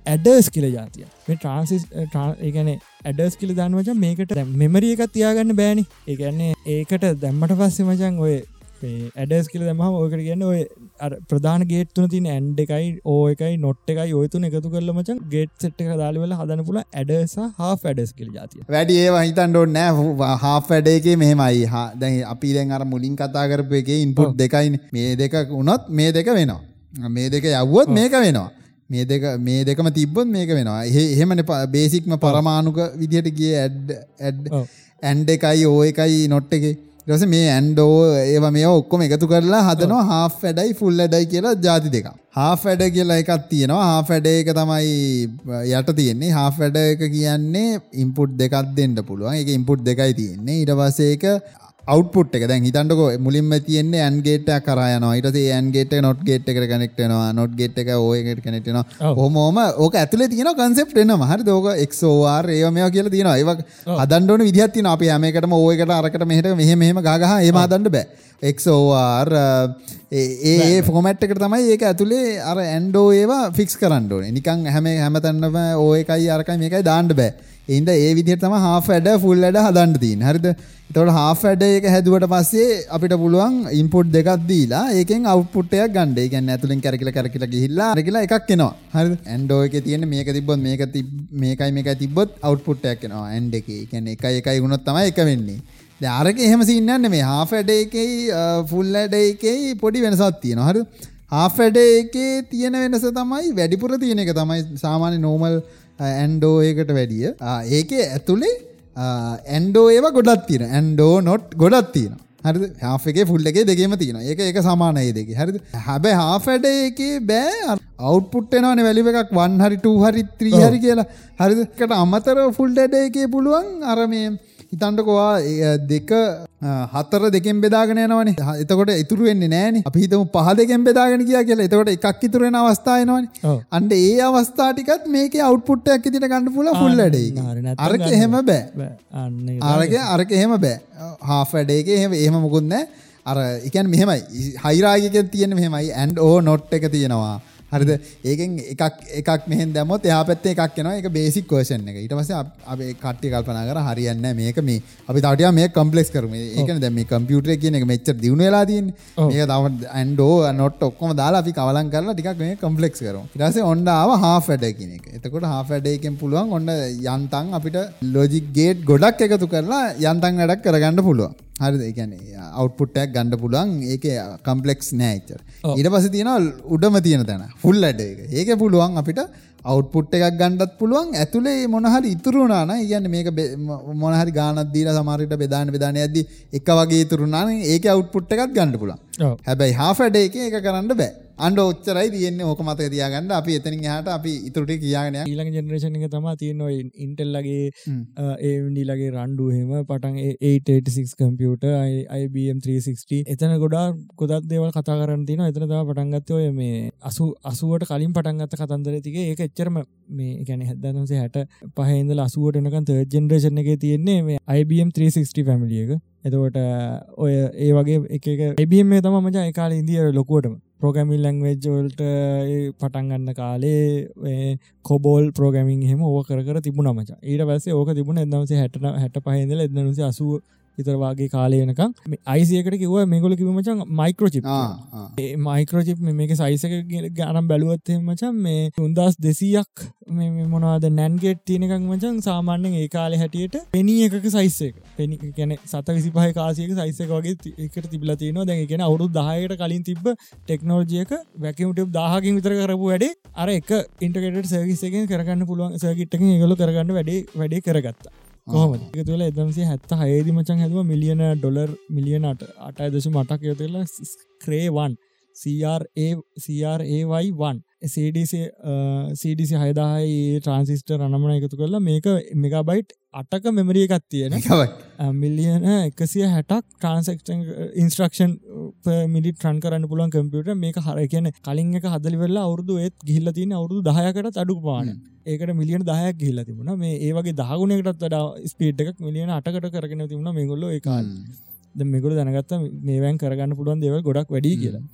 Speaker 2: ඇඩර්ස් කියල ජාතිය මේ ට්‍රන්සිස් ඒගැන ඇඩර්ස් කියල දන්වච මේකට මෙමරිය එකත් තියාගන්න බෑනි. ඒගැන්නේ ඒකට දැම්මට පස්සේ මචන් ඔය ඇඩස් කියල දම ඕකට ගන්න ඔය ප්‍රධාන ගේට්තුන තින ඇන්ඩ එකයි ඕ එකයි නොට් එකයි ඔයතුන එකතු කරල මචන් ගේට් සෙට් එක දාලිවල හදන පුල ඇඩස හා ෆඩස් කියල ජාතිය
Speaker 1: වැඩි ඒ හිතන්ඩෝ නෑ. හා වැඩේගේ මෙහෙමයි. හා දැන් අපි දැන් අර මුලින් කතා කරපු එක ඉන්පුට් දෙකයින්. මේ දෙක වුණොත් මේ දෙක වෙනවා. මේ දෙක යව්වොත් මේක වෙනවා. මේ දෙක මේ දෙකම තිබ්බොත් මේක වෙනවා. එහෙමන බේසික්ම පරමාණුක විදිහට ගිය ඇඩ් ඇඩ් ඇන්ඩ එකයි ඕ එකයි නොට් එකේ ටස මේ ඇන්ඩෝ ඒව මේ ඔක්කොම එකතු කරලා හදනවා හා වැඩයි ෆුල් ඇඩයි කියලා ජාති දෙක. හා වැඩ කියලා එකක් තියෙනවා. හා වැඩ එක තමයි යට තියෙන්නේ. හා වැඩ එක කියන්නේ ඉම්පුට් දෙකක් දෙන්න පුළුවන්. එක ඉම්පුට් දෙකයි තියෙන්නේ. ඉට පසේක අවට්පුට් එක. දැන් හිතන්නක මුලින්ම තියෙන්නේ ඇන්ගේට කරයන ට ඇන්ගේට නොට් ගේට් එක කනෙක්ටනවා නොට් ගේට් එක ඕයකට කනෙක්ටනවා හොමෝම ඕක ඇතුල තියන කන්සෙප් එන්න හරි දෝක එක්ෝවාර් ඒව මේ කියල තියෙන ඒවක් හදන්ඩන විදිහත්තින අපි හැමකටම ඕයකට අරකට මෙහට මෙහ මෙහම ගහ ඒම හදන්න බෑ. එක්ෝවාර් ඒ ෆොමට්ක තමයි ඒක ඇතුළේ අර ඇන්ඩෝ ඒවා ෆික්ස් කරන්නඩෝන නිකං හැම හැමතන්නම ඕයකයි අරකයි මේකයි දාණ්ඩ බෑ ඉන්ද ඒ විදිහටම හා වැඩ ෆුල් වැඩ හදන්න තින් හරිද? තොට හා වැඩ එක හැදුවට පස්සේ අපිට පුළුවන් ඉම්පොට් දෙකක් දීලා ඒකෙන් අවුපුට්ටයක් ගන්ඩ ගැන්න. ඇතුලින් කරකිල කරකිල ගිහිල්ලා රකිලා එකක් කෙනවා හරි ඇන්ඩෝ එක තියෙන මේක තිබොත් මේක මේකයි මේක තිබොත් අවුපුට්ටයක් කෙනවා ඇන්ඩ එක. කැන එක එකයි ගුණොත් තමයි එක වෙන්නේ. ආරක එහෙම සින්නන්න මේ හා වැඩ එකයි ෆුල් ඇඩ එකයි පොඩි වෙනසත් තියෙන හරි හා වැඩ එකේ තියෙන වෙනස තමයි වැඩිපුර තියෙන එක තමයි සාමාන්‍ය නෝමල් ඇන්ඩෝ ඒකට වැඩිය. ඒකේ ඇතුළේ ඇන්ඩෝ ඒව ගොඩත් තියෙන ඇන්ඩෝ නොට් ගොඩත් තියෙන හරි හාගේ ෆුල් එකේ දෙකම තියෙන ඒක එක සමානය දෙක. හරි හැබැ හාෆැඩ එකේ බෑ. අවුපුට්ටනවන වැලිව එකක්. වන් හරි ටූ හරි ත්‍රී හරි කියලා. හරිකට අමතර ෆුල් ඩැඩ එකේ පුළුවන් අරමේ හිතන්ටකවා දෙක හතර දෙකෙන් බෙදාගෙන යනවනේ. එතකොට ඉතුරු වෙන්නේ නෑන. අපි හිතම පහ දෙකෙන් බෙදාගෙන කිය කියලා. එතකොට එකක් ඉතුරෙන අවස්ථායනවන අන්ඩ ඒ අවස්ථාටිකත් මේක අවුට්පුට්ටයක් තිට ගන්න පුල ෆුල්ලඩේ අරක එහෙම බෑ. අරක අරක එහෙම බෑ. හා වැඩේක එහෙම එහෙම මුකුත්න අර එකන් මෙහෙමයි. හයිරාගක තියෙන මෙහෙමයි. ඇන්ඩ ඕ නොට් එක තියෙනවා හරිද? ඒකෙන් එකක් එකක් මෙහෙන් දැමොත් එයා පැත්තේ එකක් එනවා. ඒක බේසික් වර්ෂන් එක. ඊට පස්සේ අපි කට්ටිය කල්පනා කරා හරියන්නේ මේක. මේ අපි තව ටිකක් මේක කම්ප්ලෙක්ස් කරමු. ඒ කියන්නේ දැන් මේ කම්පියුටර් කියන එක මෙච්චර දියුණු වෙලා තියෙන්නේ. මේක තව ඇන්ඩෝ නොට් ඔක්කොම දාලා අපි කවලම් කරලා ටිකක් මේක කම්ප්ලෙක්ස් කරමු. ඊට පස්සේ ඔන්න ආව හාෆ් වැඩ කියන එක. එතකොට හාෆ් වැඩ එකෙන් පුළුවන් ඔන්න යන්තම් අපිට ලොජික් ගේට් ගොඩක් එකතු කරලා යන්තම් වැඩක් කරගන්න පුළුවන් හරි ඒකන අවට්පුට්ටයක් ගණඩ පුළුවන්. ඒක කම්පලෙක්ස් නෑචර් ඊට පස තියෙන උඩම තියෙන තැන. ෆුල් අඩ එක. ඒක පුළුවන් අපිට අවට්පුට් එකක් ගණ්ඩත් පුළුවන්. ඇතුළේ මොනහරි ඉතුරුනාන කියන්න මේක මොනහරි ගානදීල සමාරට බෙදාන බෙදාන ඇද එක වගේ තුරුනාන ඒක අවට්පුට් එකක් ගණඩ පුලන් හැබැයි හාෆඩ එක එක කරන්න බෑ අන්ඩ ඔච්චරයි තියන්නේ. ඕක මත තියාගන්න. අපි එතනින් හට අපි ඉතුරට කියගෙන
Speaker 2: ඊළඟ ජනරේෂණ එක තම තියෙනවා ඉන්ටෙල්ලගේ ඒඩිලගේ රන්ඩු හෙම. පටන් 886 කම්පියුට IBM 360 එතන ගොඩා ගොදත් දේවල් කතා කරන්න තින එතන තම පටන්ගත්ත ඔය මේ අසු අසුවට කලින් පටන්ගත්ත කතන්දර තිගේ ඒක එච්චරම මේ ගැන හැදනසේ හැට පහහින්දල අසුවට එනකන් තර්ජ ජෙනරේෂණ එක තියෙන්නේ මේ IBM 360 පැමිලියක එතකොට ඔය ඒ වගේ එක එබිම තම මචා එකකාල ඉදිිය ලොකුවටම ප්‍රෝගමිල් ලැංවේජ්වල්ට පටන්ගන්න කාලේ කොබෝල් ප්‍රෝගමින් හෙම ඕ කර තිබුණ මච ඊට පස්සේ ඕක තිබුණ එදවසේ හැටන හැට පහහිදල එදනුසේ අසුව විතරවාගේ කාලයනක අයිසියකට කිව මේගොල කිවමචන් මයිකරෝචිප් මයිකරෝචිප් මේක සයිසක ගනම් බැලුවත්ය මචන් මේ උන්දස් දෙසීයක් මොනවාද නැන්ගෙට් තියනකක් මචන් සාමාන්‍යෙන් ඒ කාලෙ හැටියට පෙනී එකක සයිස්සක පෙනි ගැන සත විසි පහ කාසියක සයිසක වගේ එකට තිබල තියනවා. දැන් ගෙන අවුරු දහයට කලින් තිබ ටෙක්නෝජියක වැැකමට දාහකින් විතර කරපු වැඩේ අර එක ඉන්ටකට සර්විසකෙන් කරගන්න පුළුවන් සර්ගිට්ක ගලු කරගන්න වැඩේ වැඩේ කරගත්තා කොහොම එක තුළ එදම්සේ හැත්ත හයේදි මචන් හැදුව මිලියන ඩොලර් මිලියනට අටයි දශ මටක් යොතලා ක්‍රේවන් CRAවයි1 CDC හයදාහයි ට්‍රන්සිස්ට රනමන එකතු කරලා මේක මෙගබයිට් අටක මෙමරිය එකත් තියෙන. මිලියන එකසිය හැටක් ට්‍රන්සක්ෂන් ඉන්ස්ට්‍රක්ෂන් මිලි ට්‍රන් කරන්න පුළුවන් කම්පියට මේක හර කියන කලින් එක හදලිවෙල්ලා අවුරදු ඒත් ගිල්ල තින අවුරදු දහයකට අඩු පාන ඒකට මිලියන දහයක් ගිල්ල තිබුණ. මේ ඒවගේ දහගුණයකටත් වඩා ස්පීට් එකක් මිලියන අටකට කරගෙන තිබුණ මේගොල්ල ඒකාල් මෙගුල දැනගත්ත මේවැන් කරගන්න පුළුවන් දේව ගොඩක් වැඩි කියලා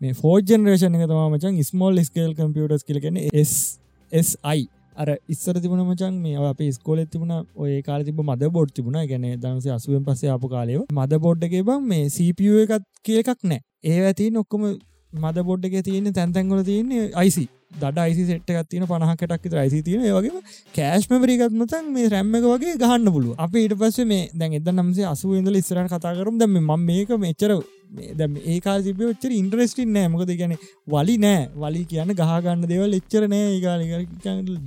Speaker 2: මේ ෆෝ ජනරේෂන එක තම මචන් ස්මෝල් ස්කේල් කම්පියටස් කියලගෙන SSI අර ඉස්සර තිබුණ මචන් මේ අප ස්කෝල තිබුණ ඔය කාල තිබ මද බොඩ් තිබුණ ගැන දනසේ අසුවෙන් පස්සේ අප කාලයව මද බොඩ්ඩගේ බම් මේ CPU එකත් කිය එකක් නෑ ඒ ඇති නොක්කොම මද බොඩ් එක තියෙන තැන්තැන්ගොල තියන්නේ අයිසි දඩ අයිසි සෙට් එකක් තියෙන පනහකටක් විතර අයිසි තියෙන. ඒ වගේ කෑෂ් මෙමරිකත් මතන් මේ රැම්ම එක වගේ ගහන්න පුළුව අප ඊට පස්සේ මේ දැන් එද නම්සේ අසුව ඉඳල ඉස්සරට කතා කරුම්. දැම ම මේක මෙච්චර දැ ඒකා සිබ ච්චර ඉන්ට්‍රස්ටින් නෑ මොකද ගැන වලි නෑ. වලි කියන්න ගහගන්න දෙවල් එච්චර නෑ ඒකාල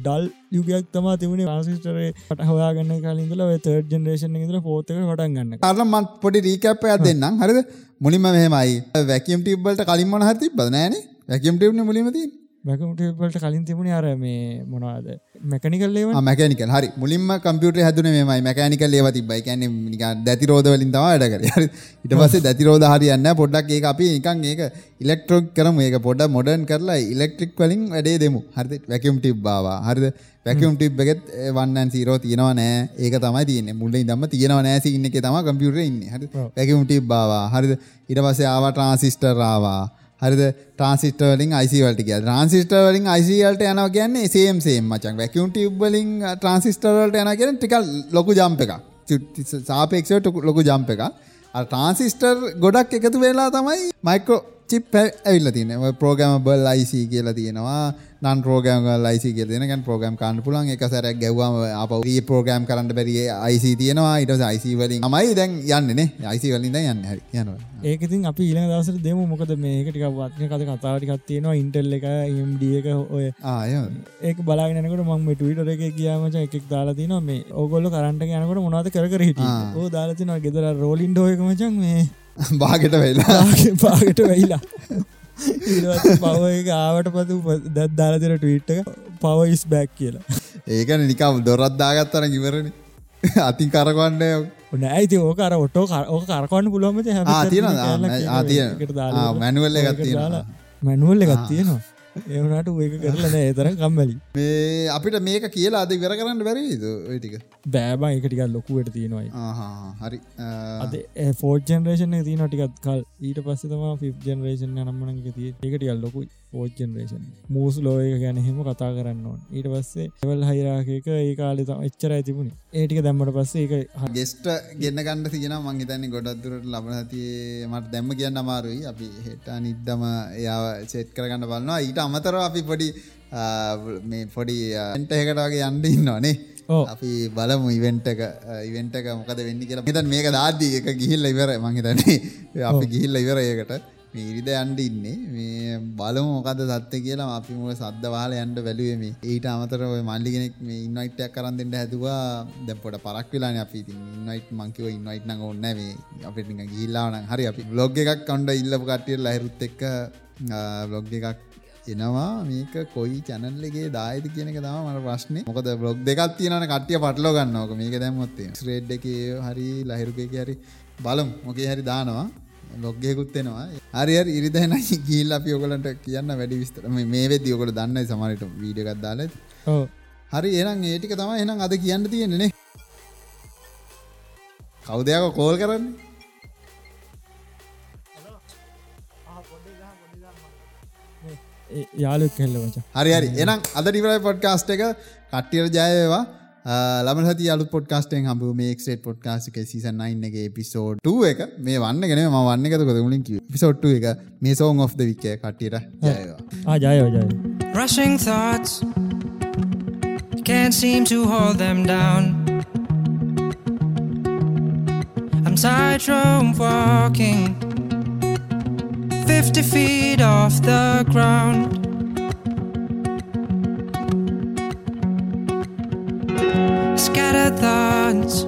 Speaker 2: ඩල් යුගයක් තමා තිබුණේ. ආසිස්ටරේ පට හොයාගන්න කාලින්දල තර්ඩ ජනරේෂන් ඉදර පෝතක හටන් ගන්න.
Speaker 1: අරමත් පොඩි රීකප්පයක් දෙන්නම්. හරිද? මුලින්ම මෙහෙමයි. වැැකියම් ටිබ්බලට කලින් මොන හරි බදනෑන වැැකියම් ටිබ්න මුලිමතිී
Speaker 2: බැකමටවලට කලින් තිබුණ අර මේ මොනවාද?
Speaker 1: මැකනිකල් හරි. මුලින්ම කම්පියට හැදුන මෙමයි. මැකනිකල් ඒව තිබයි කැන දැති රෝධවලින් තම වැඩකර ඉට පස්සේ දැති රෝධ හරියන්න පොඩ්ඩක් ඒ අපි නිකන් ඒක ඉලෙක්ට්‍රොක් කරම. ඒක පොඩ මොඩන් කරලා ඉලෙක්ට්‍රික් වලින් වැඩේ දෙමු. හරි වැැකම් ටිබ් බවා හරිද? වැැකම් ටිබ් එකෙත් වන්නන් සීරෝ තියෙනවා නෑ. ඒක තමයි තියන්නේ. මුල්ල දම තියෙනවා නෑසි ඉන්න එක තම කම්පියුට ඉන්න. හරි වැැකම් ටිබ් බවා හරිද? ඉට පස්සේ ආවා ට්‍රාන්සිස්ටරාවා හරිද ට්‍රන්සිස්ටර් වලින් IC වලට ගියා. ට්‍රන්සිස්ටර් වලින් IC වලට යනවා කියන්නේ සේම් සේම් මචං. වැකියුම් ටියුබ් වලින් uh, ට්‍රන්සිස්ටර් වලට යනවා කියන්නේ ටිකක් ලොකු ජම්ප් එකක්. සාපේක්ෂව ලොකු ජම්ප් එකක්. අර ට්‍රන්සිස්ටර් ගොඩක් එකතු වෙලා තමයි මයික්‍රෝ චිප් ඇවිල්ලා තියෙන්නේ. ඔය ප්‍රෝග්‍රෑමබල් IC කියලා තියෙනවා. නන් ප්‍රෝගම් ලයිසි කියලෙන ප්‍රෝගම් කාන්න පුලන් එක සැරක් ගැව්වාම අප ඒ ප්‍රෝගම් කරන්න බැරි අයිසි තියෙනවා. ඉට අයිසි වලින් මයි දැන් යන්නනේ අයිසි වලින් යන්න. හරි. යනවා.
Speaker 2: ඒකතින් අපි ඊළඟ දවසට දෙමු. මොකද මේකටික වත්න කත කතාටිකත් තියෙනවා. ඉන්ටෙල් එක ඉම්ඩ එක ඔය
Speaker 1: ආය
Speaker 2: ඒක බලාගෙනකට මම ටවිට එක කියමච එකක් දාලා තින මේ ඔගොල්ල කරන්ට යනකට මොනාද කර හිට ඕ දාලතිනවා ගෙදර රෝලින්ඩ එක මචන් මේ
Speaker 1: බාගෙට වෙලා
Speaker 2: පාගට වෙයිලා. පව ආවට පතු දැත් දාලතර ටවිට්ක පවයිස් බැක් කියලා.
Speaker 1: ඒකන නිකම් දොරත්දාගත්තර කිවරණ අතින් කරගන්න
Speaker 2: ඕන ඇයිති ඕකර ඔටෝ ඕක කරකවන්න පුළුවමට හැ
Speaker 1: ආතිය මැනුවල්ල ගත්තිය
Speaker 2: මැනුවල්ල ගත්තියනවා ඒවනට ඒක කරලන ඒතර කම්මලි.
Speaker 1: මේ අපිට මේක කියලා අද විර කරන්න බැරිද ටික?
Speaker 2: බෑබා එක ටිකක් ලොකුවට තියෙනවයි.
Speaker 1: හරි.
Speaker 2: අද ෆෝර්් ජනරේෂන තියන ටිකත් කල්. ඊට පස්ස තම ෆි් ජනරේෂන් නම්මන තිය ඒකටිකල් ලොකුයි ජනරේෂන් මූස් ලෝයක ගැන හෙම කතා කරන්න ඕන්. ඊට පස්සේ එවල් හයිරාකක ඒ කාලෙ තම එච්චර ඇතිබුණ ඒටික දැම්මට පස්සේ ඒක
Speaker 1: ගෙස්ට ගන්න ගන්න තියෙන මං තැනි ගොඩක්දුරට ලබන තියේ මට දැම්ම කියන්න අමාරුයි. අපි හෙට නිද්දම එයා සෙට් කරගන්න බලන්නවා ඊට අමතර අපි පොඩි මේ පොඩි වගේ යන්ඩ ඉන්නවානේ අපි බලමු ඉවෙන්ටක ඉවෙන්ටක මොකද වෙන්න කියලා. මෙතන් මේක දාදී එක ගිහිල්ල ඉවර මහිතන්නේ අපි ගිහිල්ල ඉවර ඒකට. මේ ඉරිද යන්ඩ ඉන්නේ. මේ බලමු මොකද සත්‍ය කියලා. අපි මුව සද්ද වාල යන්ඩ වැලුවම ඊට අමතර මල්ලිගෙනෙක් මේ ඉන්නයිටයක් කරන් දෙන්න හැදවා. දැ පොට පරක් වෙලා අපි. ඉන්නයිට මංකිව ඉන්නයිට නඟ ඔන්න මේ. අපිට ගිල්ලාවන හරි අපි. බ්ලොග් එකක් කණ්ඩ ඉල්ලපු කටිය ලහිරුත් එක්ක බ්ලොග් එකක් එනවා. මේක කොයි චැනල්ලගේ දායිද කියනක තම මට ප්‍රශ්නය මොකද බ්ලොග් දෙකක් තියෙනන කටිය පටලෝ ගන්නවක මේක දැම්මොත්තේ ස්්‍රේඩ් එක හරි ලහිරුක හරි බලම්. මොකේ හරි දානවා. ලොග්ගයකුත්වෙනවා අරිය ඉරිදන ගීල් අපි ඔකලට කියන්න වැඩි විස්තර. මේ වෙද ඔකොට දන්න සමරට වීඩියගත් දාල හරි එනම් ඒටික තම එනම් අද කියන්න තියෙනෙනේ කවුදයක කෝල් කරන්න
Speaker 2: යාලුක් කෙල්ලවච
Speaker 1: හරි හරි. එනම් අද ඩිවරයි පොඩ්කාස්ට එක කට්ටියට ජයවා ලබනහති අලු පොඩ්කාස්ටෙන් හම්බ මේ ක්ට පොඩ්කාස්ක සිසන් නයින්ගේ පිසෝඩ් එක මේ වන්න ගෙන ම වන්න එකතකොද මුලින් පිසොට්ට එක මේ සෝන් ඔ් වික්ක කට්ටියට
Speaker 2: ආජයෝජය
Speaker 3: Rushing thoughts can't seem to hold them down. I'm tightrope walking 50 feet off the ground Scattered thoughts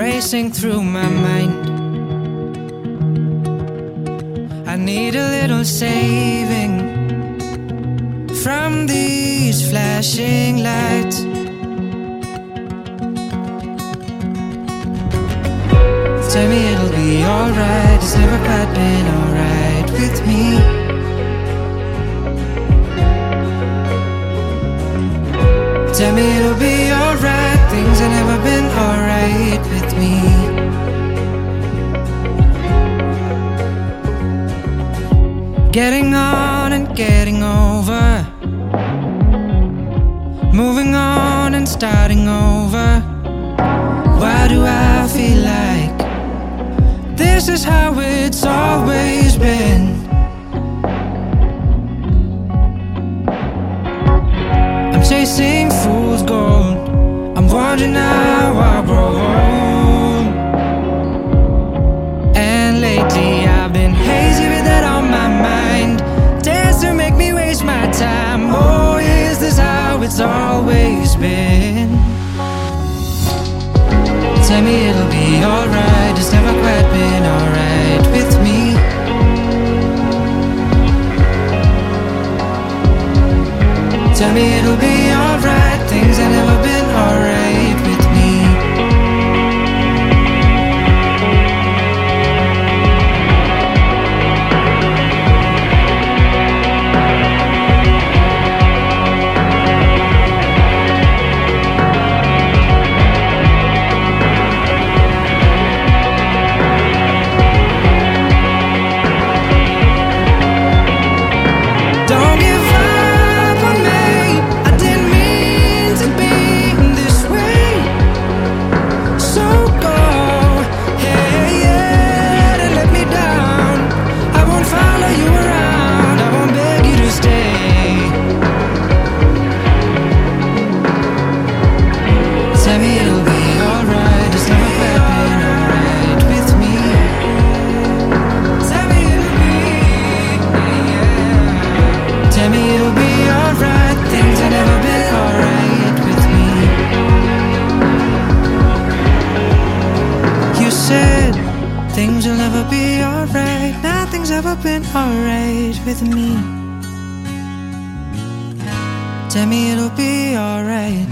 Speaker 3: racing through my mind. I need a little saving from these flashing lights. Tell me alright. It's never quite been alright with me. Tell me it'll be is how it's always been? I'm chasing fool's gold. I'm wondering how I grow old. And lately I've been hazy with that on my mind. Dares to make me waste my time. Oh, is this how it's always been? Tell me it'll be with me. Tell me it'll be alright.